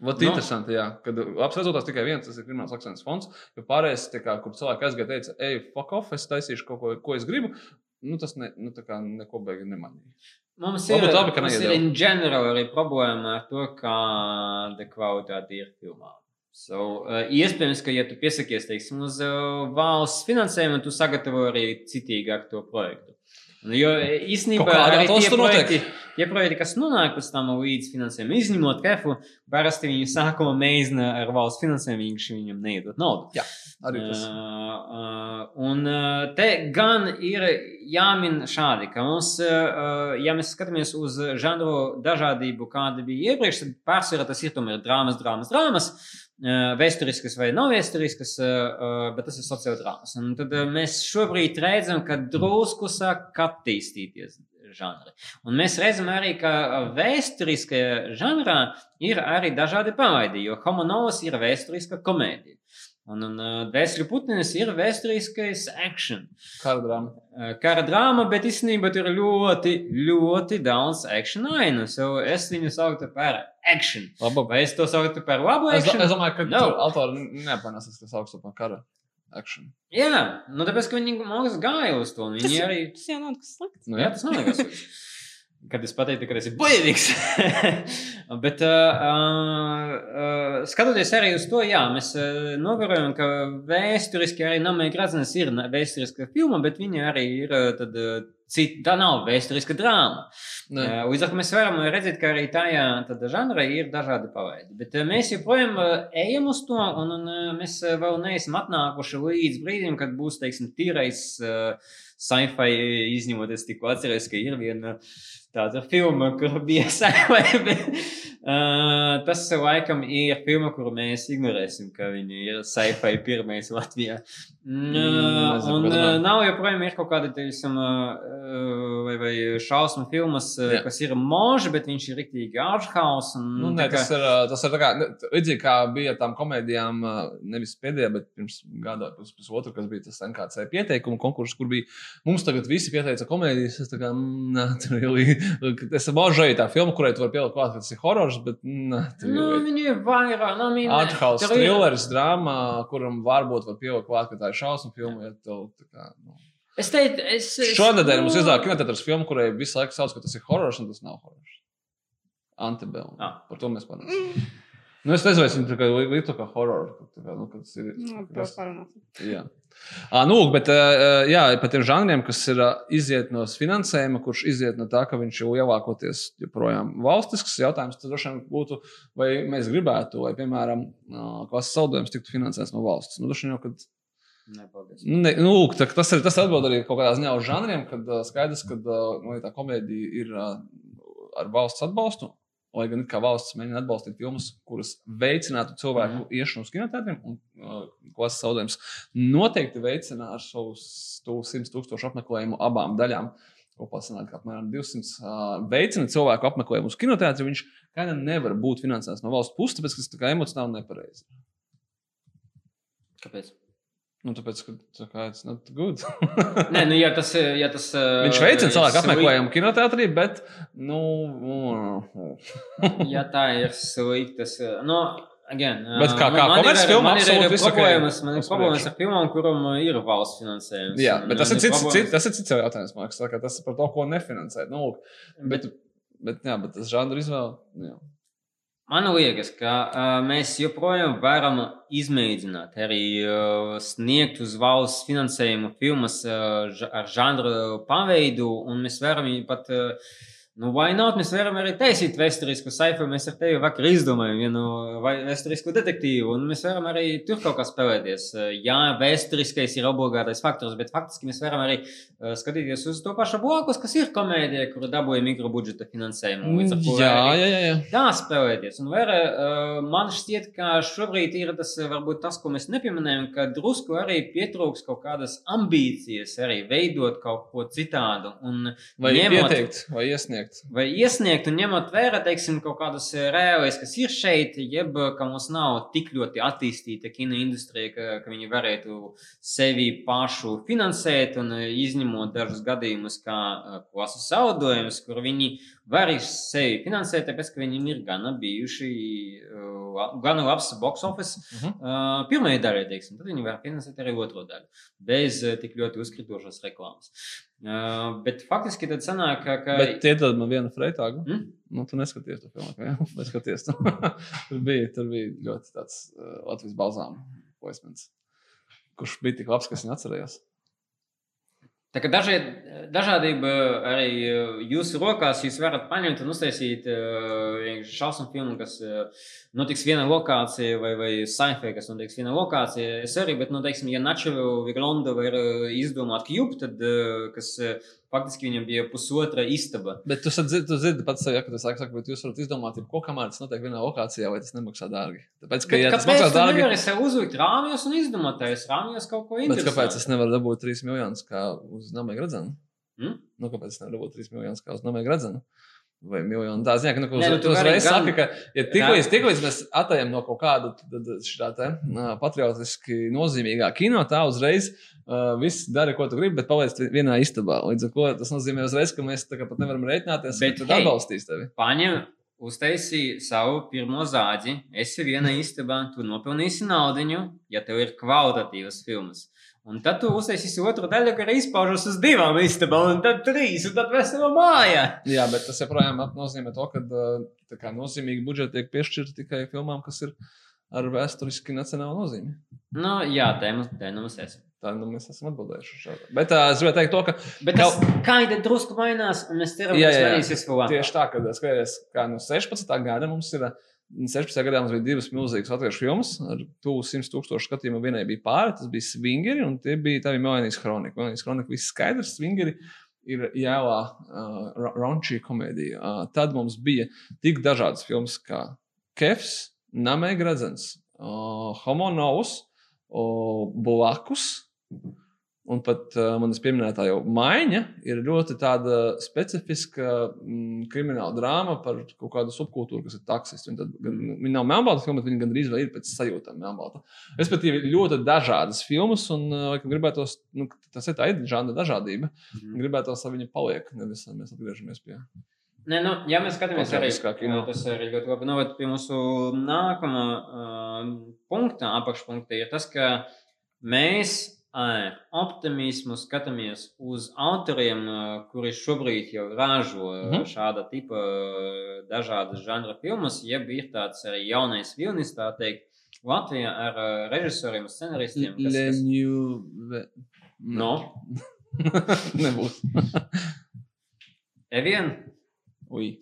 Vat Nu. interesanti, jā, kad labs rezultāts tikai viens, tas ir krimināls akcents fonds, jo pārējais, kā, kur cilvēki aizgāja, teica, ej, fuck off, es taisīšu kaut ko, ko es gribu, nu tas ne, nu, neko beigi nemanīja. Mums ir, labi, ka mums ir in general arī problēma ar to, kāda kvalitāte ir filmā. So, uh, iespējams, ka, ja tu piesakies teiksim, uz uh, valsts finansējumu, tu sagatavo arī citīgāk to projektu. Un, jo eh, īstenībā arī tie tur notiek. projekti, tie projekti, kas nonāk pēc tam līdz finansējumu, izņemot kefu, parasti viņi sākumā mēģina ar valsts finansējumu, viņš viņam neiedot naudu. Jā, arī tas. Uh, uh, un uh, te gan ir jāmin šādi, ka mums, uh, ja mēs skatāmies uz žanru dažādību, kāda bija iepriekš, tad pārsvarā tas ir tomēr drāmas, drāmas, drāmas. Uh, Vēsturiskas vai nav vēsturiskas, uh, bet tas ir sociāls drāmas. Un tad uh, mēs šobrīd redzam, ka drusku sāk attīstīties žanri. Un mēs redzam arī, ka vēsturiskajā žanrā ir arī dažādi pavaidi, jo Homo novus ir vēsturiska komēdija. Un, un uh, Vēstures putnis ir vēsturiskais action. Kara drāma. Uh, Kara drāma, bet īstenībā tur ir ļoti, ļoti daudz action ainu. So es viņu sauktu par action. Labi. Vai es to sauktu par labu Es, action? es domāju, ka No. no. autori nepanāsīs, kas augstu par kara action. Jā, nu tāpēc, ka viņi mums gāja uz to. un Tas, Viņi arī tas jau nav kas slikts. Nu, Jā, tas nav nekas. slikts. Kad es pateicu, ka tas ir bojīgs. Bet, uh, uh, skatoties arī uz to, jā, mēs uh, novērojam, ka vēsturiski arī Namēģa Gradzens ir vēsturiska filma, bet viņa arī ir tad, cita, tā nav vēsturiska drāma. Līdz ar to mēs varam redzēt, ka arī tajā žanrā ir dažādi pavaidi. Bet mēs joprojām ejam uz to, un, un mēs vēl neesam atnākuši līdz brīdim, kad būs, teiksim, tīrais uh, sci-fi, izņemot, es tikko atceros, ka ir viena tāda filma, kur bija <laughs> sci-fi. bet, Uh, tas laikam ir filma, kuru mēs ignorēsim, ka viņa ir sci-fi pirmais Latvijā. Nezinu, un uh, nav joprojām ir kaut kāda teiksim, uh, vai, vai šausmu filmas, uh, Jā. kas ir mūža, bet viņš ir rīktīgi ārhaus. Nu, nē, tas ir, tas ir tā kā, līdzīgi kā bija tām komēdijām, nevis pēdējā, bet pirms gada, pus, pusotru, kas bija tas NKC pieteikumu konkurss, kur bija mums tagad visi pieteica komēdijas. Es tā kā, nē, tur ir. Es božoju tā filmu, kurai tu vari pielikt klāt, ka tas ir horors, bet, nē, tur Nu, jau ir. viņi ir vairāk, nu, viņi ir- thrilleris, drāmā, kuram varbūt var pielikt klāt, ka tā ir šausmu filma. Ja tev, tā kā, nu. Es teicu, es. es Šonadēļ mums izdevās kinotētras filmu, kurai visu laiku sauc, ka tas ir horors, un tas nav horors. Antibēlē. Ah. Par to mēs parunāsim. Nu, es nezinu, vai viņi tā kā līdzi kā kā, nu, kad tas ir. Nu, par to parunāsim. Jā. À, nu, bet jā, par tiem žanriem, kas ir iziet no finansējuma, kurš iziet no tā, ka viņš ir lielākoties joprojām valstisks jautājums, tad droši vien būtu, vai mēs gribētu, lai, piemēram, klases saldējums tiktu finansēts no valsts. Nu, droši vien jau, kad Nē, paldies. Nu, ne, nu, lūk, tā, tas ir tas atbild arī kaut kādā ziņā uz žanriem, kad uh, skaidrs, ka nu, tā komēdija ir uh, ar valsts atbalstu. Lai gan kā valsts mēģina atbalstīt filmas, kuras veicinātu cilvēku mm. iešanu uz kinoteātriem, un uh, klases zaudējums noteikti veicina ar savu 100 tūkstošu apmeklējumu abām daļām. Kopā sanāk, ka apmēram 200 uh, veicina cilvēku apmeklējumu uz kinoteātri. Viņš kā nevar būt finansēts no valsts puses, tāpēc tas tā kā emocionāli nepareizi. Kāpēc? Nu, tāpēc, ka tā kā it's not good. <laughs> Nē, nu, ja tas, ja tas Viņš uh, veicina cilvēku apmeklējumu kinoteātrī, bet, nu, nu, <laughs> Ja tā ir sliktas, uh, nu, again, Bet kā- kā ir komerces ir arī absolūti visu problēmas, man ir problēmas ar filmām, kuram ir valsts finansējums. jā, bet tas ir cits, cits, tas ir cits jau jautājums, man liekas, tas ir par to, ko nefinansēt. Nu, lūk, bet, bet, jā, bet tas žanra izvēle. Man liekas, ka uh, mēs joprojām varam izmēģināt, arī uh, sniegt uz valsts finansējumu filmas uh, ar žanru paveidu, un mēs varam pat. Uh, Nu, vai not? Mēs varam arī taisīt vēsturisku saifu. Mēs ar tevi vakar izdomājām vienu vēsturisku detektīvu, un mēs varam arī tur kaut kā spēlēties. Jā, vēsturiskais ir obligātais faktors, bet faktiski mēs varam arī uh, skatīties uz to pašu blakus, kas ir komēdija, kur dabūja mikrobudžeta finansējumu. To Jā, jā, jā. jā. Tā spēlēties. Un vēl, uh, man šķiet, ka šobrīd ir tas, uh, varbūt tas, ko mēs nepieminējām, ka drusku arī pietrūks kaut kādas ambīcijas, arī veidot kaut ko citādu. Un Vai ņemot- pieteikt, vai iesniegt. Vai iesniegt un ņemot vērā, teiksim, kaut kādas reālais, kas ir šeit, jeb ka mums nav tik ļoti attīstīta kino industrija, ka, ka viņi varētu sevi pašu finansēt un eh, izņemot dažus gadījumus, kā eh, klases zaudējumus, kur viņi var sevi finansēt, tāpēc, ka viņiem ir gana bijuši, uh, gana labs box office Mhm. uh, pirmajai daļai, teiksim, tad viņi var finansēt arī otro daļu, bez uh, tik ļoti uzkritošas reklāmas. Uh, bet faktiski tad sanāk, ka. ka Bet iedod man vienu freitāgu. Mm? Nu, tu neskaties to filmu, vai <laughs> ne? Vai skaties to? <laughs> tur, bija, tur bija ļoti tāds uh, Latvijas balzām posms, kurš bija tik labs, ka es viņu atcerējos. Tā kā daži, dažādība arī jūsu rokās, jūs varat paņemt un uztaisīt uh, šausmu filmu, kas uh, notiks vienā lokācijā, vai, vai sci-fi, kas notiks vienā lokācijā. Es arī, bet, nu, teiksim, ja Načevu Viglonda var izdomāt kjub, tad, uh, kas faktiski viņam bija pusotra istaba. Bet tu zini, tu zini pats sev, ja, ka tas saka, bet jūs varat izdomāt, ko kamēr tas notiek vienā lokācijā, vai tas nemaksā dārgi. Tāpēc, ka, Bet ja tas maksā dārgi, nevari sev uzlikt rāmjos un izdomāt tajos rāmjos kaut ko bet interesantu? kāpēc es nevaru dabūt 3 miljonus kā uz namēga redzenu? Hmm? Nu, kāpēc es nevaru dabūt 3 miljonus kā uz namēga redzenu? Vai miljonu? Tā ziņā, ka nu, uz, nu, tu uzreiz gan- saka, ka ja tiklīdz, tiklīdz mēs atējam no kaut kāda šāda te, patriotiski nozīmīgā kino, tā uzreiz uh, viss dara, ko tu gribi, bet paliec vienā istabā. Līdz ar to tas nozīmē uzreiz, ka mēs tā kā pat nevaram rēķināties, Bet, tad hei, atbalstīs tevi. Paņem, uztaisīji savu pirmo zāģi, esi vienā istabā, tu nopelnīsi naudu, ja tev ir kvalitatīvas filmas. Un tad tu uztaisīsi otru daļu, kas izpaužas uz divām istabām, un tad trīs, un tad vesela māja. Jā, bet tas joprojām nozīmē to, ka ā, tā kā nozīmīgi budžeti tiek piešķirti tikai filmām, kas ir ar vēsturiski nacionālu nozīmi. Nu, jā, tā mums, tā nu mums esam. Tā nu, mēs esam atbildējuši. uz šādu. Bet uh, es gribēju teikt to, ka Bet tas kaida drusku mainās, un mēs ceram, Jā, ka tas jā, jā. mainīsies vēl labāk. tieši tā, kad skaties, kā no 16. gada mums ir. ā, 16. gadā mums bija divas milzīgas latviešu filmas ar tuvu 100 tūkstošu skatījumu. Vienai bija pāri, tas bija Swingeri, un tie bija tā bija Melnijas kronika. Melnijas kronika viss skaidrs, Swingeri ir jēlā uh, Rončī komēdija. Uh, tad mums bija tik dažādas filmas kā Kefs, Namē Gradzens, uh, Homo Novus, uh, Blakus. Un pat uh, manas pieminētā jau maiņa ir ļoti tāda specifiska mm, krimināla drāma par kaut kādu subkultūru, kas ir taksists. Viņa, tad, gan, viņa nav melnbalta filma, bet viņa gandrīz vai ir pēc sajūtām melnbalta. Respektīvi, ļoti dažādas filmas, un uh, laikam gribētos, nu, tas ir tā ir žanra dažādība. Mhm. Gribētos, lai viņa paliek, nevis mēs atgriežamies pie. Nē, nu, ja mēs skatāmies arī kino. tas arī ļoti labi noved pie mūsu nākamā uh, punkta, apakšpunkta, ir tas, ka mēs optimismu skatāmies uz autoriem, uh, kuri šobrīd jau ražo uh, Mhm. šāda tipa uh, dažādas žanra filmas, jeb ir tāds arī jaunais vilnis, tā teikt, Latvijā ar režisoriem, scenaristiem, kas, kas Leņu... no, <laughs> Nebūs. Evien. Uh,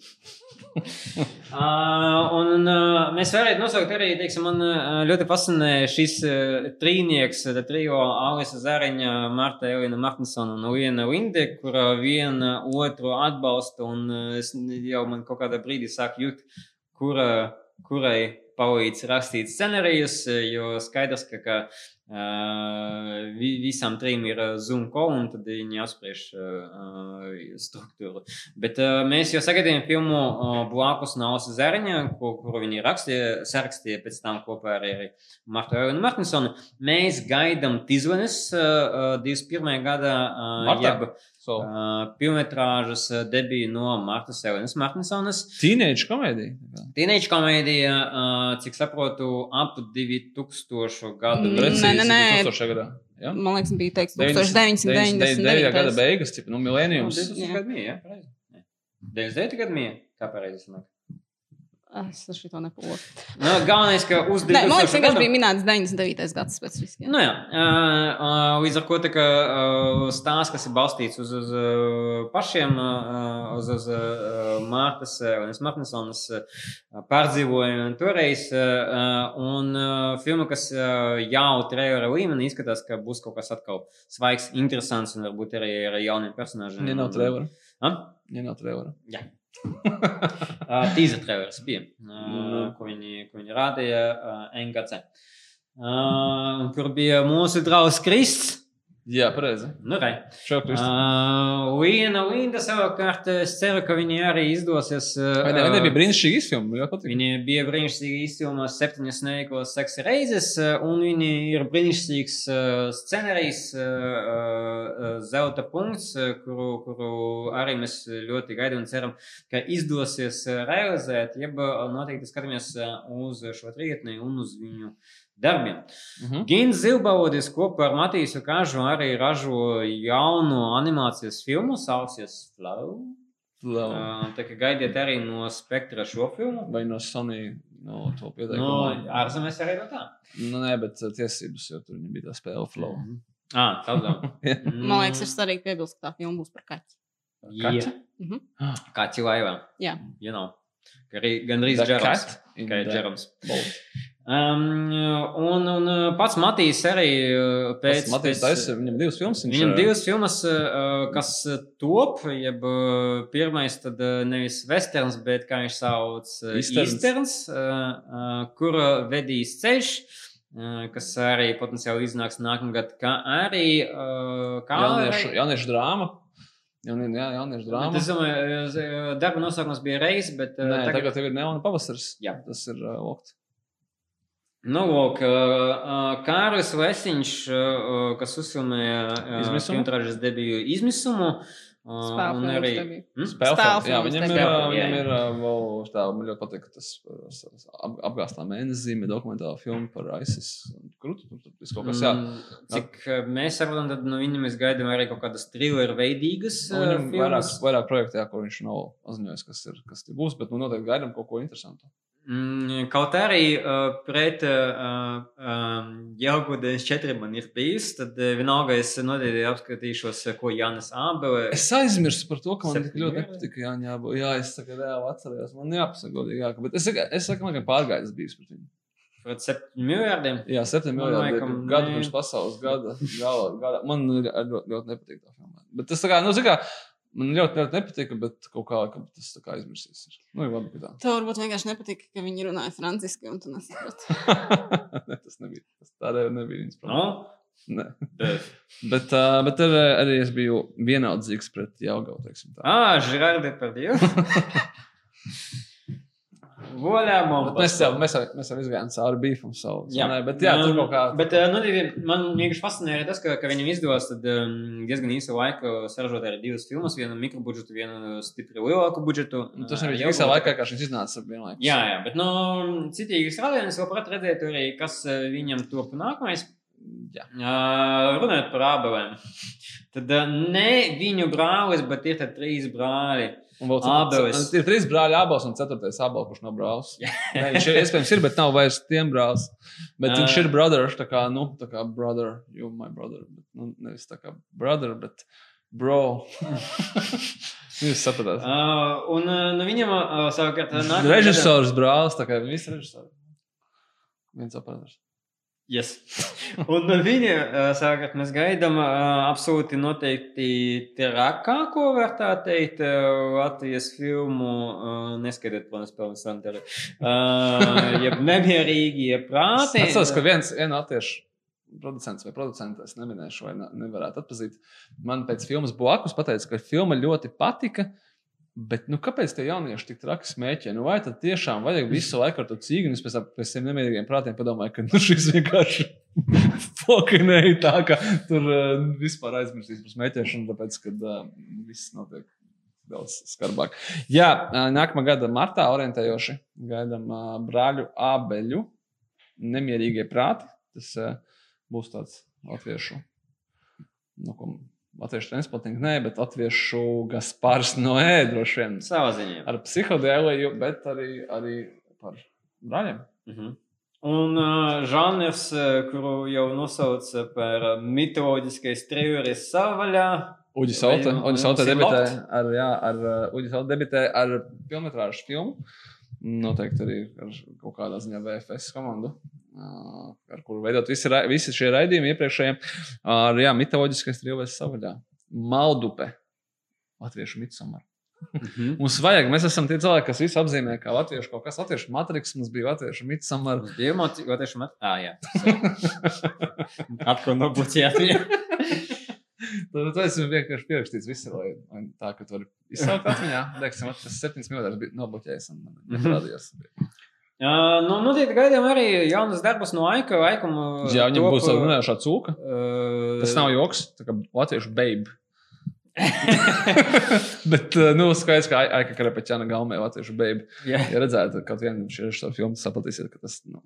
<laughs> un uh, mēs varētu nosaukt arī, teiksim, man uh, ļoti fascinē šis uh, trīnieks, uh, trijo Alisa Zariņa, Marta Elina Martinsona un Liena Linde, kur viena otru atbalsta un uh, jau man kaut kādā brīdī sāku jūt, kura, kurai palīdz rakstīt scenārijus, uh, jo skaidrs, ka, ka uh, vi, visām trim ir Zoom call un tad viņi apspriež uh, struktūru. Bet uh, mēs jau sagaidījām filmu blakus Nausa Zariņa, kuru viņi rakstīja, sarakstīja pēc tam kopā ar arī Martu Eulinu Martinsonu. Mēs gaidām Tizvenes uh, 21. gada jeb So. pilnmetrāžas debiju no Martas Eulinas Martinsonas. Teenage komēdija. Teenage komēdija, cik saprotu, ap 2000 gadu. Mm. Precīzi, Nē, nē, nē. 2000. gadā. Ja? Man liekas, bija teikts 1999. 1999. gada beigas, tipa, nu, milēnijums. 2000 gadu mija, jā, pareizi. 99 gadu mija, kā pareizi sanāk. Es ar šito nepūlu. Nu, galvenais, ka uz Nē, man liekas, 2000 vienkārši gadu- bija minēts 99. gads specifiski. Nu, jā, līdz ar to tā kā, stāsts, kas ir balstīts uz, uz pašiem, uz, uz Mārtas un Martinsons uh, pārdzīvojumiem toreiz, un filma, kas jau trejora līmenī izskatās, ka būs kaut kas atkal svaigs, interesants un varbūt arī ar jauniem personāžiem. Ah? Ja nav trevora. Jā. <laughs> Uh, Tīza trailers bija, uh, Mhm. ko, viņi, ko viņi rādīja uh, NGC. Uh, un kur bija mūsu draugs Krists. Jā, pareizi. Nu. Uh, Līna, Linda savukārt, es ceru, ka viņi arī izdosies. Uh, Vai ne, vai nebija brīnišķīgi izfilmi? Jā, patīk. Viņi bija brīnišķīgi izfilmoti septiņas neikos seksa reizes, uh, un viņi ir brīnišķīgs uh, scenārijs, uh, uh, zelta punkts, uh, kuru, kuru arī mēs ļoti gaidām un ceram, ka izdosies uh, realizēt. Jeb uh, noteikti skatāmies uh, uz šo trietni un uz viņu darbiem. Mhm. Gins Zilbaudis kopā ar Matīsu Kažu arī ražo jaunu animācijas filmu, sauksies Flow. Labi. Uh, Tā kā gaidiet arī no spektra šo filmu. Vai no Sony no to No, pieteikumu? ārzemēs arī no tā. Nu, nē, bet uh, tiesības, jo tur bija tā spēle flow. Ah, tā labi. Man liekas, ir svarīgi piebilst, ka tā filma būs par kaķi. Jā. Mhm. <gasps> Kaķi laivā. Jā. You know. Ka Arī Džerams. Kā ir Džerams. Um, un, un uh, pats Matīs arī uh, pēc. Pēc- taisa, viņam divas filmas. Viņam ā, divas filmas, uh, kas top, jeb uh, pirmais tad uh, nevis westerns, bet kā viņš sauc, uh, kur vedīs ceļš, kas arī potenciāli iznāks nākamgad, kā arī kā Jauniešu, jauniešu drāma. Jaunie, jā, jauniešu drāma. Es domāju, darba nosaukums bija reizes, bet Nē, tagad, tagad ir neona pavasaris. Jā. Tas ir uh, lokt. Nu, lūk, uh, Kārlis Lesiņš, uh, kas uzfilmēja Izmisumu? filmu debiju izmisumu. uh, un filmas arī Spēle filma. Jā, filmas viņam ir, viņam ir vēl tā, man ļoti patīk tas apgāstā mēnesis zīme, dokumentāla filma par ISIS. Krūti, tur tas kaut kas, jā. Mm, Cik mēs saprotam, tad no viņa mēs gaidām arī kaut kādas thriller veidīgas Nu, Viņam vairāk, filmas. vairāk projektu, jā, ko viņš nav paziņojis, kas, ir, kas tie būs, bet nu, noteikti gaidām kaut ko interesantu. Kaut arī uh, pret uh, um, Jāgudēns 4 man ir bijis, tad vienalga es noteikti apskatīšos, ko Jānis Ābele. Es aizmirsu par to, ka man tik ļoti nepatika. Jā, jā, bu- jā es tagad reāli atceros. Man jāpasaka, godīgi, jā, ka- bet es, es saku, man kā pārgājis bijis pret viņu. Pret 7 miljardiem. Jā, septiņi Man miljoni laikam, gadu pirms pasaules gada. gala, gada. Man ļoti, nepatīk tā filma. Bet tas tā kā, nu, zini kā, man ļoti, ļoti nepatika, bet kaut kā, ka tas tā kā aizmirsīs. ir. Nu, ir labi, ka tā. Tev varbūt vienkārši nepatika, ka viņi runāja franciski, un tu nesaprati. <laughs> ne, tas nebija. Tas tādēļ nebija viņas problēma. Ne. bet- Bet, uh, bet ar, arī es biju vienaldzīgs pret tā. Ah, Gerard Depardieu. <laughs> Voļā, Bet mēs jau, mēs jau, mēs jau izgājām cauri bīfam savu. Jā. Ne, bet jā, tur kaut kā. Bet uh, nu, man vienkārši fascinē arī tas, ka, ka viņam izdevās tad, um, diezgan īsu laiku saražot arī divas filmas, vienu mikrobudžetu, vienu stipri lielāku budžetu. Nu, Tas Uh, jau visā laikā, kā šis iznāca vienlaikus. Jā, jā, bet no citīgas rādījumos labprāt redzētu arī, kas uh, viņam top nākamais. Jā. Uh, runājot par abelēm. Tad uh, ne viņu brālis, bet ir trīs brāļi. Un vēl ceturtais- Ir trīs brāļi, abos un ceturtais abels, kurš nav brālis. Nē, viņš ir iespējams, ir, bet nav vairs tiem brālis. Bet viņš ir brother, tā kā, nu, tā kā brother, you my brother. Bet, nu, nevis tā kā brother, bet bro. Jūs sapratāt. Uh, un no viņam uh, savukārt gadā- Režisors brālis, tā kā visi režisori. Viens operators. Yes. <laughs> Un viņa uh, savukārt mēs gaidām uh, absolūti noteikti trakāko, var tā teikt, uh, Latvijas filmu, uh, neskaidrot, protams, pelnas Santeri. Uh, jeb nemierīgie prāti. Es atceros, ka viens viens latviešu producents vai producents, es neminēšu, vai ne, nevarētu atpazīt. Man pēc filmas blakus pateica, ka filma ļoti patika. Bet nu, kāpēc tie jaunieši tik traki smēķē? Nu, vai tad tiešām vajag visu laiku ar to cīņu? Es pēc tam pēc tiem nemierīgiem prātiem padomāju, ka nu, šis vienkārši <laughs> fokinēja tā, ka tur uh, vispār aizmirsīs par smēķēšanu, tāpēc, ka uh, viss notiek daudz skarbāk. Jā, ā, nākamā gada martā orientējoši gaidām ā, brāļu abeļu nemierīgie prāti. Tas uh, būs tāds latviešu, nu, ko latviešu transporting, nē, bet latviešu Gaspars no ēdroši vien. Savā ziņā. Ar psihodēliju, bet arī, arī par brāļiem. Mhm. Un uh, žanrs, kuru jau nosauca par mitoloģiskais trījus savvaļā. Uģis Sauta, Uģis Sauta debitē ar, jā, ar, Uģis Sauta debitē ar filmetrāžu filmu. Noteikti arī ar kaut kādā ziņā VFS komandu, ar kuru veidot visi, visi šie raidījumi iepriekšējiem. Ar jā, mitoloģiskais trījus savvaļā. Maldupe. Latviešu midsommar. Mhm. Mums vajag, mēs esam tie cilvēki, kas visu apzīmē kā latviešu kaut kas. Latviešu matriks, mums bija latviešu midsommar. Uz divu motu, jo tieši mat... Ah, jā. <laughs> Atkal nobloķējāt viņu. Tad ir vienkārši pierakstīts visur, lai, lai tā, ka tu vari izsaukt atmiņā. Vat tas septiņas minūtes bija nobloķējis un man Mhm. neparādījās. Uh, nu, noteikti gaidām arī jaunas darbus no Aika. Aikam, Jā, viņam būs tāda runājošā cūka. Uh, Tas nav joks, tā kā latviešu babe. <laughs> Bet, nu, skaidrs, ka Ai- Aika Karapeķāna galmē latviešu babe. Jā. Ja redzētu šī šo filmu, tad sapratīsiet, ka tas, nu,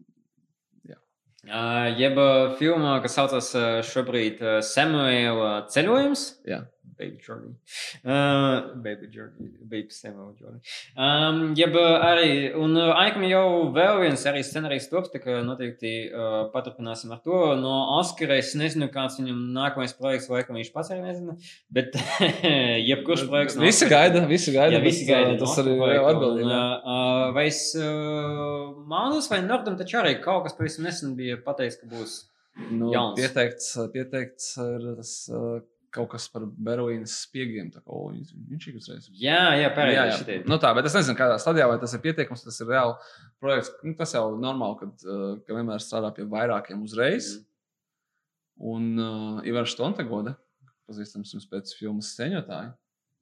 Uh, jeb filma, kas saucas šobrīd Samuela ceļojums. jā. Baby Jordan. Uh, <laughs> baby Jordan. Baby Samuel Jordan. Um, jeb arī, un uh, Aikam jau vēl viens arī scenārijs tops, tā kā noteikti uh, paturpināsim ar to. No Oskara es nezinu, kāds viņam nākamais projekts, laikam viņš pats arī nezina, bet <laughs> jebkurš projekts. no Visi gaida, visi gaida. Jā, visi gaida. uh, Tas arī projektu, atbildīgi. uh, Vai es uh, mālos, vai Nordam taču arī kaut kas pavisam nesen bija pateicis, ka būs. Nu, Jauns. pieteikts, pieteikts ir tas uh, kaut kas par Berlīnas spiegiem. kā, o, Viņš viņš ir uzreiz. Jā, jā, Jā, pareizi. jā. šitie. Nu, tā, bet es nezinu, kādā stadijā vai tas ir pieteikums, tas ir reāli projekts. Nu, tas jau ir normāli, kad, uh, ka vienmēr strādā pie vairākiem uzreiz. Mhm. Un uh, Ivars Stontegoda, pazīstams jums pēc filmas sceņotāja,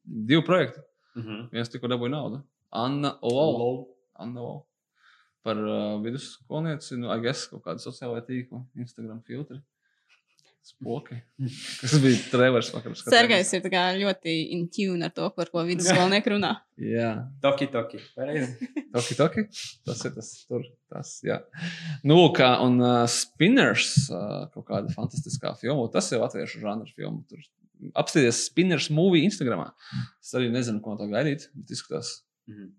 divi projekti. Mhm. Viens tikko dabūja naudu. Anna Lolo. Anna Lolo. Par uh, vidusskolnieci, nu, guess, kaut kādu sociālo tīklu, Instagram filtri. Spoki. <laughs> Tas bija skatījos. Sergejs ir ļoti in tune ar to, par ko vidusskolnieki runā. <laughs> Jā. Toki, toki. Pareizi. <laughs> Toki, toki. Tas ir tas, tur, tas, jā. Nu, kā, un uh, Spinners, uh, kaut kāda fantastiskā filma, tas ir latviešu žanra filma. Tur apstāties Spinners movie Instagramā. Es arī nezinu, ko no tā gaidīt, bet izskatās Mhm.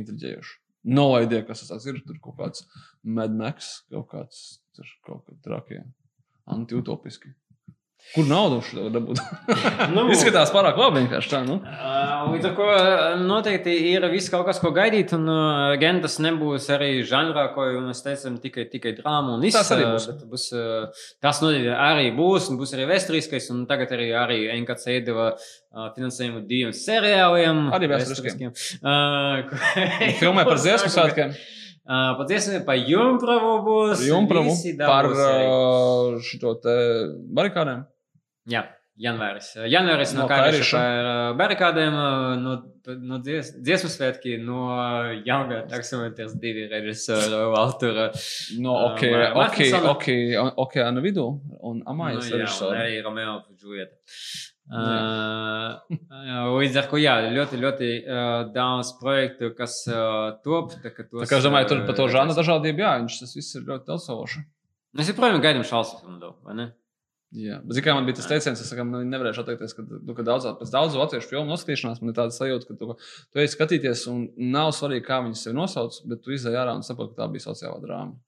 intriģējoši. No idea, kas tas ir. Tur kaut kāds Mad Max, kaut kāds tur kaut kāds trakie, antiutopiski. Kur naudu dabūt? Nu. <laughs> Izskatās pārāk labi vienkārši tā, nu. Uh, Līdz ar to noteikti ir viss kaut kas, ko gaidīt. Un uh, gan tas nebūs arī žanrā, ko mēs teicām, tikai, tikai drāma un viss. Tas arī būs. bet būs uh, tas noteikti arī būs, un būs arī vēsturiskais. Un tagad arī, arī NKC iedeva uh, finansējumu diviem seriāliem. Arī vēsturiskiem. Uh, Filmē par <laughs> dziesmu svētkiem. Uh, dziesmu, par Jumpravu būs. Jumpravu, par uh, šo te barikādēm. Jā, janvāris. Janvāris no, No no kā Kairiša. par uh, barikādēm, uh, no, no dzies, dziesmu svētki, no jaunā taksometras divi režisoru autora. No, ok, Mar- ok, Martinsona. ok, okeāna vidū un Amājas Nu, jā, un režisori. arī Romeo Džulieta. Līdz ar to, jā, ļoti, ļoti daudz projektu, kas top. Tā, ka tos, Tā kā es domāju, tur par to žanru dažādību, jā, viņš tas viss ir ļoti daudzsološi. Mēs joprojām gaidām šādu filmu, vai ne? Jā, bet mērā man bija tas teiciens, es saku, nu, nevarēšu atteikties, ka, nu, ka daudz, pēc daudzu latviešu filmu noskatīšanās man ir tāda sajūta, ka tu, tu ej skatīties, un nav svarīgi, kā viņas sevi nosauc, bet tu izai ārā un saproti, ka tā bija sociālā drāma.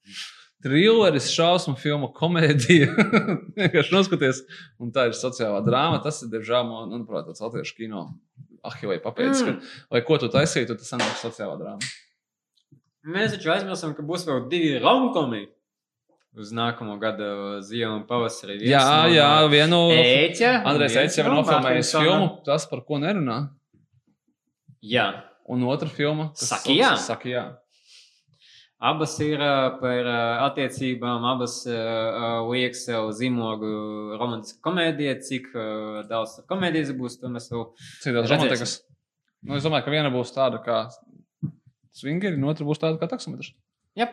Trilleris, šausmu filma, komēdija. <laughs> Vienkārši noskaties, un tā ir sociālā drāma. Tas ir, diemžēl, man- manuprāt, tāds latviešu kino. Ah, vai papēdis, Mm. lai ko tu taisītu, tas sanāk sociālā drāma. Mēs taču aizmirsām, ka būs vēl divi romkomi uz nākamo gada ziemu un pavasarī. Viens Jā, no- jā, vienu. Ēķa. Andrēs Eits jau nofilmējis filmu, tas, par ko nerunā. Jā, Un otra filma, Saki jā. Saka, jā. Abas ir ā, par ā, attiecībām, abas ā, ā, liek sev zīmogu romantisku komēdiju. Cik daudz komēdijas būs. Cik daudz romantikas. Nu, es domāju, ka viena būs tāda kā swingeri, un otra būs tāda kā taksometrs. Jā,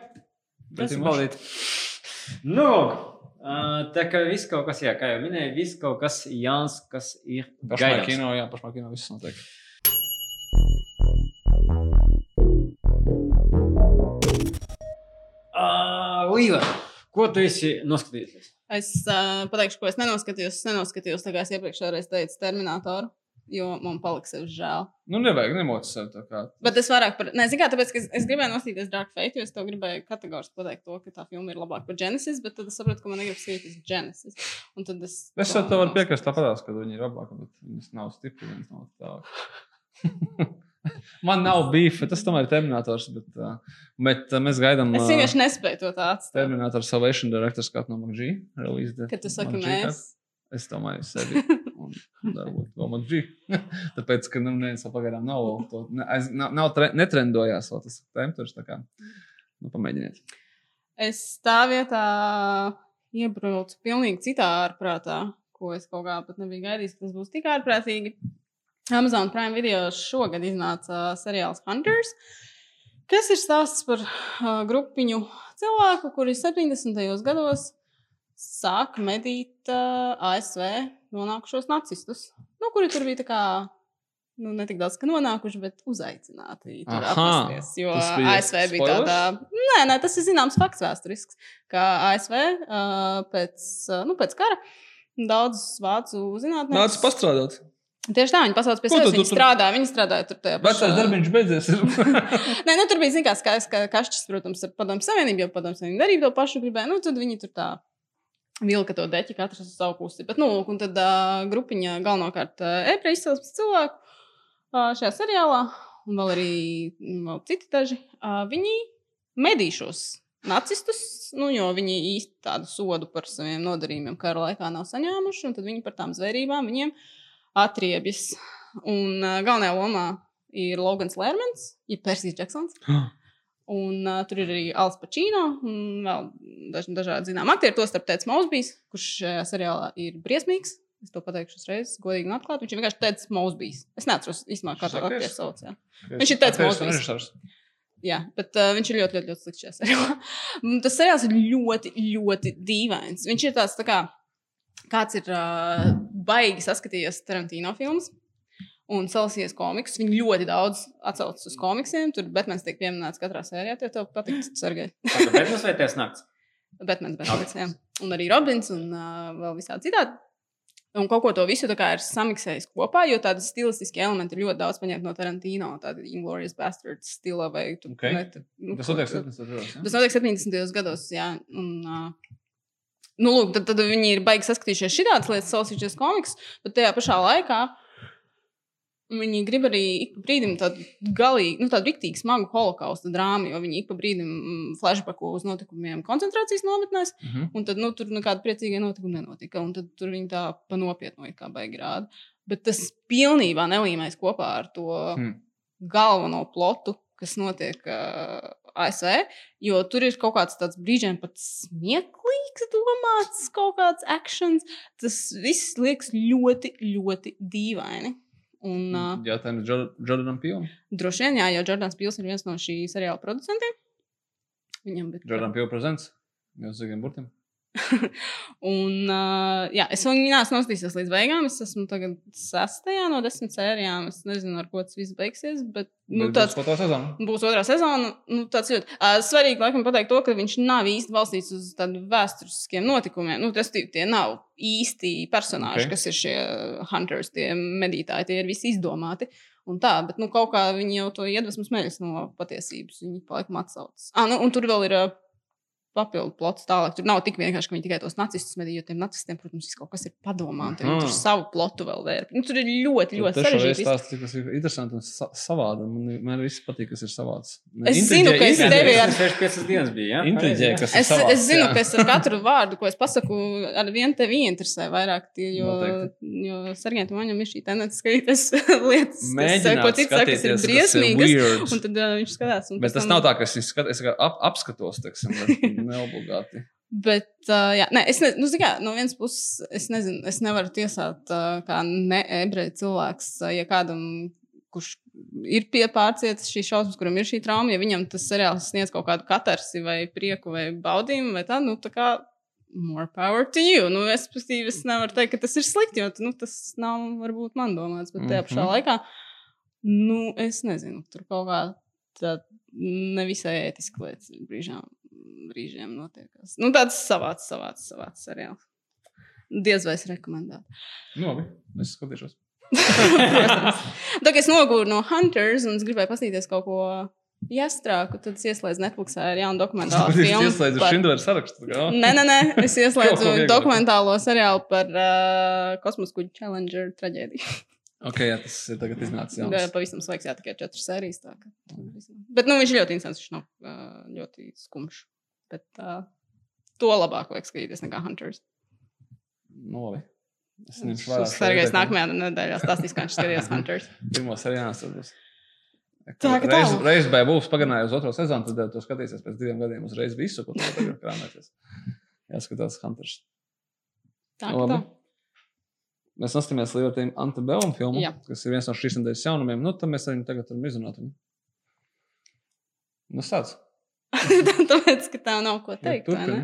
Pretī baudīt. Nu, tā kā viss kaut kas, jā, kā jau minēju, viss kaut kas jauns, kas ir Pašmā gaidāms. kino, jā, pašmā kino viss notiek. Līva, ko tu esi noskatījies? Es uh, pateikšu, ko es nenoskatījos. Es nenoskatījos, kā es iepriekšējā teicu, Terminatoru. jo man paliks sev žēl. Nu, nevajag nemot sev tā kā. Bet es vairāk par. Nē, zinu, kā, tāpēc, ka es, es gribēju nostīties Dark Fate, jo es tev gribēju kategoriski pateikt to, ka tā filma ir labāka par Genesis, bet tad es sapratu, ka man negrib skatīties Genesis. Un tad es. Es tev varu piekrist tāpatās, ka viņi ir labāki, bet viņas nav stipri, viņas nav tā. <laughs> Man nav beefa, tas tomēr ir Terminators, bet, uh, bet uh, mēs gaidām. Es vienkārši nespēju to tā atstāt. Terminator Salvation Director's Cut no McG. Kad tu saki mēs. Es domāju, sevi. Un varbūt to McG. <laughs> Tāpēc, ka nu, neviens vēl pagaidām nav, to, ne, aiz, nav, nav tre, netrendojās vēl tas temperatūrs. Tā kā, nu, pamēģiniet. Es tā vietā iebraucu pilnīgi citā ārprātā, ko es kaut kā pat nebiju gaidījis, ka tas būs tik ārprātīgi. Amazon Prime video šogad iznāca seriāls Hunters, kas ir stāsts par uh, grupiņu cilvēku, kuri 70. gados sāk medīt uh, ASV nonākušos nacistus, nu, kuri tur bija tā kā. Nu, ne tik daudz, ka nonākuši, bet uzaicināti tur apstāties. Jo bija ASV bija spoilers? tāda. Nē, nē, tas ir zināms fakts vēsturisks, ka ASV uh, pēc, uh, nu, pēc kara daudz vācu zinātnieku. Nāc pastrādāt. Tieši tā, viņi pasauc pie sevis. Viņi strādāja, viņi strādāja tur Vecais darbiņš beidzies. <laughs> Nē, nu, tur bija zināms, ka, ka kašķis, protams, ar padomu savienību, jo padomu savienību arī to pašu gribēja. Nu, tad viņi tur tā vilka to deķi, katrs uz savu pusi. Bet, nu, lūk, un tad uh, grupiņa galvenokārt uh, ebreju izcelsmes cilvēku uh, šajā seriālā, un vēl arī mm, vēl citi daži, uh, viņi medīšos. Nacistus, nu, jo viņi īsti tādu sodu par saviem nodarījumiem kara laikā nav saņēmuši, un tad viņi par tām zvērībām viņiem atriebjas. Un uh, galvenajā lomā ir Logans Lērmans, ja Persijas Džeksons. <gasps> Un uh, tur ir arī Alans Pačīno un vēl daži dažādi zināmi aktieri. Tostarp Tēts Mausbijs, kurš šajā seriālā ir briesmīgs. Es to pateikšu uzreiz, godīgi un atklāti. Viņš ir vienkārši Tēts Mausbijs. Es neatceros īstenībā, kā to aktieru sauc. jā. Viņš ir Mozbijs. režisors. Jā, bet uh, viņš ir ļoti, ļoti, ļoti slikts šajā <laughs> seriālā. Tas seriāls ir ļoti, ļoti dīvains. Viņš ir tāds, tā kā kāds ir uh, baigi saskatījies Tarantino filmas. Un salasījies komikus. Viņi ļoti daudz atsaucas uz komiksiem. Tur Batmans tiek pieminēts katrā sērijā. Tev patīk, Sergei. Bet mums vajadzēs nakts. <laughs> Batmans, Batmans, jā. Un arī Robins un uh, vēl visādi citādi. Un kaut ko to visu ir samiksējis kopā, jo tādi stilistiski elementi ir ļoti daudz paņemti no Tarantino, tāda Inglourious Bastards stila vai tu, Ok. ne, tu, nu, Tas notiek ko- 70. gados. Tas notiek 70. gados, jā. Un, uh, nu, lūk, tad, tad viņi ir baigi saskatījušies šādas lietas, salasījušies komiks, bet tajā pašā laikā viņi grib arī ik pa brīdim tādu galīgi, nu, tādu rīktīgi smagu holokausta drāmu, jo viņi ik pa brīdim mm, flashbacko uz notikumiem koncentrācijas nometnēs, Mhm. un tad, nu, tur nekāda priecīga notikuma nenotika, un tad tur viņi tā pa nopietnu it kā baigi rāda. Bet tas pilnībā nelīmēs kopā ar to Hmm. galveno plotu, kas notiek uh, ASV, jo tur ir kaut kāds tāds brīžiem pat smieklīgs, domāts, kaut kāds akcents. Tas viss liekas ļoti, ļoti dīvaini. Un, uh, Jā, tā ir Jordanam Pīlam. droši vien, jā, jo Jordans Pils ir viens no šī seriāla producentiem. Viņam bija Jordan Pīla prezents. Jau zigiem burtiem. <laughs> Un, uh, jā, es vēl neesmu nostījies līdz beigām. Es esmu tagad sastajā no desmit sērijām. Es nezinu, ar ko tas viss beigsies. Bet, nu, Bet tāds, būs Ko tā sezona? būs otrā sezona. Nu, tāds ļoti uh, svarīgi, laikam, pateikt to, ka viņš nav īsti balstīts uz tādiem vēsturiskiem notikumiem. Nu, tas tie nav īsti personāļi, Ok. okay. kas ir šie hunters, tie medītāji, tie ir visi izdomāti. Un tā, bet nu, kaut kā viņi jau to iedvesmu smeļas no patiesības. Viņi laikam atsaucas. Ah, nu, un tur vēl ir uh, papildu plots tālāk. Tur nav tik vienkārši, ka viņi tikai tos nacistus medīja, jo tiem nacistiem, protams, viss kaut kas ir padomā. un Viņi tur savu plotu vēl vēr. Nu, tur ir ļoti, ļoti Tas sarežģīti. stāsts, cik tas ir interesanti un sa savādi. Man, man viss patīk, kas ir savāds. Es zinu, ka es tevi ar- 65 dienas bija. Ja? Intriģē, kas ir Es, savāds. es zinu, jā. ka es ar katru vārdu, ko es pasaku, ar vienu tevi interesē vairāk. Tie, jo, Noteikti. jo sargiem viņam ir šī tendence skatīties <laughs> lietas, kas, Mēģināt ko cits saka, kas ir kas ir briesmīgas. Un tad uh, viņš skatās. un Bet tas nav tā, ka es, skat, es ap, apskatos, teiksim, bet <laughs> <laughs> neobligāti. Bet, uh, jā, nē, es, ne, nu, kā, no vienas puses, es nezinu, es nevaru tiesāt, uh, kā ne-ebreju cilvēks, uh, ja kādam, kurš ir pie pārcietis šīs šausmas, kuram ir šī trauma, ja viņam tas seriāls sniedz kaut kādu katarsi vai prieku vai baudījumu, vai tā, nu, tā kā more power to you. Nu, es, pastīvi, es nevaru teikt, ka tas ir slikti, jo nu, tas nav varbūt man domāts, bet tajā pašā Mhm. laikā, nu, es nezinu, tur kaut kā tā nevisai ētiski lietas brīžām, brīžiem notiekās. Nu, tāds savāds, savāds, savāds seriāls. Diez vai es rekomendētu. Nu, labi, es skatīšos. Tā kā es nogūru no Hunters un es gribēju paskatīties kaut ko jāstrāku, tad es ieslēdzu Netflixā ar jaunu dokumentālu Es filmu. ieslēdzu par- Šindleru sarakstu. Nē, nē, nē, es <laughs> ieslēdzu dokumentālo seriālu par uh, kosmosa kuģu Challenger traģēdiju. <laughs> Ok, jā, tas ir tagad iznācis. Jā, jauns. pavisam sveiks, jā, tikai četras sērijas. Ka, bet nu, viņš ir ļoti interesants, viņš nav uh, ļoti skumjš. Bet uh, to labāk vajag skatīties nekā Hunters. Labi. Es vērā. šo Sargais ieteikumu. nākamajā nedēļā stāstīs, kā viņš skatījās <laughs> Hunters. Pirmā seriālā tas būs. Tā ka tā. reiz, reiz bija būs pagarinājusi uz otro sezonu, tad tu skatīsies pēc diviem gadiem uzreiz visu, ko tu tagad krāmēties. Jāskatās Hunters. Tā, tā. Mēs noskatāmies Lielajā Antebellum filmu, Jā. kas ir viens no šīs nedēļas jaunumiem. Nu, tad mēs arī tagad varam izrunāt. Nu, sāc. <laughs> Tāpēc, ka tā nav ko teikt. Turpini.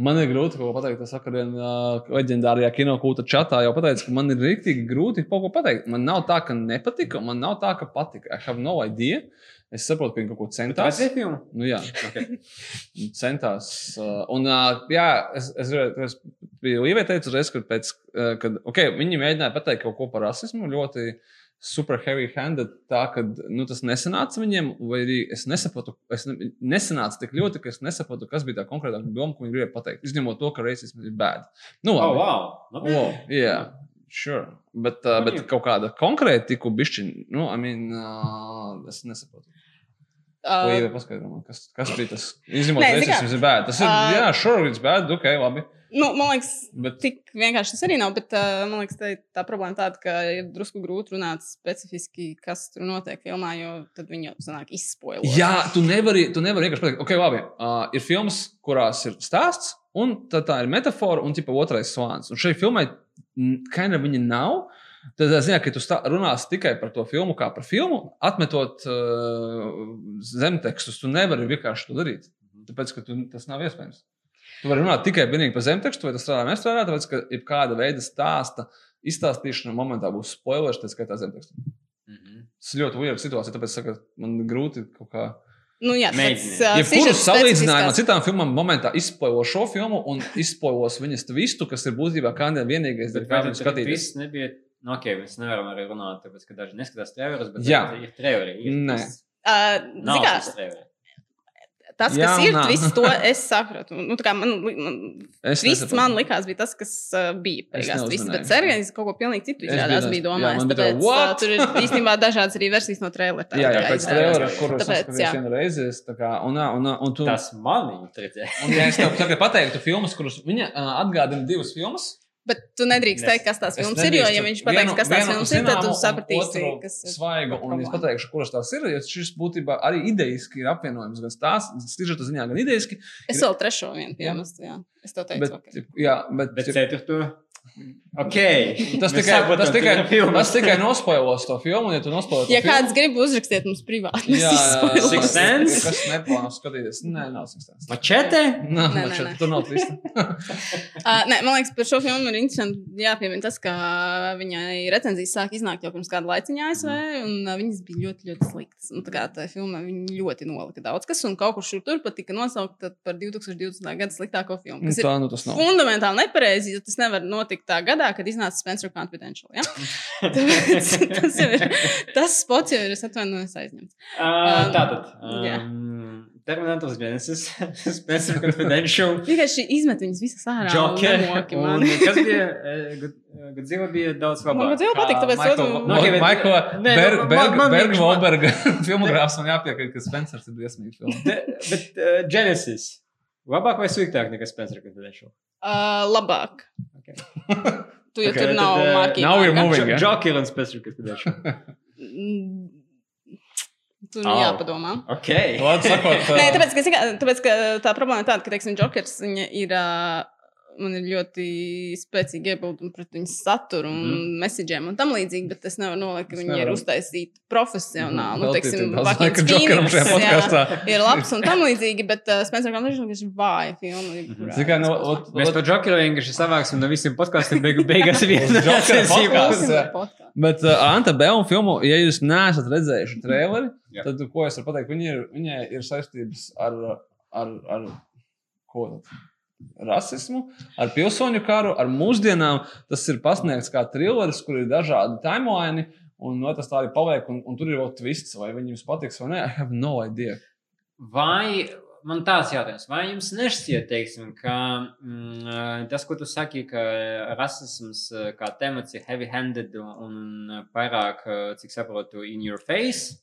Man ir grūti kaut ko pateikt. Es vakar vienā leģendārajā kinokūta čatā jau pateicu, ka man ir rīktīgi grūti kaut ko pateikt. Man nav tā, ka nepatika, un man nav tā, ka patika. I have no idea. Es saprotu, ka viņi kaut ko Tā centās. ir filma. Nu, jā, Okay. <laughs> centās. uh, Un, uh, jā, es, es, es biju ievietējis uzreiz, kad, pēc, uh, kad okay, viņi mēģināja pateikt kaut ko par rasismu ļoti super heavy handed, tā ka nu, tas nesanāca viņiem, vai arī es nesapratu, es ne, nesanāca tik ļoti, ka es nesapratu, kas bija tā konkrētā doma, ko viņi gribēja pateikt. Izņemot to, ka racisms ir bad. Nu, Oh, labi. wow. Labi. Wow, jā, sure. Bet, uh, bet kaut kāda konkrēta tiku bišķiņa, nu, I mean, uh, es nesaprotu. Uh, jau paskaidro man, kas, kas bija tas? Izņemot, tas ir bad. Tas ir, jā, sure, it's bad, ok, labi. Nu, man liekas, Bet, tik vienkārši tas arī nav. Bet uh, man liekas, tā, tā problēma tāda, ka ir drusku grūti runāt specifiski, kas tur notiek filmā, jo tad viņi jau sanāk izspoilot. jā, tu nevari, tu nevari vienkārši pateikt, ok, labi. Uh, ir filmas, kurās ir stāsts, un tad tā ir metāfora, un tipa otrais slānis. Un šai filmai, of viņa nav. Tad, es zinu, ka tu runāsi tikai par to filmu, kā par filmu, atmetot uh, zemtekstus. Tu nevari vienkārši to darīt. Tāpēc, ka tu, tas nav iespējams. Tu vari runāt tikai vienīgi par zemtekstu, vai tas strādā vai nestrādā, tāpēc, ka jebkāda veida stāsta izstāstīšana momentā būs spoilers, tā skaitā zemtekstu. Mhm. Tas ir ļoti weird situācija, tāpēc saka, man grūti kaut kā. nu, jā, kurus sižets salīdzinājumā specifiskās- citām filmām momentā izspoilo šo filmu un izspoilos viņas tvistu, kas ir būtībā kā vienīgais, Bet kā tas viss nebija. Nu, ok, mēs nevaram arī runāt, tāpēc, ka daži neskatās trailerus, bet Jā. ir. Ir Nē. tas- zini kā, tas Jā kas un ir nā. twists, to es sapratu. Nu, tā kā man, man Es twists nesaprotu. man likās, bija tas, kas uh, bija beigās neuzmanēju. bet Sergejs kaut ko pilnīgi citu izrādās bija jā, domājis. man bija tā, Tāpēc uh, tur ir īstenībā dažādas arī versijas no trailera. tā Jā, jā, pēc trailera, kuru es Tāpēc, skatos jā. vienu reizi, es tā kā, un, un, un, un tu, Tas man intrigē. un ja es tev tagad pateiktu filmas, kuras viņa uh, atgādina divas filmas, Bet tu nedrīkst teikt, kas tās Es filmas ir, jo, ja viņš pateiks, kas tās vienu filmas ir, tad tu sapratīsi, kas ir. svaigu, un es pateikšu, kuras tās ir. Jo šis būtībā arī idejiski ir apvienojums, gan stāsts, stižeta ziņā, gan idejiski. Es vēl trešo vienu piemestu, jā. Es to teicu. Bet, jā, bet, Bet ceturto. <laughs> Ok. tas tikai, tas ka tikai, tas tikai nospoilos to filmu, ja tu nospoilo to Ja filmu, kāds grib uzrakstīt mums privāti, Jā, Sixth izspoilojam. Sense? Kas neplāno skatīties? Nē, nav Sixth Mačete? Nē, Nē, nē. tur nav tvista. <laughs> <laughs> Uh, nē, man liekas, par šo filmu ir interesanti jāpiemina tas, ka viņai recenzijas sāk iznākt jau pirms kāda laiciņa ASV, un uh, viņas bija ļoti, ļoti sliktas. Un, tā kā tā filma viņa ļoti nolika daudz kas, un kaut kur šur tur pat tika nosaukta par 2020. gada sliktāko filmu. Kas ir Tā nu tas nav. fundamentāli nepareizi, jo tas nevar notikt tā gadā, kad iznāca Spencer Confidential. Ja? Tāpēc <laughs> tas jau ir, tas spots jau ir, es atvainojos, aizņemts. Uh, Tātad. jā. Um, Terminators Genesis, <laughs> Spencer Confidential, <laughs> Vienkārši izmet viņas visas ārā. mani. kas bija? God- Godzilla bija daudz labāk. Man Godzilla patīk, tāpēc bet- Michael Nē, nu, Berg- Berg- Berg- Wahlberga filmogrāfs man jāpiekrīt, ka Spencers ir briesmīgi filma. De- Bet uh, Genesis. Labāk vai sliktāk nekā Spencer Confidential? Uh, labāk. <laughs> Okay. Tu jau <laughs> Ok, tur tad, nav eh, mārketinga. now we're moving. Jo- ja? Joker un Spencer Confidential. Mm, Tur Au. jāpadomā. Ok. Vārds sakot, Nē, uh, tāpēc, ka, tāpēc, ka tā problēma ir tāda, ka, teiksim, Jokers ir. Uh, Man ir ļoti spēcīgi iebildumi pret viņas saturu un mm Mhm. -hmm. messageiem un tam līdzīgi, bet es nevaru nolikt, ka viņi ir uztaisīti profesionāli. Nu, veltīt teiksim, šajā Phoenix, jā, ir labs un tam līdzīgi, bet uh, Spencer Confidential ir vāja filma. Zini kā, nu, izpausmē. ot- Mēs ot- par Jokeru vienkārši savāksim no visiem podkāstiem beigu, <laughs> beigās par podkāstu. Bet uh, Anta Belma filmu, ja jūs neesat redzējuši traileri, Jā. tad ko es varu pateikt? Viņa ir, viņai ir saistības ar, ar, ar ko tad? Rasismu, ar pilsoņu karu, ar mūsdienām. Tas ir pasniegts kā trilleris, kur ir dažādi timeline. Un no, tas tā arī paliek, un, un tur ir vēl twists, vai viņam patiks vai nē. I have no idea. Vai man tāds jautājums, vai jums nešķiet, teiksim, ka mm, tas, ko tu saki, ka rasisms eh, kā temats ir heavy-handed un, pārāk, eh, cik saprotu, in your face?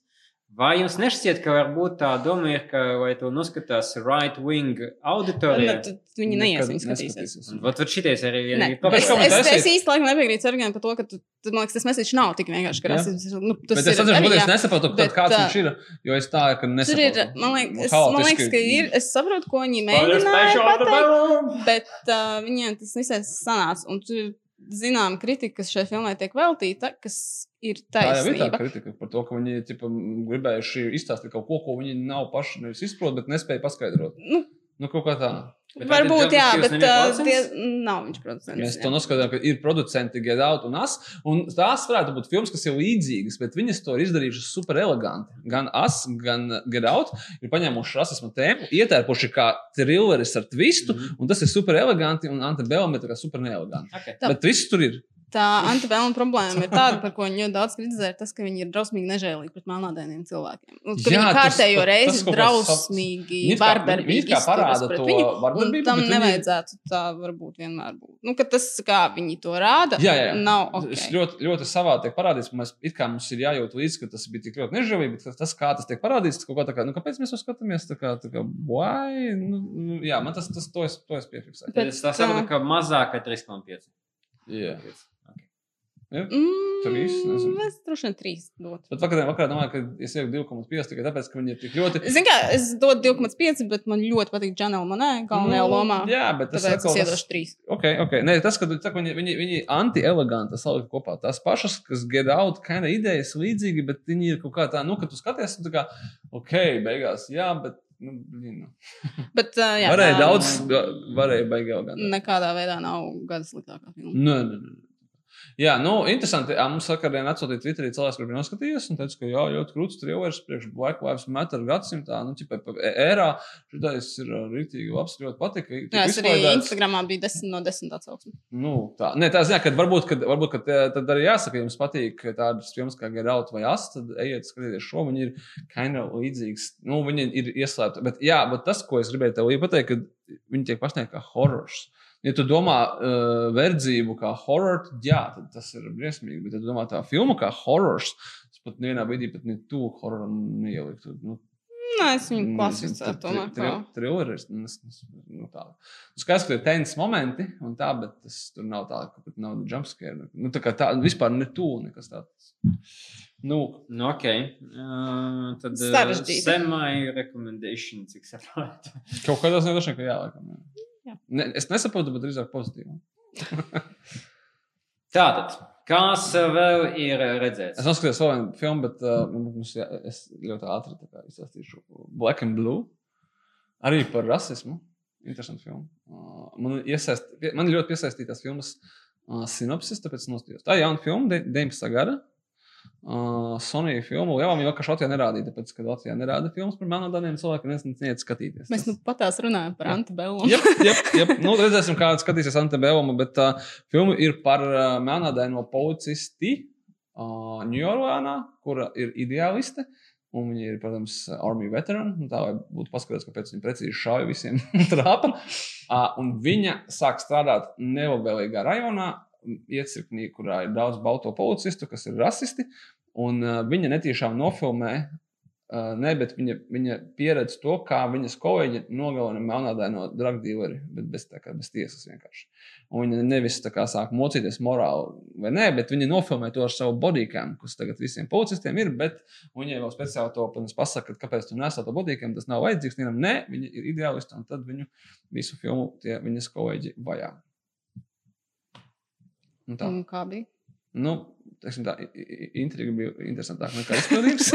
Vai jums nešķiet, ka varbūt tā doma ir, ka vai tu noskatās right-wing auditoriju? Tad viņi neies, viņi skatīsies. Vat, vat šitais arī ir es, es, es- es īsti laikam nepiekrītu Sergejam par to, ka tu, tu, man liekas, tas mēsīčs nav tik vienkārši, ka rasisms ir. Nu, tas Bet es ir atceros, arī, ka es nesaprotu, Bet, kāds viņš ir. Jo es tā, ka Tur ir, nesaprotu. man liekas, es, man liekas, ka ir. Es saprotu, ko viņi mēģināja pateikt, bet uh, viņiem tas visai sanāca. Un tur ir zinām kritika, kas šai filmai tiek veltīta, kas ir Tā jau ir tā taisnība. kritika par to, ka viņi ķipa, gribējuši izstāstīt kaut ko, ko viņi nav paši nevis izprot, bet nespēja paskaidrot. Nu, Nu, kaut kā tā. Bet Varbūt, jā, bet uh, tie nav viņš producents. Mēs jā. to noskatām, ka ir producenti Get Out un As. Un tās varētu būt filmas, kas ir līdzīgas, bet viņas to ir izdarījušas super eleganti. Gan As, gan Get Out ir paņēmuši rasismu tēmu, ietērpuši kā trilleris ar twistu, mm. -hmm. un tas ir super eleganti, un Antebellum ir tā kā super neeleganti. Okay. Bet viss tur ir. Tā antibēluma problēma ir tāda, par ko viņi ļoti daudz kritizē, tas, ka viņi ir drausmīgi nežēlīgi pret melnādainiem cilvēkiem. Un, ka Jā, viņi tas- kārtējo tas reizi kāds drausmīgi, kā- vardarbīgi viņi parāda to viņu, un vardarbību, tam bet viņi- nevajadzētu tā varbūt vienmēr būt. Nu, ka tas, kā viņi to rāda, Jā, jā, nav ok. Tas ļoti, ļoti savā tiek parādīts. Mēs, it kā mums ir jājūt līdzi, ka tas bija tik ļoti nežēlīgi, bet tas, kā tas tiek parādīts, tas kaut kā tā kā, nu, kāpēc mēs to skatāmies? Tā kā, tā kā, why? Nu, nu, jā, man tas, tas to es, to es piefiksēju. Tad es tā saprotu, ka mazāk kā 3,5. Jā. Mm, Trīs, nezinu. Es droši vien trīs dotu. Bet vakarā, vakarā domāju, ka es ieku 2,5 tikai tāpēc, ka viņi ir tik ļoti. Zinu, kā es dodu 2,5, bet man ļoti patīk Džanela Manē, galvenajā Nu, lomā. Jā, bet tas atkal es iedošu trīs. Ok, ok. Nē, tas, ka tā, viņi, viņi, viņi anti-eleganti salika kopā. Tās pašas, kas get out, kind of idejas līdzīgi, bet viņi ir kaut kā tā, nu, ka tu skaties, un tā kā, ok, beigās, jā, bet, nu, nu. <laughs> Bet, uh, jā, varēja tā daudz, varēja eleganti. Nekādā veidā nav gada sliktākā filma. Nē, nē, nē. Jā, nu, interesanti. Jā, mums sakarā atsūtīja Twitterī cilvēks, kurš bija noskatījies un teica, ka jā, ļoti krūts trijovers priekš Black Lives Matter gadsimtā. Nu, ķipa, pa ērā šitais ir ā, rīktīgi labs, ļoti patika. Tika Jā, es arī. Instagramā biju 10 no 10 atsauksmi. Nu, tā, Nē, tā ziņā, ka varbūt, kad, varbūt kad, tad arī jāsaka, ja jums patīk tādas filmas kā Get Out vai Ast, tad ejiet skatīties šo. Viņi ir kind of līdzīgas. Nu, viņi ir ieslēgti. Bet, jā, bet tas, ko es gribēju tev pateikt, ka viņi tiek pasniegti kā horors. Ja tu domā uh, verdzību kā horror, tad jā, tad tas ir briesmīgi. Bet, ja tu domā tā filmu kā horors, tas pat nevienā brīdī pat ne tuvu hororam neieliktu. Nu, Nē, es viņu tri- tomēr. tri- kā- Trilleris. Nu, nu, tā. Skaidrs, ka ir tens momenti, un tā, bet tas tur nav tā, ka pat nav jumpscare. Nu, tā kā tā, vispār ne tuvu nekas tāds. Nu, Nu, ok. Uh, tad uh, Sarežģīti. semi-recommendation, cik saprotu. kaut kādā ziņā ka jā, laikam. Jā. Ne, es nesaprotu, bet drīzāk pozitīvi. <laughs> Tātad, kas vēl ir redzēts? Es noskatījos vēl vienu filmu, bet uh, mums, jā, es ļoti ātri izstāstīšu Black and Blue. Arī par rasismu. Interesanti filma. Uh, man, iesaist, man ļoti piesaistītās filmas uh, sinopsis, tāpēc es nostājos. Tā ir jauna filma, de- 19. gada. Uh, Sonija filma. Jā, viņa vienkārši Latvijā nerādīja, tāpēc, ka Latvijā nerāda filmas par melnādiem cilvēkiem. Es neiet skatīties. Mēs nu patās runājam par antibēlu. Jā, jā, jā. Nu, redzēsim, kāda skatīsies Antebelma. Bet uh, filma ir par uh, melnādaino policisti uh, Ņujorkā, kura ir ideāliste. Un viņa ir, protams, armija veterāna. Nu, Tā lai būtu paskatīts, kāpēc viņa precīzi šauja visiem <laughs> trāpa. Uh, un viņa sāk strādāt nelabvēlīgā rajonā, iecirknī, kurā ir daudz balto policistu, kas ir rasisti. Un uh, viņa netiešām nofilmē Uh, nē, bet viņa, viņa pieredz to, kā viņas kolēģi nogalina melnādaino drug dealeri, bet bez, kā, bez tiesas vienkārši. Un viņa nevis tā kā sāk mocīties morāli, vai nē, bet viņa nofilmē to ar savu bodycam, kas tagad visiem policistiem ir, bet viņai vēl speciāli to pasaka, ka kāpēc tu nesā to bodycam, tas nav vajadzīgs. Viņam, nē, viņa ir ideālisti, un tad viņu visu filmu tie viņas kolēģi vajā. Un tā. Un kā bija? Nu, teiksim, tā intriga bija interesantāka nekā izpildījums.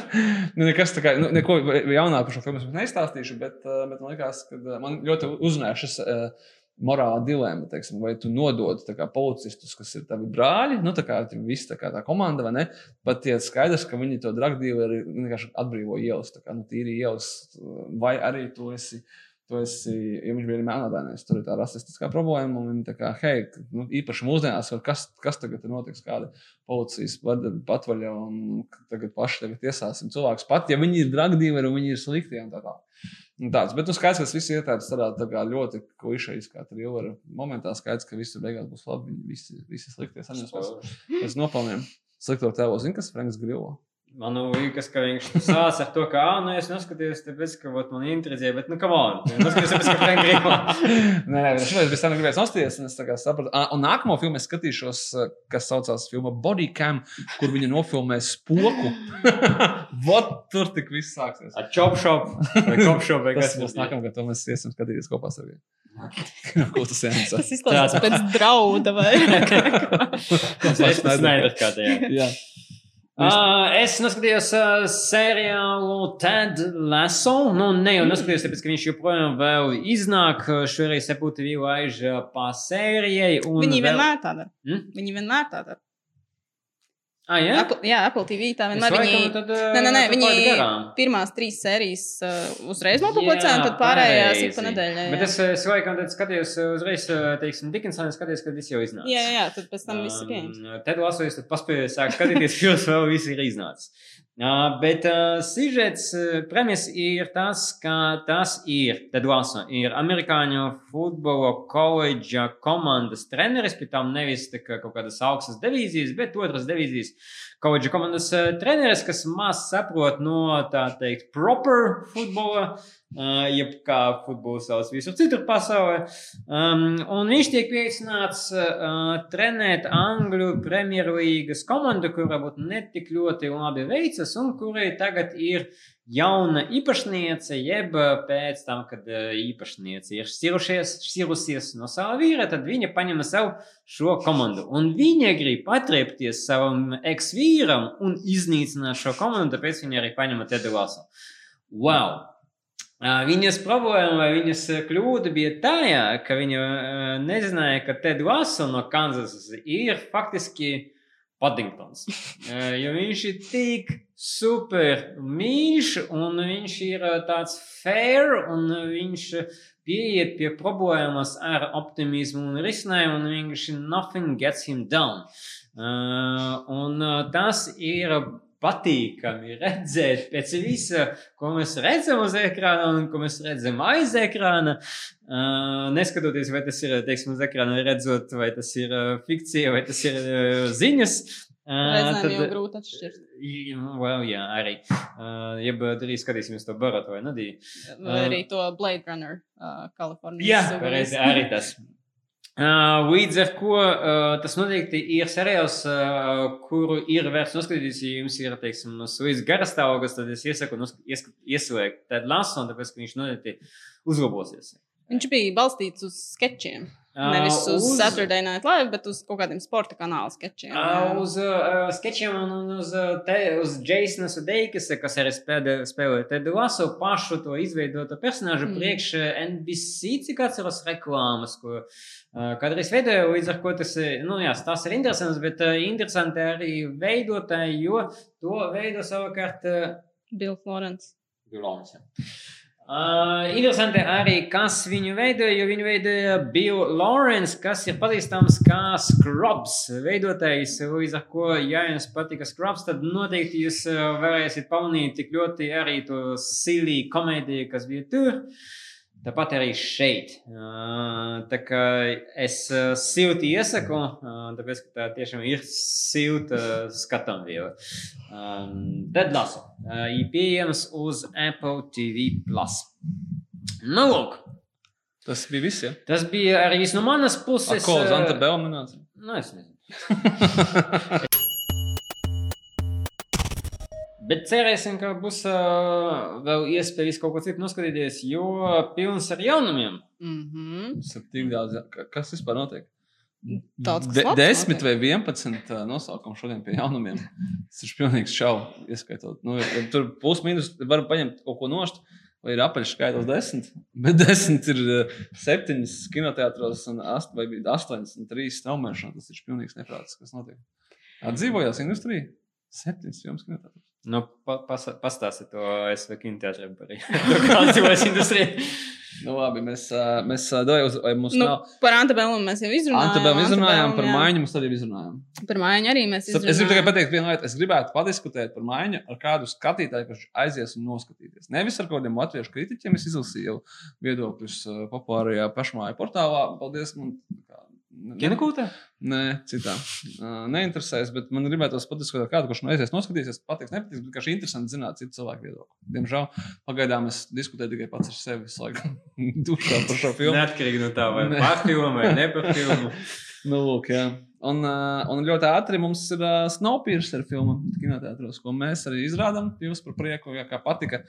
<laughs> nu, nekas tā kā, nu, neko jaunāku par šo filmu es neizstāstīšu, bet, uh, bet man liekas, ka uh, man ļoti uzrunāja šis uh, morāla dilema. Teiksim, vai tu nodod kā, policistus, kas ir tavi brāļi, nu, tā kā viss tā, kā, tā komanda, vai ne? Pat ja skaidrs, ka viņi to dragdīleri vienkārši atbrīvo ielas, tā kā nu, tīri ielas, uh, vai arī tu esi. Tu esi, ja viņš bija arī melnādainais, tur ir tā rasistiskā problēma. Un viņi tā kā, hei, nu, īpaši mūsdienās, kas, kas tagad notiks, kāda policijas patvaļa un tagad paši tagad tiesāsim cilvēkus, pat ja viņi ir dragdīvi un viņi ir slikti un tā tālāk. Tāds, bet nu, skaidrs, ka tas viss ir tāds tā kā ļoti klišejs, kā ir momentā skaidrs, ka viss beigās būs labi. Viņi visi, visi sliktie saņems pēc nopelniem. Slikto tēlo zina, kas Franks Grilo. Man liekas, ka viņš sācis ar to, ka, ah, nu, es noskatījos, tāpēc, ka ot, man interesē, bet, nu, kam on? Noskatījos, tāpēc, ka Frank Grilo. <laughs> Nē, nē, es šoreiz bez tam gribēju nostāties, un es tā kā sapratu. Ah, un nākamo filmu es skatīšos, kas saucās filma Bodycam, kur viņa nofilmē spoku. <laughs> Vot tur tik viss sāksies. A chop shop vai cop shop vai Tas kas būs nākamgad, to mēs iesim skatīties kopā ar viņu. <laughs> Ko tas ir? Tas izklausās pēc drauda vai Es nezinu, kā tā Jā. Uh, es noskatījos uh, seriālu Ted Lasso. Nu, ne jau noskatījos, tāpēc, ka viņš joprojām vēl iznāk. Šoreiz Apple TV laiž uh, pa sērijai. un Viņi vēl- vienmēr tā dara. Hmm? Viņi vienmēr tā dara. Ah, jā? Apple, jā, Apple TV tā vienmēr. laikam Viņi, nē, nē, nē, viņi pirmās trīs sērijas uh, uzreiz nopublicē, un tad pārējās ir pa nedēļai. Bet es, es laikam tad skatījos uh, uzreiz, uh, teiksim, Dickinsonā skatījos, kad viss jau iznāca. Jā, jā, tad pēc tam viss ir. Um, Tad lasījos, tad paspēju sākt skatīties, <laughs> pirms vēl viss ir iznācis. Uh, bet uh, sižets, uh, premis ir tas, ka tas ir, tad lasa, ir amerikāņu futbola koledža komandas treneris, pie tam nevis tā kā kaut kādas augstas divīzijas, bet otras divīzijas koledža komandas uh, treneris, kas maz saprot no tā teikt proper futbola, uh, jeb kā futbols sauc visur citur pasaulē. Um, un viņš tiek pieaicināts uh, trenēt Angļu Premjerlīgas komandu, kura būtu netik ļoti labi veicas, un kurai tagad ir jauna īpašniece, jeb uh, pēc tam, kad uh, īpašniece ir šķirušies, šķirusies no sava vīra, tad viņa paņem sev šo komandu. Un viņa grib atriepties savam ex-vīram un iznīcināt šo komandu, tāpēc viņa arī paņem Tedu Lasu. Wow! Viņas problēma vai viņas kļūda bija tajā, ka viņa nezināja, ka Ted Lasso no Kanzasas ir faktiski Paddingtons. <laughs> Jo viņš ir tik super mīļš un viņš ir ā, tāds fair un viņš pieiet pie problēmas ar optimismu un risinājumu un vienkārši nothing gets him down. Uh, un uh, tas ir patīkami redzēt pēc visa, ko mēs redzam uz ekrāna un ko mēs redzam aiz ekrāna. Uh, neskatoties, vai tas ir teiksim, uz ekrāna, redzot, vai tas ir uh, fikcija, vai tas ir uh, ziņas. Uh, Reizēm jau grūti atšķirt. Well, jā, arī. Uh, ja drīz skatīsimies to Baratu vai Nadiju. Vai arī to Blade Runner uh, Kalifornijas. Jā, pareizi, arī tas. Uh, līdz ar to uh, tas noteikti ir seriāls, uh, kuru ir vērts noskatīties. Ja jums ir, teiksim, līdz garastāvoklis, tad es iesaku ieslēgt tādu lasu, un tāpēc, ka viņš noteikti uzlabosies. Viņš bija balstīts uz sketčiem. Nevis uz, uz Saturday Night Live, bet uz kaut kādiem sporta kanāla sketčiem. Uh, uz uh, sketčiem un uz, te, uz Jasona Sudeikas, kas arī spēlē, spēlē Tedu Lasu, pašu to izveidoto personāžu Mm. priekš NBC, cik atceros reklāmas, ko uh, kādreiz veidoja, līdz ar ko tas, ir, nu jā, tas ir interesants, bet uh, interesanti arī veidotāji, jo to veido savukārt uh, Bill Florence. Bilons. Uh, interesanti arī, kas viņu veidoja, jo viņu veidoja Bill Lawrence, kas ir pazīstams kā Scrubs veidotājs. Līdz ar to, ja jums patika Scrubs, tad noteikti jūs uh, varēsiet pamanīt tik ļoti arī to silī komēdiju, kas bija tur. Tāpat arī šeit. Tā kā es silti iesaku, tāpēc, ka tā tiešām ir silta skatāmviela. Tad lasu. Ir pieejams uz Apple TV. Nu, lūk, Tas bija viss. Ja? tas bija arī viss no manas puses. ko uh, Zanta Belmināts? Nu, es nezinu. <laughs> Bet cerēsim, ka būs uh, vēl iespēja visu kaut ko citu noskatīties, jo pilns ar jaunumiem. Mm -hmm. Tas ir tik daudz. Kas vispār notiek? Daudz kas De, desmit notiek. vai vienpadsmit uh, nosaukumu šodien pie jaunumiem. Tas ir pilnīgs šau, ieskaitot. Nu, ja tur plus mīnus var paņemt kaut ko nost. Vai ir apaļš skaitlis desmit, bet <laughs> desmit ir uh, septiņas kinoteātros un ast, vai bija astoņas un trīs straumēšanas. Tas ir pilnīgs neprāts, kas notiek. Atdzīvojās industrija. Septiņas filmas kinoteātros. Nu, pas, pastāsti to SV kinoteātriem par to, kāda ir industrija. Nu, labi, mēs, mēs vai mums Nu, nav. par Antebelu mēs jau izrunājām. Antebēlu izrunājām, par maiņu mums arī izrunājām. Par maiņu arī mēs Es es gribu tikai izrunājām. pateikt vienu lietu. Es gribētu padiskutēt par maiņu ar kādu skatītāju, kurš aizies un noskatīties. Nevis ar kādiem latviešu kritiķiem. Es izlasīju viedokļus populārajā pašmāju portālā. Paldies! Man, Kinokūta? Nē, citā. Uh, neinteresēs, bet man gribētos patiesībā kādu, kurš no aizies noskatīsies, patiks, nepatiks, bet vienkārši interesanti zināt citu cilvēku viedokli. Diemžēl pagaidām es diskutēju tikai pats ar sevi visu laiku <laughs> dušā par šo filmu. Neatkarīgi no tā, vai Ne. par filmu vai ne par <laughs> filmu. Nu, lūk, jā. Un, uh, un ļoti ātri mums ir uh, Snowpiercer filma kinoteātros, ko mēs arī izrādām. Jūs par prieku, ja kā patika.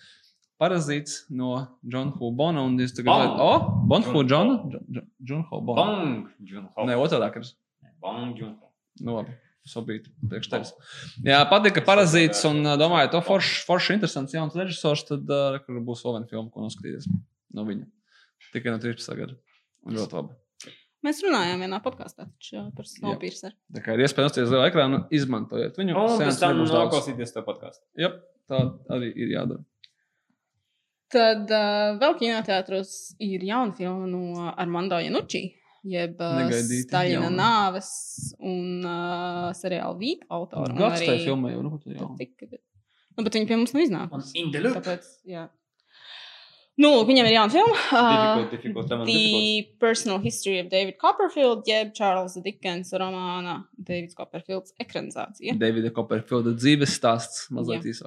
Parazīts no Johna Hubona. Un jūs tagad redzat, oh, Bonhu John Johna? John Hubona. Nē, otrādi. ir. Nu, labi. Sobīt. Jā, patika parazīts un domāju, to forši, forši interesants jauns režisors, tad uh, būs vēl viena filma, ko noskatīties no viņa. Tikai no 13. gada. Un ļoti labi. Mēs runājām vienā podkāstā par Snowpiercer. Tā kā ir iespēja nosties lielu ekrānu, izmantojiet viņu. Un pēc tam noklausīties to podkāstu. Jā, tā arī ir jādara. Tad uh, vēl kinoteātros ir jauna filma no Armando Janucci, jeb uh, Staļina nāves un uh, seriāla Vīpa autora. Gads tajā filmā jau, nu. Tika, bet, nu, bet viņi pie mums nav the loop. Tāpēc, jā. Nu, lūk, viņam ir jauna filma. Uh, Difficult, difficult, ir difficult. The Personal History of David Copperfield, jeb Charlesa Dickensa romāna Davids Copperfields ekranizācija. Davida Copperfielda dzīves stāsts mazliet Jā.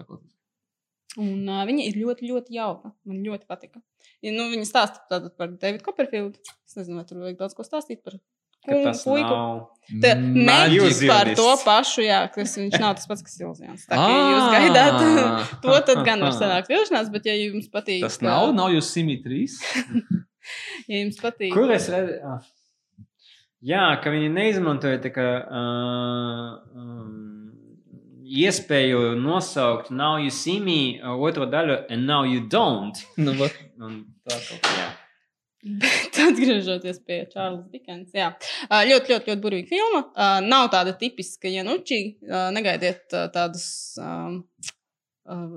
Un uh, viņa ir ļoti, ļoti jauka. Man ļoti patika. Ja, nu, viņa stāsta tātad par Davidu Copperfieldu. Es nezinu, vai tur vajag daudz ko stāstīt par tas puiku. Mēģināt par to pašu, jā, kas viņš nav tas pats, kas ilūzijās. Tā kā ja jūs gaidāt, <laughs> to tad gan var <laughs> sanākt vilšanās, bet ja jums patīk, Tas nav, nav jūs simī trīs. <laughs> ja jums patīk, Kur es redzu? Ah. Jā, ka viņi neizmantoja tā kā, uh, um, iespēju nosaukt Now You See Me uh, otro daļu and Now You Don't. <laughs> Nu, tā kaut kā. Bet <laughs> atgriežoties pie Čārlis Dikens, jā, Ā, ļoti, ļoti, ļoti burvīga filma. Uh, nav tāda tipiska Janučī. Uh, negaidiet uh, tādas um, uh,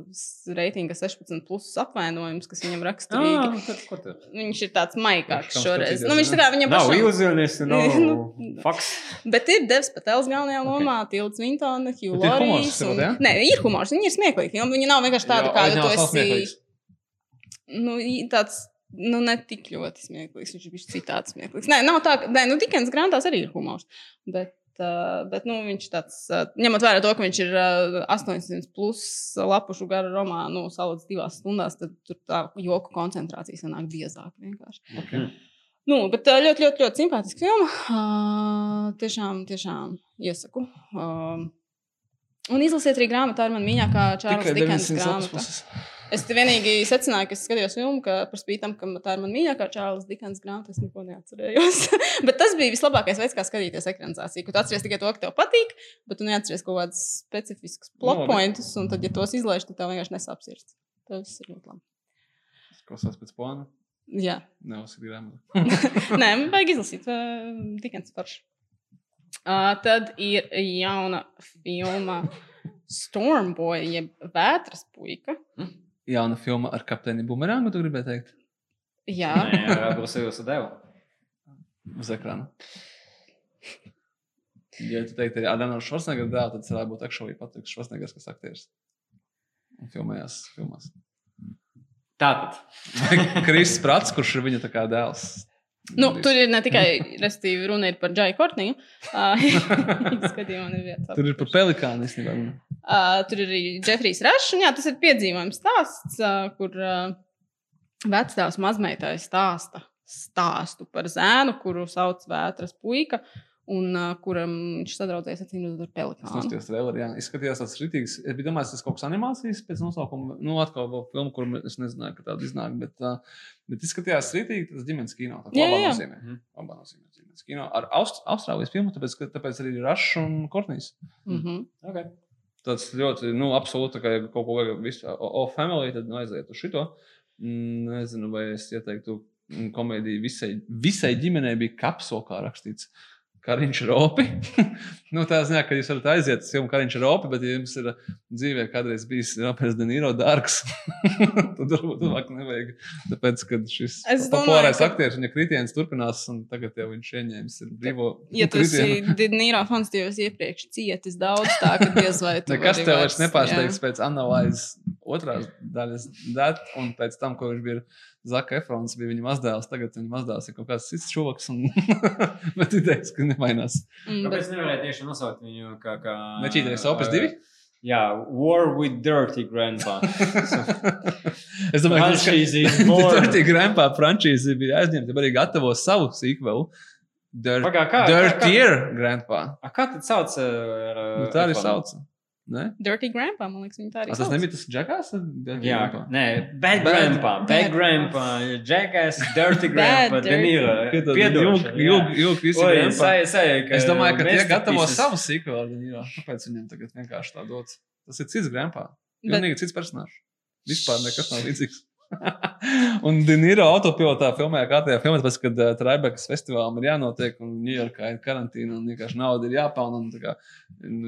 reitinga 16 plus apvainojumus, kas viņam raksturīgi. Ah, ko tur? Viņš ir tāds maigāks šoreiz. Nu, viņš tā kā viņam Nav pašam. ilūzionists, <laughs> nav Nu, faks. Bet ir Devs Patels galvenajā lomā, okay. Tilts Vintona, Hugh Lorijs. Un... jā? Nē, ir humors, viņi ir smieklīgi filma. Viņi nav vienkārši tādi, kādi tu esi. smieklīgs. Nu, tāds. Nu, ne tik ļoti smieklīgs. Viņš ir bijis citāds smieklīgs. Nē, nav tā, ka. Nē, nu, Dikens grāmatās arī ir humors. Bet, bet nu, viņš tāds, uh, ņemot vērā to, ka viņš ir uh, 800 plus lapušu gara romānu nu, salīdz divās stundās, tad tur tā joku koncentrācija sanāk biezāk vienkārši. Okay. Nu, bet uh, ļoti, ļoti, ļoti simpātiska filma. Uh, tiešām, tiešām iesaku. Uh, un izlasiet arī grāmatu, tā ir mana mīļākā Čārlis Dikens 900 lapas grāmata. puses. Es vienīgi secināju, ka es skatījos filmu, ka par spītam, ka tā ir mana mīļākā Čārlis Dikens grāmata, es neko neatcerējos. <laughs> bet tas bija vislabākais veids, kā skatīties ekranizāciju. Ka tu atceries tikai to, ka tev patīk, bet tu neatceries kaut kādus specifiskus plot Labi. pointus, un tad, ja tos izlaiž, tad tev vienkārši nesapsirds. Tas ir ļoti labi. Klausās pēc plāna. Jā. Neuzsaka grāmatu. <laughs> Nē, man vajag izlasīt. Uh, Dikens forši. Uh, tad ir jauna filma <laughs> Stormboy, jeb Vētras puika. Jauna filma ar kapteini Bumerangu, tu gribēji teikt? Jā, Nē, ar devu. Uz ekrāna. Ja tu teiktu, ka Adamas Švarsnegers dēls, tad varētu būt akšovī Patriks Švarsnegers, kas aktieris. Un filmējās filmās. Tātad. <laughs> Kristis Prats, kurš ir viņa dēls. nu, tur ir ne tikai restīvi, runa ir par Džai Kortniju. <laughs> <laughs> Tur ir par pelikānu īstenībā. Uh, tur ir arī Jeffrijs Rašs. un Jā, tas ir piedzīvojums stāsts, uh, kur uh, vecāks mazmeitai stāsta stāstu par zēnu, kuru sauc Vētras puika, un uh, kuram viņš redzot ar Es pelikānu. noskatījos trailerī, jā. Izskatījās tas rītīgs. Es biju domājis, tas kaut kas animācijas pēc nosaukuma. Nu, atkal vēl filma, kur es nezināju, ka tāda iznāk. Bet, uh, bet izskatījās rītīgi tas ģimenes kino. Tā kā labā nozīmē. Mhm. Labā nozīmē ģimenes kino. Ar Aust Austrālijas filmu, tāpēc, ka, tāpēc arī ir Rašs un Kortnīs. Mm -hmm. Okay. Tas ļoti, nu, absolūti, kā ja kaut ko vajag visu, o, o family, tad nu, aiziet uz šito. Mm, Nezinu, vai es ieteiktu mm, komēdiju visai, visai ģimenei bija kapsula, kā rakstīts. Kariņš ropi. <laughs> nu, tā ziņā, ka jūs varat aiziet uz filmu Kariņš ropi, bet ja jums ir dzīvē kādreiz bijis Roberts De Niro dārgs, <laughs> tad varbūt tuvāk nevajag. Tāpēc, ka šis populārais aktieris, viņa kritiens turpinās, un tagad jau viņš ieņēmis brīvo Ja tu esi kritienu. Dīnīrā fans, tad jau esi iepriekš cietis daudz, tā ka diez vai <laughs> tu Nekas tev vairs- nepārsteigts pēc analīzes otrās daļas, dat, un pēc tam, ko viņš bija. Zaka Efrons bija viņa mazdēls, tagad viņa mazdēls ir kaut kāds cits čūlis. Un... <laughs> Bet idejas, ka nemainās. Mm, Kāpēc bet, nevarēja tieši nosaukt viņu kā. kā Nečīties Opus 2? Jā, War with Dirty Grandpa. <laughs> es domāju, ka is <laughs> more. Dirty Grandpa frančīze bija aizņemta, bet arī gatavo savu sīkvelu. Dirtier Grandpa. A, kā tad sauc? uh, Nu, tā arī sauc. Ne? Dirty Grandpa, man liekas, viņa tā arī A, tas nebija tas Džekās? Jā, nē, Bad Bad- Grandpa, Bad Bad- Grandpa, Jackass, Dirty Grandpa. Jūg, jūg, jūg, visi Grandpa. Es domāju, ka tie gatavo savu sīkvelu. Kāpēc viņam tagad vienkārši tā dots? Tas ir cits Grandpa. Bet- Pilnīgi cits personāžs. Vispār nekas nav līdzīgs. Un Dienīra autopilotā filmē, kā tajā filmā, tāpēc, kad uh, Traibekas festivālam ir jānotiek, un Ņujorkā ir karantīna, un vienkārši nauda ir jāpelna, un tā kā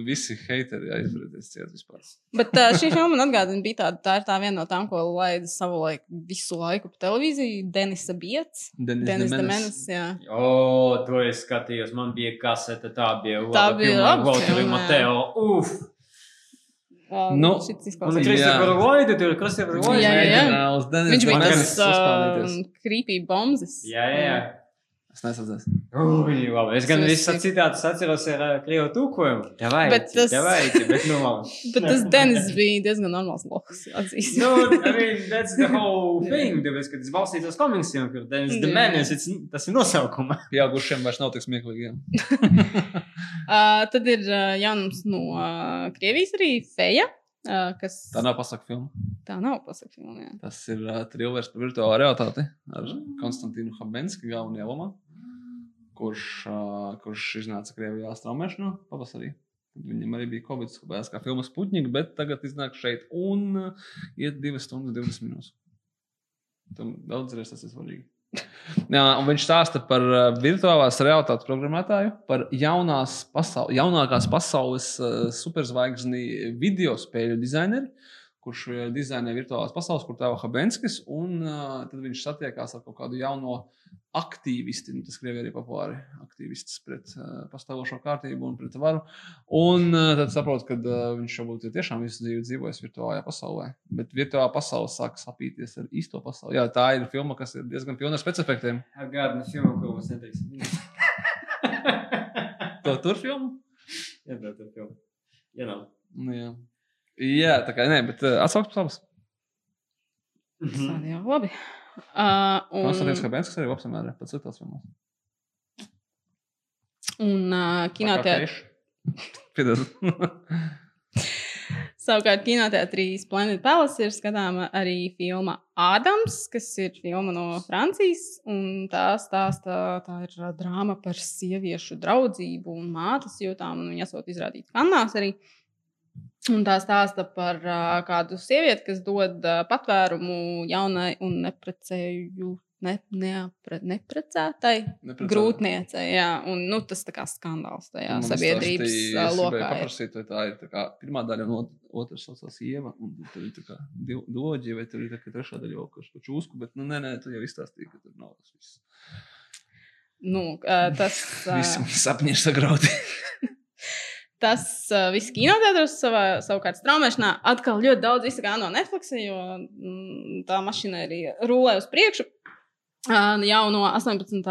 visi heiteri jāizbrīdēs ciet vispār. Bet uh, šī filma man atgādina, bija tāda, tā ir tā viena no tām, ko laida savu laiku, visu laiku pa televīziju. Denisa Biets. Denis Denis. Demenis, jā. O, to es skatījos, man bija kasete, tā bija. Tā bija laba Valtteri filma, jā. Mateo. Uf! Uh, Nu, Un izklausās. Christopher Lloyd, tur ir Christopher Lloyd. Jā, jā, jā. Viņš bija tas uh, creepy bombas. Jā, jā, jā. Es nesadzēs. Ui, labi. Es gan Tas visus ir- citātus atceros ar uh, krievu tūkojumu. Davai, Bet tas- davai, bet nu labi. <laughs> Bet tas Denis bija diezgan normāls loks. atzīsim. No, I mean, that's the whole thing. Tāpēc, ka tas balstīts uz komiksiem, kur Dennis the Jā. Menace, it's- tas ir nosaukuma. <laughs> Pieaugušiem vairs nav tik smieklīgi. jā. <laughs> Uh, tad ir uh, jaunums no uh, Krievijas arī Feja. Uh, kas Tā nav pasaka filma. tā nav pasakāma. Tas ir uh, trilers par virtuālo realitāti ar Konstantīnu Habenski galvenajā lomā, kurš, uh, kurš iznāca Krievijā straumēšanā pavasarī. Viņam arī bija Covid, kas kā filmas Sputņika, bet tagad iznāk šeit un uh, iet 2 stundas 20 minūtes. Tam daudz reizes tas ir svarīgi. <laughs> Jā, un viņš stāsta par uh, virtuālās realitātes programmētāju, par jaunās pasaul jaunākās pasaules uh, superzvaigzni video spēļu dizaineru, kurš uh, dizainē virtuālās pasaules, kur tēlo Habenskis. Un uh, tad viņš satiekās ar kaut kādu jaunu aktīvisti, nu, tas krievi arī populāri aktīvistus pret uh, pastāvošo kārtību un pret varu. Un uh, tad saprot, ka uh, viņš šobrīd ir tiešām visu dzīvi dzīvojis virtuālajā pasaulē. Bet virtuālā pasaule sāk sapīties ar īsto pasauli. Jā, tā ir filma, kas ir diezgan pilna ar specifiktiem. Atgādina filmu, ko mums neteiksim. <laughs> To tur filmu? Jā, tā ir filma. Jā, nav. Nu, jā. Jā, tā kā nē, bet uh, atsauks savas. Mhm. Tā jau labi. Uh, Konstantins un Habenskas arī labs ir pats citās filmās. un uh, kinoteātrī. <laughs> Piedod. <laughs> Savukārt, kinoteātrī Splendid Palace ir skatāma arī filma Ādams, kas ir filma no Francijas. un Tā stāsta, tā ir drāma par sieviešu draudzību un mātes jūtām. un Viņa esot izrādīta Kannās arī. Un tā stāsta par uh, kādu sievieti, kas dod uh, patvērumu jaunai un neprecēju. Ne, neapre, neprecētai Neprecētai. grūtniecei. Jā, un nu, tas kā skandāls tajā Man sabiedrības es lokā. ir. Paprasīt, tā ir tā kā, pirmā daļa, un ot- otrā saucās Ieva. Un tur ir doģi, vai tur ir tā trešā daļa kaut kas par čūsku. Bet, nu, nē, nē, tu jau izstāstīji, ka tur nav tas viss. Nu, tas ā, Visi sapņi ir sagrauti. <laughs> Tas uh, viss kinoteātris savā, savukārt straumēšanā atkal ļoti daudz izsaka no Netflix, jo mm, tā mašīna arī rulē uz priekšu. Uh, jau no 18.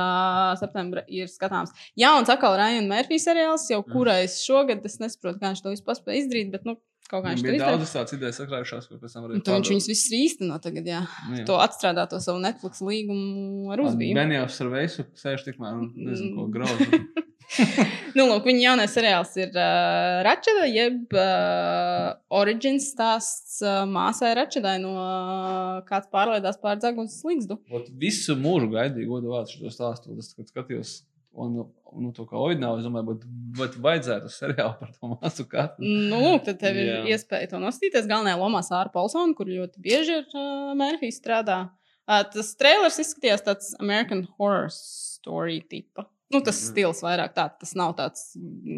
septembra ir skatāms jauns atkal Ryan Murphy seriāls, jau Mm. kurais šogad es nesaprotu, kā viņš to visu paspēja izdarīt, bet nu, kaut kā viņš to izdarīja. daudzas tādas idejas sakrājušās, ko pēc tam varēja tad viņš viņus visus īsteno tagad, jā. Nu, jā. To atstrādā to savu Netflix līgumu ar uzbīdi. Benjāns ar veisu sēž tikmēr un nezinu, ko Mm. grauž. <laughs> <laughs> Nu, lūk, viņa jaunais seriāls ir uh, Račeda, jeb uh, Origins stāsts uh, māsai Račedai no uh, kāds pārlaidās pār dzeguns slīgstu. Visu mūžu gaidīju godu vārdu šo stāstu. Es kad skatījos, un, nu, to kā oidnāvu, es domāju, bet, bet vajadzētu seriālu par to māsu katru. Nu, lūk, tad tev ir Jā. iespēja to nostīties. Galvenajā lomā Sāra Polsona, kur ļoti bieži ir uh, Mērfijs strādā. Uh, tas trailers izskatījās tāds American Horror Story tipa. Nu, tas Mhm. stils vairāk tāds, tas nav tāds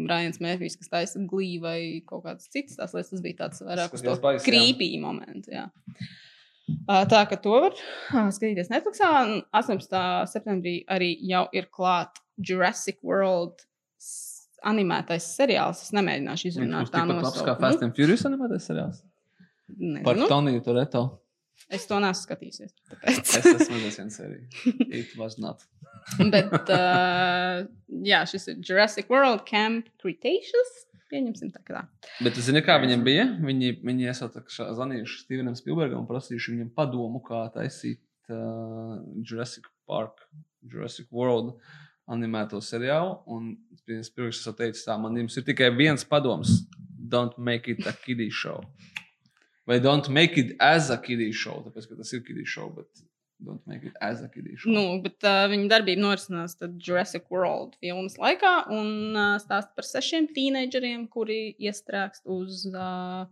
Rājans Mēfijs, kas taisa glīvi vai kaut kādas citas tās lietas. Tas bija tāds vairāk uz to krīpī momentu. Jā. Tā ka to var skatīties Netflixā. un 18. septembrī arī jau ir klāts Jurassic World animētais seriāls. Es nemēģināšu izrunāt būs tā tikpat labs kā. Fast and Furious animētais seriāls. Par Nezinu. Toniju Toreto. Es to neesmu skatījusies. tāpēc. Es esmu redzējis vienu sēriju. <laughs> It was not. Bet, uh, jā, šis ir Jurassic World Camp Cretaceous. Pieņemsim tā, kā tā. Bet zini, kā viņiem bija? Viņi, viņi esat zvanījuši Stevenam Spielbergam un prasījuši viņam padomu, kā taisīt uh, Jurassic Park, Jurassic World animēto seriālu. Un Spielbergs esat teicis, tā man jums ir tikai viens padoms. Don't make it a kiddie show. Vai don't make it as a kiddie show, tāpēc, ka tas ir kiddie show, bet don't make it as a kiddie show. Nu, bet uh, viņa darbība norisinās Jurassic World filmas laikā un uh, stāsta par sešiem tīneģeriem, kuri iestrēgst uz uh,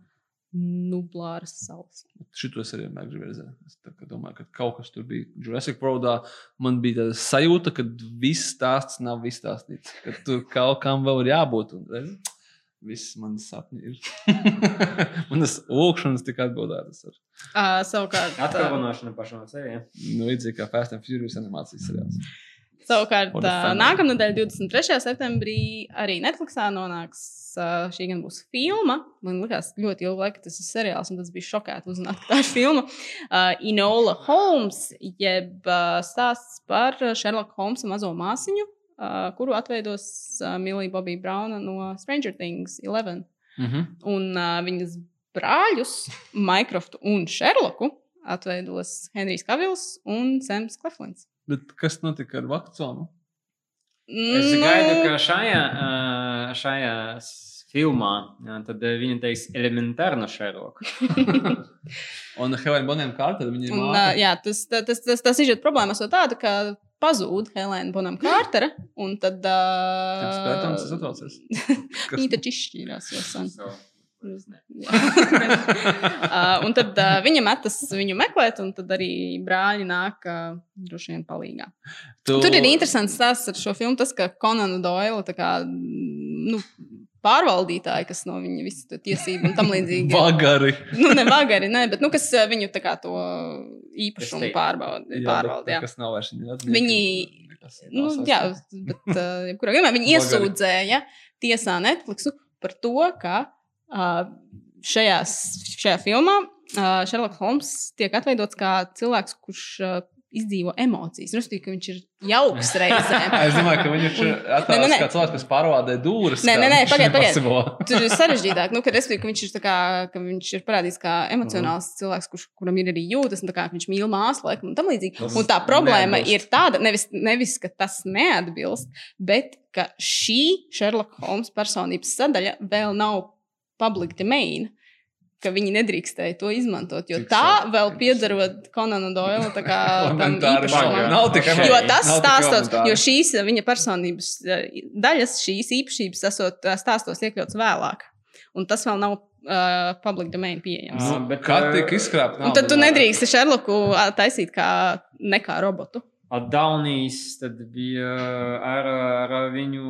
Nublāras salas. Šito es arī vienmēr gribēju redzēt. Es domāju, ka kaut kas tur bija. Jurassic Worldā man bija tāda sajūta, ka viss stāsts nav izstāstīts. Ka tur kaut kam vēl ir jābūt. Un, redz, viss manas sapņi ir. <laughs> manas lūkšanas tika atbildētas ar Uh, savukārt, uh, Atkalpošana pašā ceļā. nu, līdzīgi kā Fast and Furious animācijas seriāls. savukārt uh, nākamā nedēļa, 23. septembrī, arī Netflixā nonāks. Uh, šī gan būs filma. Man liekas, ļoti ilgu laiku tas ir seriāls, un tas bija šokēti uzzināt, ka tā ir filma. Uh, Inola Holmes, jeb uh, stāsts par Sherlock Holmesa mazo māsiņu, uh, kuru atveidos uh, Milija Bobija Brauna no Stranger Things 11. Mm -hmm. Un uh, viņas brāļus, <laughs> Minecraftu un Sherlocku, atveidos Henrijs Kavils un Sams Kleflins. Bet kas notika ar vakconu? Es Nu, gaidu, ka šajā, ā, šajā filmā jā, tad ā, viņa teiks elementāri no Sherlock. <laughs> Un Helēna Bonēm kārta, viņa ir uh, jā, tas, tas, tas, tas, tas ir problēma ar tādu, ka pazūd Helēna Bonam Kārtera, un tad uh, pētījums tas atraucies? <laughs> viņi taču izšķīrās jau sen. Uh, <laughs> un tad uh, viņa metas viņu meklēt, un tad arī brāļi nāk uh, droši vien palīgā. Tu... Tur ir interesants stāsts ar šo filmu, tas, ka Konana Doila tā kā, nu, pārvaldītāji, kas no viņa visas tiesību un tam <laughs> līdzīgi. Vagari. nu, ne vagari, ne, bet nu, kas uh, viņu tā kā to īpašumu bet jā. Kas nav vairs viņa radnieki, Viņi- nekas Nu, jā, bet uh, jebkurā gadījumā viņi iesūdzēja tiesā Netflixu par to, ka uh, šajās, šajā filmā uh, Sherlock Holmes tiek atveidots kā cilvēks, kurš uh, izdzīvo emocijas. Respektīvi, ka viņš ir jauks <laughs> reizēm. Es domāju, ka viņš ir nē. kā cilvēks, kas pārvaldē dūris. Nē, nē, nē, viņš pagaid, pagaid. Impossible. Tur ir sarežģītāk, nu, ka, respektīvi, ka viņš ir, kā, ka viņš ir parādījis kā emocionāls Mhm. cilvēks, kurš, kuram ir arī jūtas, un kā viņš mīl māsu, laikam, un tam līdzīgi. Un tā problēma neatbilst. ir tāda, nevis, nevis, ka tas neatbilst, bet ka šī Sherlock Holmes personības sadaļa vēl nav public domain. Ka viņi nedrīkstēja to izmantot, jo Cik tā vēl cik piederot Konanu Doilu. tā kā <laughs> tam īpašumam. Jo tas stāstos, jo šīs eh, viņa personības eh, daļas, šīs īpašības, esot eh, stāstos iekļauts vēlāk. Un tas vēl nav uh, public domain pieejams. Nu, Bet bet, kā tika izkrāpta? Un tad tu nedrīksti Šerloku taisīt kā ne kā robotu. Daunijs tad bija ar, ar viņu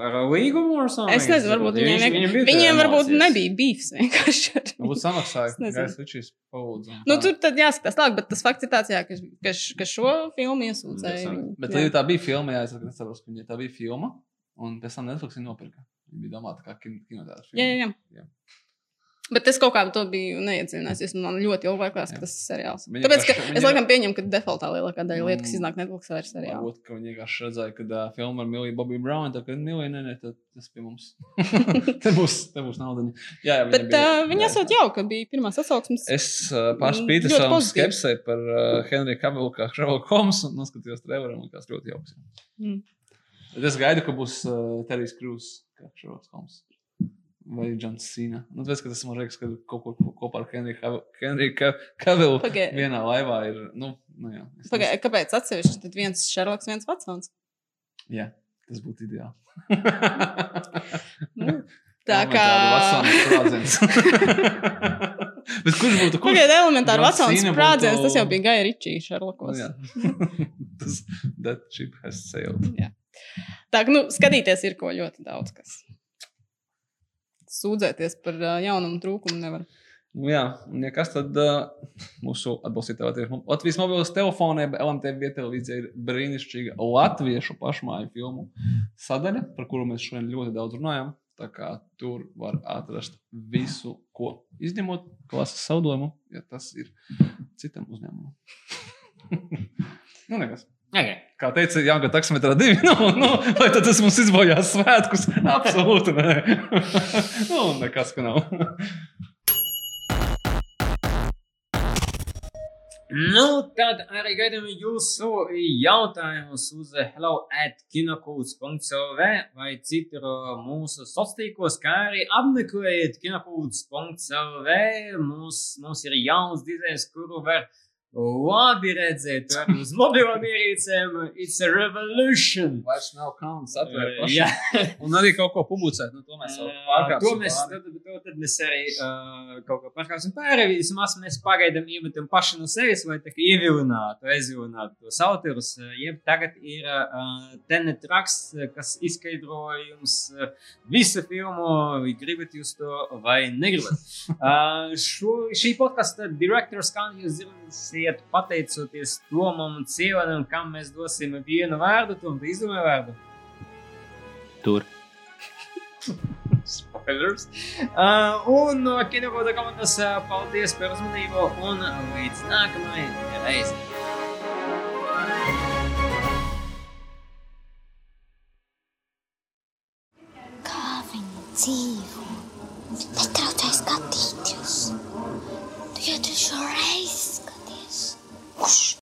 ar līgumu. Es nezinu, varbūt viņiem, ne... viņiem varbūt nebija bijis vienkārši. Ar... Būtu samaksāja. Es nezinu. Gaisa Ličīs palūdzu. Nu, tur tad jāskatās tālāk, bet tas fakts ir tāds, jā, ka, ka, ka šo filmu iesūdzēja. Bet Jā. tā bija filma, jā, es saprotu, ka tā bija filma, un pēc tam Netflix viņa nopirka. Viņa bija domāta kā kin- kinoteātris. Jā, jā, jā. Jā. Bet es kaut kā to biju neiedzinājies. Man ļoti ilgi liekas, ka tas ir seriāls. Viņa Tāpēc, ka vienkārši- es viņa- laikam pieņemu, ka defaultā lielākā daļa lietu, kas Mm. iznāk Netflix, ir seriāls. Varbūt, ka viņi vienkārši redzēja, ka uh, filma ar Miliju Bobiju Braunu, tā kā Milija, nē, nē, tad tas pie mums. <laughs> <laughs> te būs, te būs nauda. Jā, jā, Bet bija- uh, viņi jā. esat jauki, ka bija pirmā sasauksmes. Es uh, pārspītu Ļoti savam skepsē par uh, Henriju Kavilu kā Sherlock Holmes un noskatījos traileru un likās ļoti jauks. Mm. Es gaidu, ka būs uh, Terijs Krūs kā Sherlock Holmes. Vai Džons Sīna. Nu, ka tas man liekas, ka kaut ko ko- kopā ar Henriju Kav- Henriju Ka- Kavilu vienā laivā ir, nu, nu jā. Pagai, kāpēc atsevišķi? Tad viens Šerloks, viens Vatsons. Jā, tas būtu ideāli. Nu, tā kā. <laughs> Bet kurš būtu kurš? Pagaidiet, elementāri Vatsons sprādziens, tas jau bija Gaja Nu, Šerlokos. jā. <laughs> tas, that ship has sailed. Jā. Tā nu, skatīties ir ko ļoti daudz. Kas. Sūdzēties par jaunumu trūkumu nevar. Nu, jā, un ja kas tad uh, mūsu atbalstītāji Latvijas, mobilos telefoniem, LMT vietā ir brīnišķīga latviešu pašmāju filmu sadaļa, par kuru mēs šodien ļoti daudz runājam. Tā kā tur var atrast visu, ko izņemot klases saudojumu, ja tas ir citam uzņēmumam. <laughs> nu, nekas. Okay. Kā teica Jānis, taksometrā divi. Nu, nu, tad tas mums izbojās svētkus? Absolūti nē. <laughs> nu, nekas, ka nav. Nu, tad arī gaidām jūsu jautājumus uz hello at kinokults.clv vai citur mūsu sociālos kā arī apmeklējiet kinokults.clv. Mums, mums ir jauns dizains, kuru var labi redzēt uz mobilām ierīcēm. It's a revolution! Vairs nav kauns atvērt Uh, paši. jā. Un arī kaut ko publicēt. Nu, to mēs jau Uh, pārkāpsim To mēs, tad, to, tad mēs arī uh, kaut kā pārkāpsim pāri. Vismaz mēs pagaidām iemetam paši no sevis, lai tā kā ievilinātu, aizvilinātu tos autorus. Jeb tagad ir uh, tenet raksts, kas izskaidro jums visu filmu, vai gribat jūs to vai negribat. Uh, <laughs> šo, šī podkāsta direktors, kā jūs dzirdēsiet, pateicoties Tomam un Cievanam, kam mēs dosim vienu vārdu, Tom, tu izdomāji vārdu? Tur. <laughs> Spoilers. Uh, un no kinokoda komandas uh, paldies par uzmanību un līdz nākamajai reizei. Dzīvo? Netraucēj skatīties. Tikai tu šo reizi Whoosh.